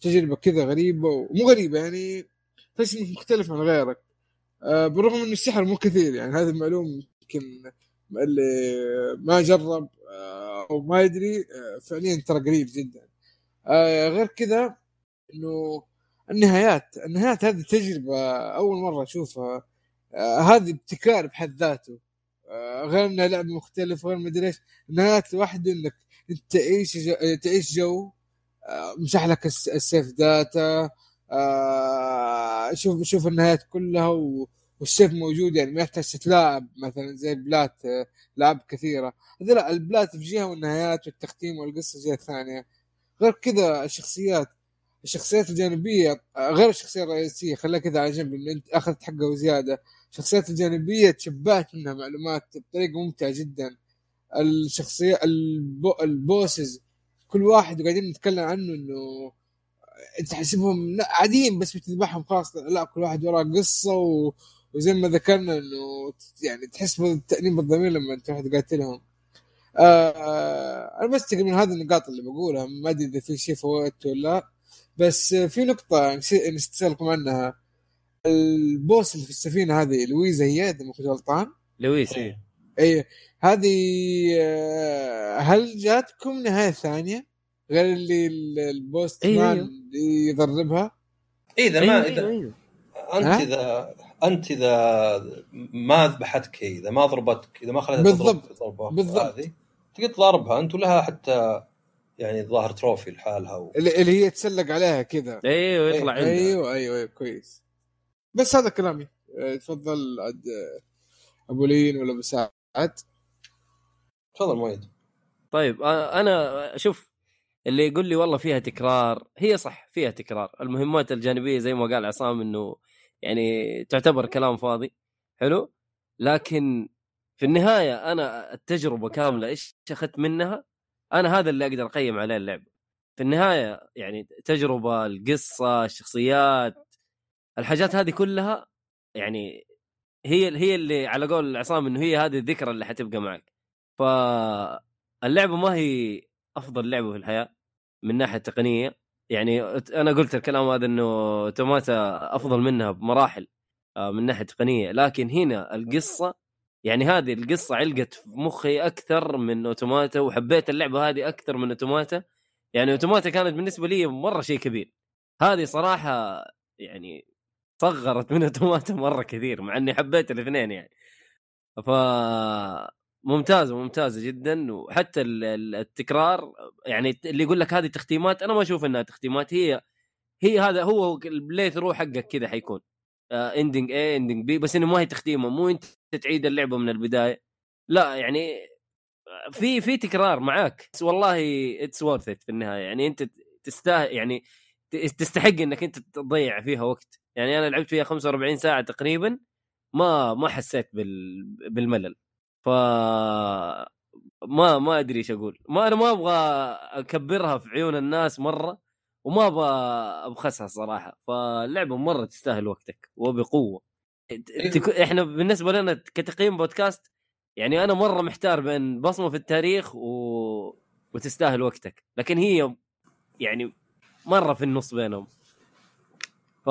تجربة كذا غريبة ومو غريبة يعني تحس إنك مختلف عن غيرك. آه، بالرغم إن السحر مو كثير يعني هذه المعلومة يمكن اللي ما جرب آه، أو ما يدري آه، فعليا ترى قريب جدا. آه، غير كذا إنه النهايات النهايات هذه تجربة أول مرة أشوفها. آه، هذه ابتكار بحد ذاته. غير إنها لعبة مختلفة غير ما ادري إيش. النهايات لوحده إنك أنت تعيش جو تعيش جو مسح لك الس- ال save data شوف شوف النهايات كلها و- وال save موجود يعني ما يحتاج تتلاعب مثلا زي ال plat آه، لعب كثيرة. هذا لا ال plat في جهة والنهايات والتختيم والقصة جهة ثانية. غير كذا الشخصيات الشخصيات الجانبية آه، غير الشخصية الرئيسية خليها كذا على جنب أنت أخذت حقه وزيادة. الشخصيات الجانبية تشبعت منها معلومات بطريقة ممتعة جدا. الشخصية البو البوسز كل واحد قاعدين نتكلم عنه إنه أنت تحسبهم عاديين بس بتذبحهم خلاص لا كل واحد وراه قصة و... وزي ما ذكرنا إنه يعني تحس بالتأنيب الضمير لما تروح تقاتلهم آه أنا بس تقريبا هذه النقاط اللي بقولها ما أدري إذا في شيء فوت ولا لا. بس في نقطة اسالكم عنها ال boss اللي في السفينة هذه لويزا هي إذا ما كنت غلطان لويس إيه. اي هذه آه، هل جاتكم نهاية ثانية غير اللي ال- ال postman. اللي يضربها إذا أيوة ما أيوة إذا أيوة. أنت ها؟ اذا أنت إذا ما ذبحتك هي إذا ما ضربتك إذا ما خليتها بالضبط. تضرب ضربة بالضبط. هذه تقدر تضاربها. انت ولها حتى يعني ظاهر تروفي لحالها و... اللي هي تسلق عليها كذا. أيوه يطلع عندها. أيوه أيوه أيوه كويس. بس هذا كلامي. آه، تفضل عاد آه، أبو لين ولا أبو سعد. تفضل مؤيد. طيب آه، أنا شوف اللي يقول لي والله فيها تكرار هي صح فيها تكرار. المهمات الجانبية زي ما قال عصام إنه يعني تعتبر كلام فاضي حلو؟ لكن في النهاية أنا التجربة كاملة إيش أخذت منها؟ أنا هذا اللي أقدر أقيم عليه اللعبة. في النهاية يعني تجربة القصة الشخصيات الحاجات هذه كلها يعني هي هي اللي على قول عصام إنه هي هذه الذكرى اللي حتبقى معك. فاللعبة ما هي أفضل لعبة في الحياة من ناحيه تقنيه يعني أنا قلت الكلام هذا إنه توماتا أفضل منها بمراحل آه، من ناحية تقنية. لكن هنا القصة يعني هذه القصة علقت في مخي أكثر من أوتوماتا وحبيت اللعبة هذه أكثر من أوتوماتا. يعني أوتوماتا كانت بالنسبة لي مرة شيء كبير. هذه صراحة يعني صغرت من أوتوماتا مرة كثير مع إني حبيت الاثنين يعني. ف ممتازة ممتازة جدا. وحتى ال- ال- التكرار يعني اللي يقول لك هذه تختيمات أنا ما أشوف إنها تختيمات. هي هي هذا هو ال playthrough حقك كذا حيكون. ending A ending B بس إنه ما هي تختيمة. مو أنت تعيد اللعبة من البداية. لا يعني في في تكرار معاك. بس والله it's worth في النهاية. يعني أنت تستاهل يعني تستحق إنك أنت تضيع فيها وقت. يعني أنا لعبت فيها 45 ساعة تقريبا. ما ما حسيت بال بالملل. ف ما ما أدري إيش أقول. ما أنا ما أبغى أكبرها في عيون الناس مرة وما أبغى أبخسها صراحة. فاللعبة مرة تستاهل وقتك وبقوة. تك... إحنا بالنسبة لنا كتقييم بودكاست يعني أنا مرة محتار بين بصمة في التاريخ و... وتستاهل وقتك. لكن هي يعني مرة في النص بينهم. ف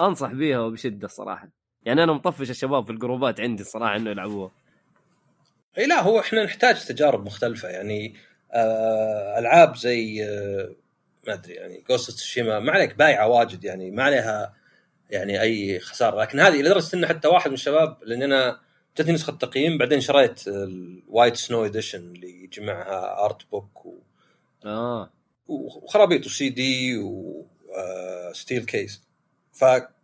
أنصح بيها وبشدة الصراحه يعني أنا مطفش الشباب في الجروبات عندي الصراحه إنه يلعبوها. إي لا هو إحنا نحتاج تجارب مختلفة. يعني آه ألعاب زي آه ما أدري يعني Ghost Tsushima ما عليك بايعة واجد يعني ما عليها يعني أي خسارة. لكن هذه لدرجة ان حتى واحد من الشباب لأن أنا جتني نسخة تقييم بعدين شريت ال White Snow Edition اللي يجمعها art book و... آه. وخرابيط وسي دي وستيل كيس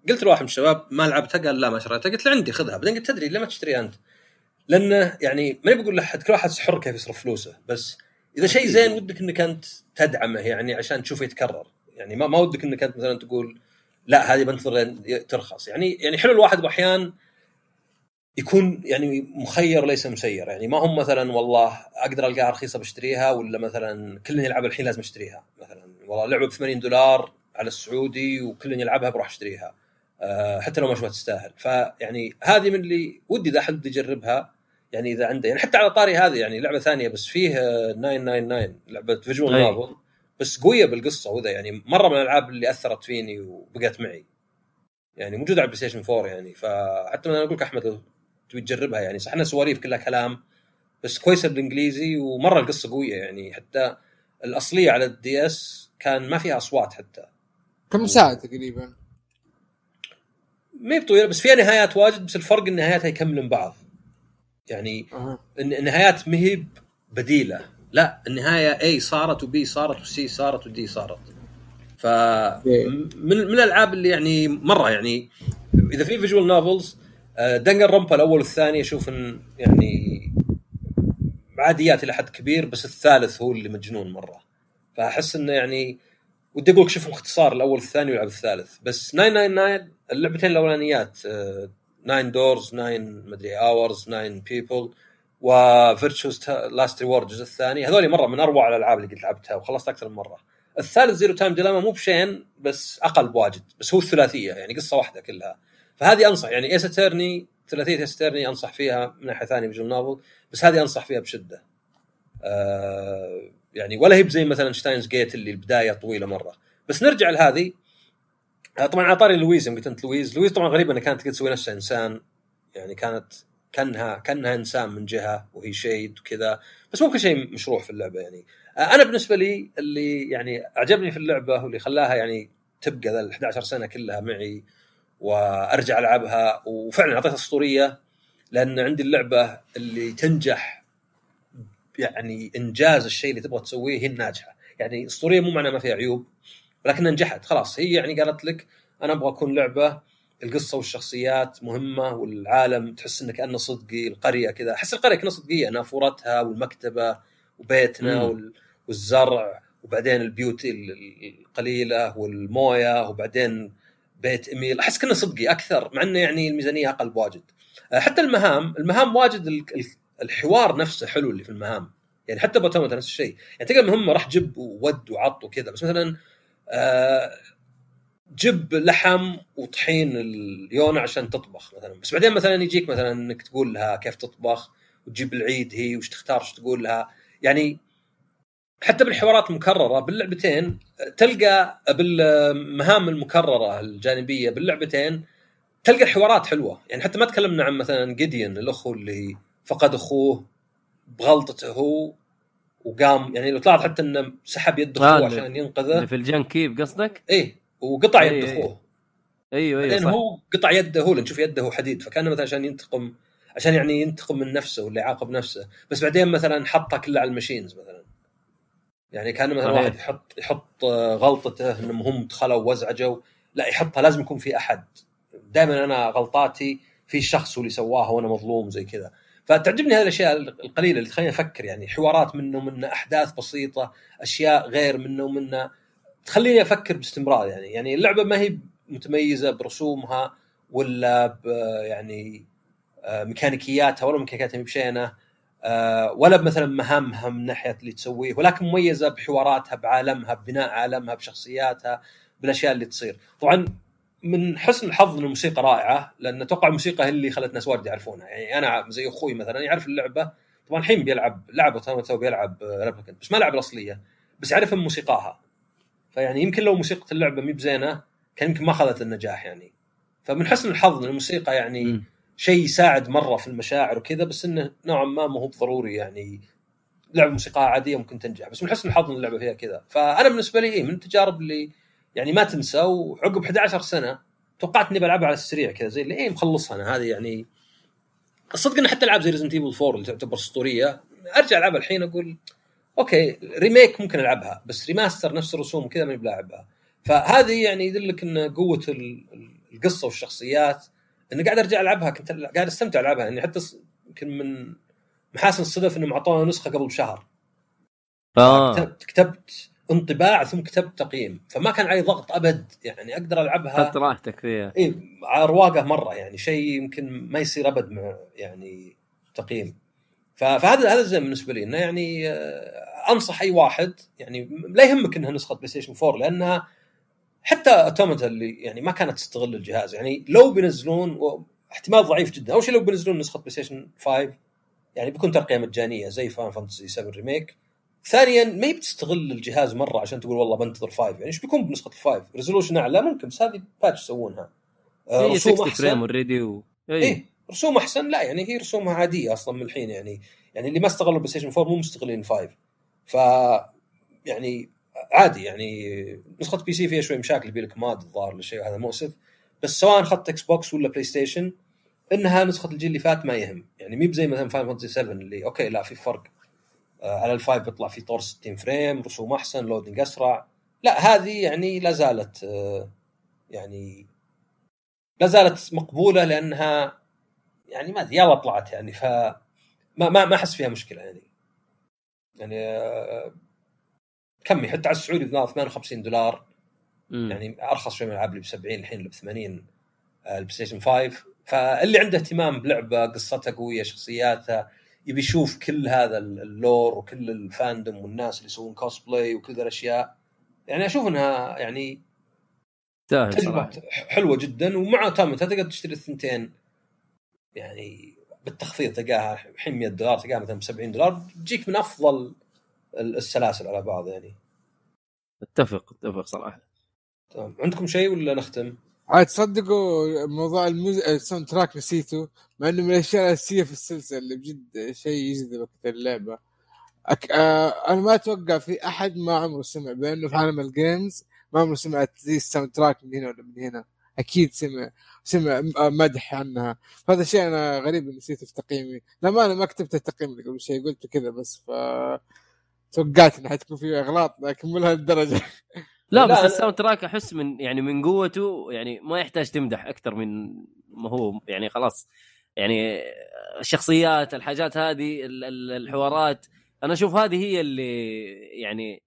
فقلت لواحد من الشباب ما لعبتها؟ قال لا ما شريتها. قلت له عندي خذها. بعدين قلت تدري ليه ما تشتريها أنت؟ لأنه يعني ماني بقول لأحد كل واحد حر كيف يصرف فلوسه. بس إذا شيء زين ودك إنك أنت تدعمه يعني عشان تشوفه يتكرر. يعني ما ما ودك إنك أنت مثلا تقول لا هذه بنتظر ترخص. يعني يعني حلو الواحد باحيان يكون يعني مخير ليس مسير. يعني ما هم مثلا والله أقدر القاها رخيصة بشتريها ولا مثلا كل يلعب الحين لازم أشتريها. مثلا والله لعبة ب 80 دولار على السعودي وكل يلعبها بروح أشتريها. حتى لو ما اشوفها تستاهل فيعني هذه من اللي ودي إذا احد يجربها يعني إذا عنده يعني حتى على طاري هذه يعني لعبة ثانية بس فيه آه، 999 لعبة visual أي. novel بس قوية بالقصة وذا يعني مرة من الألعاب اللي أثرت فيني وبقت معي يعني موجودة على ال PlayStation 4 يعني فحتى أنا أقول لك احمد تبي تجربها يعني صح انها سواليف كلها كلام بس كويسة بالإنجليزي ومرة القصة قوية يعني حتى الأصلية على ال DS كان ما فيها أصوات حتى كم ساعة تقريبا؟ ما هي طويله بس فيها نهايات واجد بس الفرق إن نهاياتها يكملن بعض. يعني النهايات ما هي بديلة. لا النهاية A صارت و B صارت و C صارت و D صارت. ف إيه. من من الألعاب اللي يعني مرة يعني إذا في visual novels Danganronpa الأول والثاني أشوف إن يعني عاديات إلى حد كبير بس الثالث هو اللي مجنون مرة. فأحس إنه يعني ودي أقول لك شوف اختصار الأول والثاني والعب الثالث. بس 999 اللعبتين الأولانيات 9 doors 9 مدري hours 9 people و Virtue's Last Reward الجزء الثاني. هذول مرة من أروع الألعاب اللي قد لعبتها وخلصت أكثر من مرة. الثالث Zero Time Dilemma مو بشين بس أقل بواجد بس هو الثلاثية يعني قصة واحدة كلها. فهذه أنصح يعني Ace Attorney ثلاثية Ace Attorney أنصح فيها من ناحية ثانية visual novel بس هذه أنصح فيها بشدة. آه يعني ولا هي بزي مثلا Steins Gate اللي البداية طويلة مرة. بس نرجع لهذه طبعا على طاري لويز يوم قلت أنت لويز لويز طبعا غريبه انها كانت تقدر تسوي نفسها إنسان يعني كانت كأنها كأنها إنسان من جهة وهي shade وكذا بس مو كل شيء مشروع في اللعبة يعني. آه، أنا بالنسبة لي اللي يعني اعجبني في اللعبة واللي خلاها يعني تبقى ال 11 سنة كلها معي وأرجع ألعبها وفعلا أعطيتها أسطورية لأن عندي اللعبة اللي تنجح يعني إنجاز الشيء اللي تبغى تسويه هي الناجحة. يعني أسطورية مو معناه ما فيها عيوب. ولكنها نجحت. خلاص هي يعني قالت لك أنا أبغى أكون لعبة القصة والشخصيات مهمة والعالم تحس أنه كانه صدقي القرية كذا. أحس القرية كأنها صدقية نافورتها والمكتبة وبيتنا. وال- والزرع وبعدين البيوت ال- ال- القليلة والموية وبعدين بيت إيميل. أحس كأنه صدقي أكثر مع إنه يعني الميزانية أقل بواجد. آه، حتى المهام المهام واجد ال- ال- الحوار نفسه حلو اللي في المهام. يعني حتى ب Automata نفس الشيء. يعني تلقى المهمه راح جب وود وعط وكذا بس مثلا آه، جب لحم وطحين اليونة عشان تطبخ مثلا. بس بعدين مثلا يجيك مثلا إنك تقول لها كيف تطبخ وتجيب العيد هي وش تختار وش تقول لها. يعني حتى بالحوارات المكررة باللعبتين تلقى بالمهام المكررة الجانبية باللعبتين تلقى الحوارات حلوة. يعني حتى ما تكلمنا عن مثلا جيديون الأخو اللي فقد أخوه بغلطته هو. وقام يعني لو طلعت حتى إنه سحب يد آه، اخوه اللي- عشان ينقذه. في ال Junk Heap قصدك؟ إيه وقطع إيه، يد إيه. أخوه. أيوه أيوه بعدين صح. هو قطع يده هو لأن شوف يده هو حديد فكان مثلا عشان ينتقم عشان يعني ينتقم من نفسه ولا يعاقب نفسه. بس بعدين مثلا حطها كلها على ال machines مثلا. يعني كان مثلا. واحد يحط يحط آه، غلطته إنهم هم دخلوا وازعجوا لا يحطها لازم يكون في أحد. دائما أنا غلطاتي في شخص هو اللي سواها وأنا مظلوم زي كذا. فتعجبني هذه الأشياء القليلة اللي تخليني أفكر يعني حوارات منه ومنه أحداث بسيطة أشياء غير منه ومنه تخليني أفكر باستمرار يعني. يعني اللعبة ما هي متميزة برسومها ولا ب يعني آه، ميكانيكياتها ولا ميكانيكياتها مي بشينة آه، ولا مثلا مهامها من ناحية اللي تسويه ولكن مميزة بحواراتها بعالمها ببناء عالمها بشخصياتها بالأشياء اللي تصير. طبعا من حسن الحظ إن الموسيقى رائعة لأن أتوقع الموسيقى هي اللي خلت ناس واجد يعرفونها. يعني أنا زي أخوي مثلا يعرف اللعبة طبعا الحين بيلعب لعبة تو بيلعب Replicant بس ما لعب الأصلية بس يعرف موسيقاها فيعني يمكن لو موسيقى اللعبة مي بزينة كان يمكن ما اخذت النجاح يعني. فمن حسن الحظ إن الموسيقى يعني. شيء يساعد مرة في المشاعر وكذا بس إنه نوعا ما ما هو بضروري يعني لعبه موسيقاها عادية ممكن تنجح. بس من حسن الحظ إن اللعبة فيها كذا. فأنا بالنسبة لي إيه من التجارب اللي يعني ما تنسى وعقب 11 سنة توقعت إني بلعبها على السريع كذا زي اللي إيه مخلصها أنا. هذه يعني الصدق إن حتى ألعاب زي Resident Evil 4 اللي تعتبر أسطورية أرجع ألعبها الحين أقول okay remake ممكن ألعبها بس remaster نفس الرسوم كذا ماني بلاعبها. فهذه يعني يدلك إن قوة ال- ال- القصة والشخصيات. إني قاعد أرجع ألعبها كنت قاعد أستمتع ألعبها يعني حتى يمكن من محاسن الصدف إنهم اعطونا نسخة قبل بشهر. آه. كتبت, كتبت انطباع ثم كتبت تقييم. فما كان علي ضغط أبد يعني أقدر ألعبها اخذت راحتك فيها. اي على رواقه مرة يعني شيء يمكن ما يصير أبد مع يعني تقييم. فهذا هذا زين بالنسبة لي إنه يعني آه، أنصح أي واحد يعني لا يهمك إنها نسخة بلاي ستيشن 4 لأنها حتى Automata اللي يعني ما كانت تستغل الجهاز. يعني لو بينزلون احتمال ضعيف جدا. أول شيء لو بينزلون نسخة بلاي ستيشن 5 يعني بيكون ترقية مجانية زي Final Fantasy 7 Remake. ثانيا ما هي بتستغل الجهاز مرة عشان تقول والله بنتظر 5 يعني إيش بيكون بنسخة ال five resolution أعلى ممكن بس هذه patch يسوونها. آه، هي رسوم 60 أحسن. frame already و... إيه. رسوم أحسن. لا يعني هي رسومها عادية أصلا من الحين يعني يعني اللي ما استغلوا بلاي ستيشن 4 مو مستغلين 5 ف يعني عادي يعني نسخة PC فيها شوي مشاكل يبي لك mod الظاهر للشيء هذا مؤسف. بس سواء اخذت إكس بوكس ولا بلاي ستيشن إنها نسخة الجيل اللي فات ما يهم. يعني مي بزي مثلا Final Fantasy 7 اللي okay لا في فرق. على ال five بيطلع في طور 60 frame رسوم أحسن loading أسرع. لا هذه يعني لا زالت آه يعني لا زالت مقبولة لأنها يعني ما أدري يلا طلعت يعني ف ما ما ما أحس فيها مشكلة يعني. يعني آه، كمي حتى على السعودي ب 58 دولار. مم. يعني أرخص شوي من الالعاب اللي ب 70 الحين اللي ب 80 آه، البلاي ستيشن 5 فاللي عنده اهتمام بلعبة قصتها قوية شخصياتها يبي يشوف كل هذا ال lore وكل ال fandom والناس اللي يسوون كوسبلاي وكل الأشياء. يعني أشوف إنها يعني تجربه حلوة جدا ومع Automata تقدر تشتري الثنتين. يعني بالتخفيض تلقاها الحين 100 دولار تلقاها مثلا ب 70 دولار تجيك من أفضل ال- السلاسل على بعض يعني. أتفق أتفق صراحة. تمام. عندكم شيء ولا نختم؟ عاد تصدقوا موضوع الموز... ال soundtrack نسيته مع إنه من الأشياء الأساسية في السلسلة اللي بجد شيء يجذبك في اللعبة. أك... آه... أنا ما أتوقع في أحد ما عمره سمع بانه في عالم ال games ما عمره سمع زي ال soundtrack من هنا ولا من هنا. أكيد سمع سمع آه، مدح عنها. فهذا شيء أنا غريب نسيته في تقييمي. لما أنا ما كتبت التقييم اللي قبل شيء قلت كذا بس ف توقعت انه حتكون في اغلاط لكن مو لهالدرجة. لا, لا، بس الساوند تراك أحس من يعني من قوته يعني ما يحتاج تمدح أكثر من ما هو يعني خلاص. يعني الشخصيات الحاجات هذه ال- ال- الحوارات أنا أشوف هذه هي اللي يعني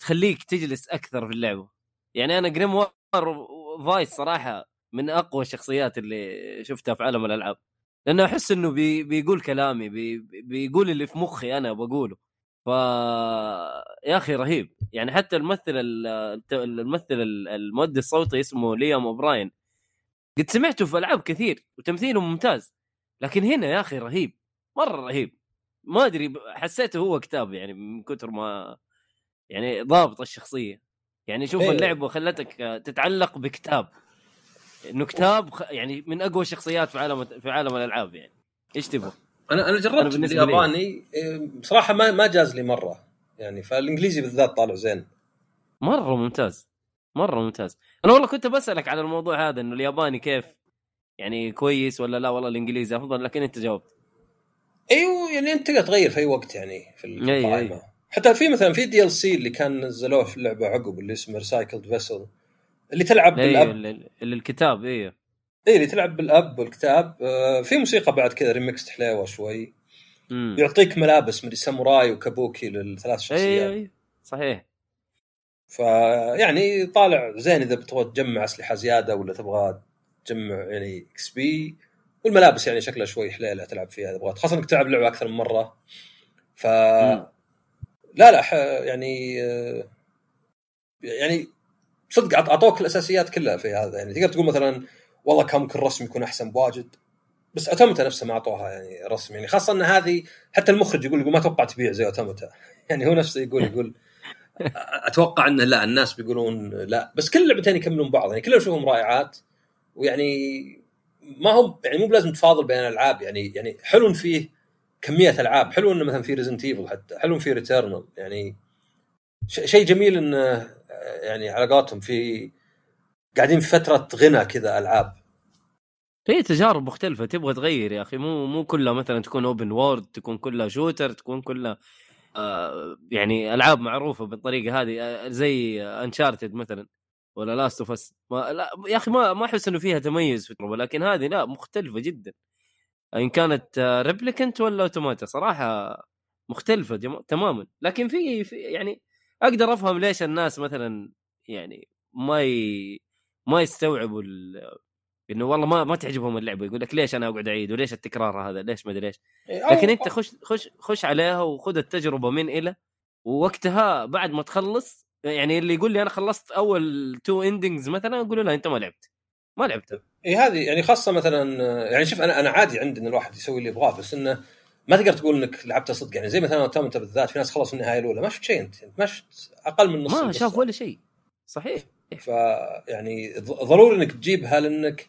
تخليك تجلس أكثر في اللعبة. يعني أنا Grimoire Weiss صراحة من أقوى الشخصيات اللي شفتها في عالم الألعاب. لأنه أحس إنه بي بيقول كلامي بي بيقول اللي في مخي أنا بقوله. ف يا أخي رهيب. يعني حتى الممثل الممثل ال- المؤدي الصوتي اسمه ليام أوبراين قد سمعته في ألعاب كثير وتمثيله ممتاز لكن هنا يا أخي رهيب مرة رهيب. ما أدري حسيته هو كتاب يعني من كثر ما يعني ضابط الشخصية. يعني شوف إيه. اللعبة خلتك تتعلق بكتاب. إنه كتاب يعني من أقوى الشخصيات في عالم في عالم الألعاب يعني. إيش تبغى؟ أنا أنا أنا جربت لي. الياباني إيه، بصراحة ما ما جاز لي مرة. يعني فالإنجليزي بالذات طالع زين. مرة ممتاز. مرة ممتاز. أنا والله كنت بسألك على الموضوع هذا إنه الياباني كيف؟ يعني كويس ولا لا؟ والله الإنجليزي أفضل لكن أنت جاوبت. أيوه يعني أنت تقدر تغير في أي وقت يعني في القائمه أي. حتى في مثلا في DLC اللي كان نزلوه في اللعبه عقب اللي اسمه Recycled Vessel اللي تلعب أيوه بالاب ال- ال- الكتاب أيوه اي اللي تلعب بالأب والكتاب آه، في موسيقى بعد كذا ريمكس حليوة شوي. امم يعطيك ملابس مدري ساموراي وكابوكي للثلاث شخصيات. أيوه أيوه صحيح فيعني طالع زين إذا بتبغى تجمع أسلحة زيادة ولا تبغى تجمع يعني XP والملابس يعني شكلها شوي حليلة تلعب فيها إذا بغيت خاصة إنك تلعب لعبة أكثر من مرة. ف مم. لا لا ح- يعني آه، يعني صدق أعطوك الأساسيات كلها في هذا. يعني تقدر تقول مثلا والله كان ممكن الرسم يكون أحسن بواجد بس Automata نفسه ما أعطوها يعني رسم يعني خاصة إن هذه حتى المخرج يقول يقول ما أتوقع تبيع زي أوتوماتا. يعني هو نفسه يقول يقول أتوقع انه لا الناس بيقولون لا بس كل اللعبتين يكملون بعض يعني كلهم أشوفهم رائعات ويعني ما هم يعني مو بلازم تفاضل بين الألعاب يعني يعني حلو فيه كمية ألعاب حلو انه مثلا في Resident Evil حتى حلو في Returnal يعني شيء جميل انه يعني على قولتهم في قاعدين في فترة غنى كذا ألعاب. في تجارب مختلفة تبغى تغير يا أخي. مو مو كلها مثلا تكون open world تكون كلها shooter تكون كلها آه يعني ألعاب معروفة بالطريقة هذه آه زي Uncharted مثلا ولا Last of Us لا يا أخي ما ما أحس إنه فيها تميز في لكن هذه لا مختلفة جدا. إن كانت Replicant ولا Automata صراحة مختلفة جم... تماما. لكن في, في يعني أقدر أفهم ليش الناس مثلا يعني ما. ما يستوعبوا ال... إنه والله ما ما تعجبهم اللعبة. يقول لك ليش أنا أقعد أعيد؟ وليش التكرار هذا؟ ليش؟ ما أدري ليش. لكن أنت خش خش خش عليها وخذ التجربة من إلى ووقتها بعد ما تخلص يعني اللي يقول لي أنا خلصت أول two endings مثلا أقول له لا أنت ما لعبت. ما لعبت اي هذه يعني خاصة مثلا يعني شوف أنا أنا عادي عندي إن الواحد يسوي اللي يبغاه بس إنه ما تقدر تقول إنك لعبتها صدق. يعني زي مثلا Automata بالذات في ناس خلصوا النهاية الأولى ما شفت شيء أنت. ما شفت أقل من نص ما. شاف ولا شيء. صحيح. ف يعني ض- ضروري إنك تجيبها لأنك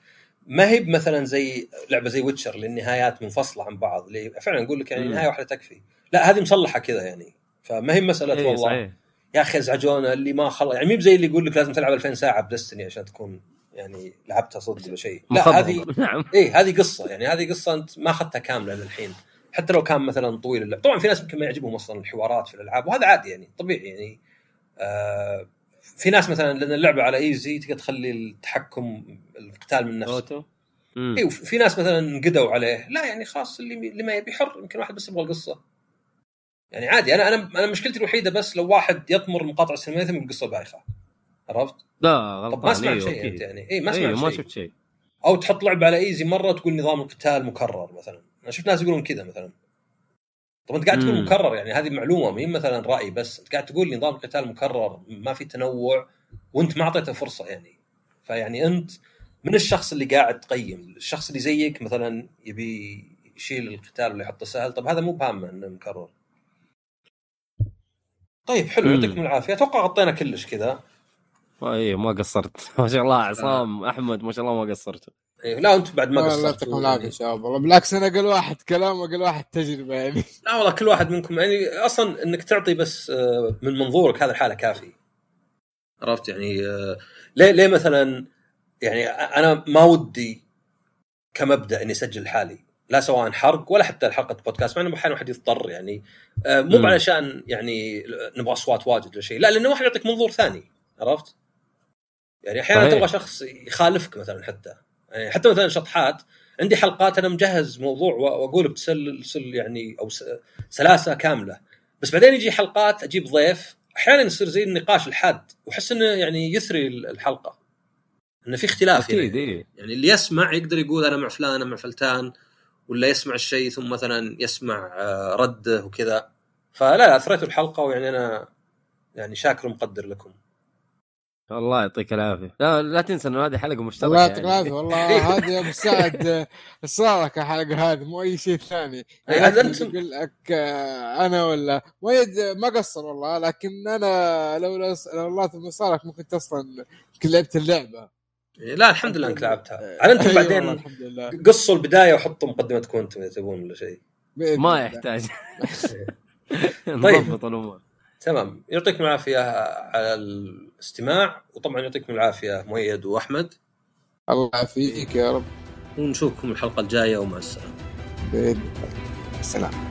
ما هي مثلا زي لعبة زي Witcher اللي النهايات منفصله عن بعض اللي فعلا أقول لك يعني مم. نهايه واحدة تكفي. لا هذه مصلحة كذا يعني. فما هي مسألة إيه والله. صحيح. يا أخي ازعجونا اللي ما خلص يعني مي بزي اللي يقول لك لازم تلعب 2000 ساعة بـ Destiny عشان تكون يعني لعبتها صدق ولا شيء. لا. هذه نعم. إيه هذه قصة يعني. هذه قصة أنت ما أخذتها كاملة للحين. حتى لو كان مثلا طويل اللعب طبعا في ناس يمكن ما يعجبهم أصلا الحوارات في الألعاب وهذا عادي يعني طبيعي يعني. آه في ناس مثلا لأن اللعبة على easy تقدر تخلي التحكم القتال من نفسه. auto. اي وفي ناس مثلا انقدوا عليه. لا يعني خلاص اللي اللي ما يبي حر يمكن واحد بس يبغى القصة. يعني عادي أنا أنا أنا مشكلتي الوحيدة بس لو واحد يطمر المقاطع السينمائية ثم القصة بايخة. عرفت؟ لا طب غلطان. ما سمعت أيوه، شيء. أنت يعني. اي ما أيوه، سمعت ما شيء. شفت شيء. أو تحط لعبة على إيزي مرة تقول نظام القتال مكرر مثلا. أنا شفت ناس يقولون كذا مثلا. طب أنت قاعد تقول. مكرر يعني هذه معلومة ما هي مثلا رأي بس أنت قاعد تقول لي نظام القتال مكرر ما في تنوع وأنت ما أعطيته فرصة يعني. فيعني أنت من الشخص اللي قاعد تقيم الشخص اللي زيك مثلا يبي يشيل القتال ولا يحطه سهل طب هذا مو بهامه إنه مكرر. طيب حلو. يعطيكم العافية. أتوقع غطينا كلش كذا. اي ما قصرت. ما شاء الله عصام أحمد ما شاء الله ما قصرتوا إيه، لا أنتم بعد ما الله قصرتوا يعطيكم العافيه شباب والله بالعكس أنا أقل واحد كلام واقل واحد تجربة يعني. لا والله كل واحد منكم يعني أصلا إنك تعطي بس آه، من منظورك هذا الحالة كافي عرفت يعني آه، ليه ليه مثلا يعني أنا ما ودي كمبدأ إني أسجل لحالي لا سواء حرق ولا حتى حلقة بودكاست مع إنه أحيانا واحد يضطر يعني. آه، مو. علشان يعني نبغى أصوات واجد ولا شيء لا لأنه واحد يعطيك منظور ثاني. عرفت؟ يعني أحيانا. تبغى شخص يخالفك مثلا حتى. يعني حتى مثلا شطحات عندي حلقات أنا مجهز موضوع وأقول بتسلسل يعني أو سلاسة كاملة. بس بعدين يجي حلقات أجيب ضيف أحيانا يصير زي النقاش الحاد وأحس إنه يعني يثري الحلقة. إنه في اختلاف أكيد يعني. يعني اللي يسمع يقدر يقول أنا مع فلان أنا مع فلتان ولا يسمع الشيء ثم مثلا يسمع آه، رده وكذا. فلا لا اثريتوا الحلقة ويعني أنا يعني شاكر ومقدر لكم. الله يعطيك العافية. لا لا تنسى إنه هذه حلقة مشتركة الله يعطيك يعني. العافيه والله هذه يا ابو سعد الصارك الحلقة هذه مو أي شيء ثاني. أي، يعني يقول لك آه، أنا ولا مؤيد ما قصر والله لكن أنا لو لو الله ثم صارك ما كنت أصلا كنت لعبت اللعبة. إيه، لا الحمد لله إنك لعبتها. على أنتم أيوة بعدين الحمد لله. قصوا البداية وحطوا مقدمتكم أنتم إذا تبون ولا شيء. ما. يحتاج. طيب. نضبط الأمور. تمام. يعطيكم العافية على الاستماع وطبعا يعطيكم العافية مؤيد وأحمد. الله يعافيك يا رب. ونشوفكم الحلقة الجاية ومع السلامة. بإذن الله. السلام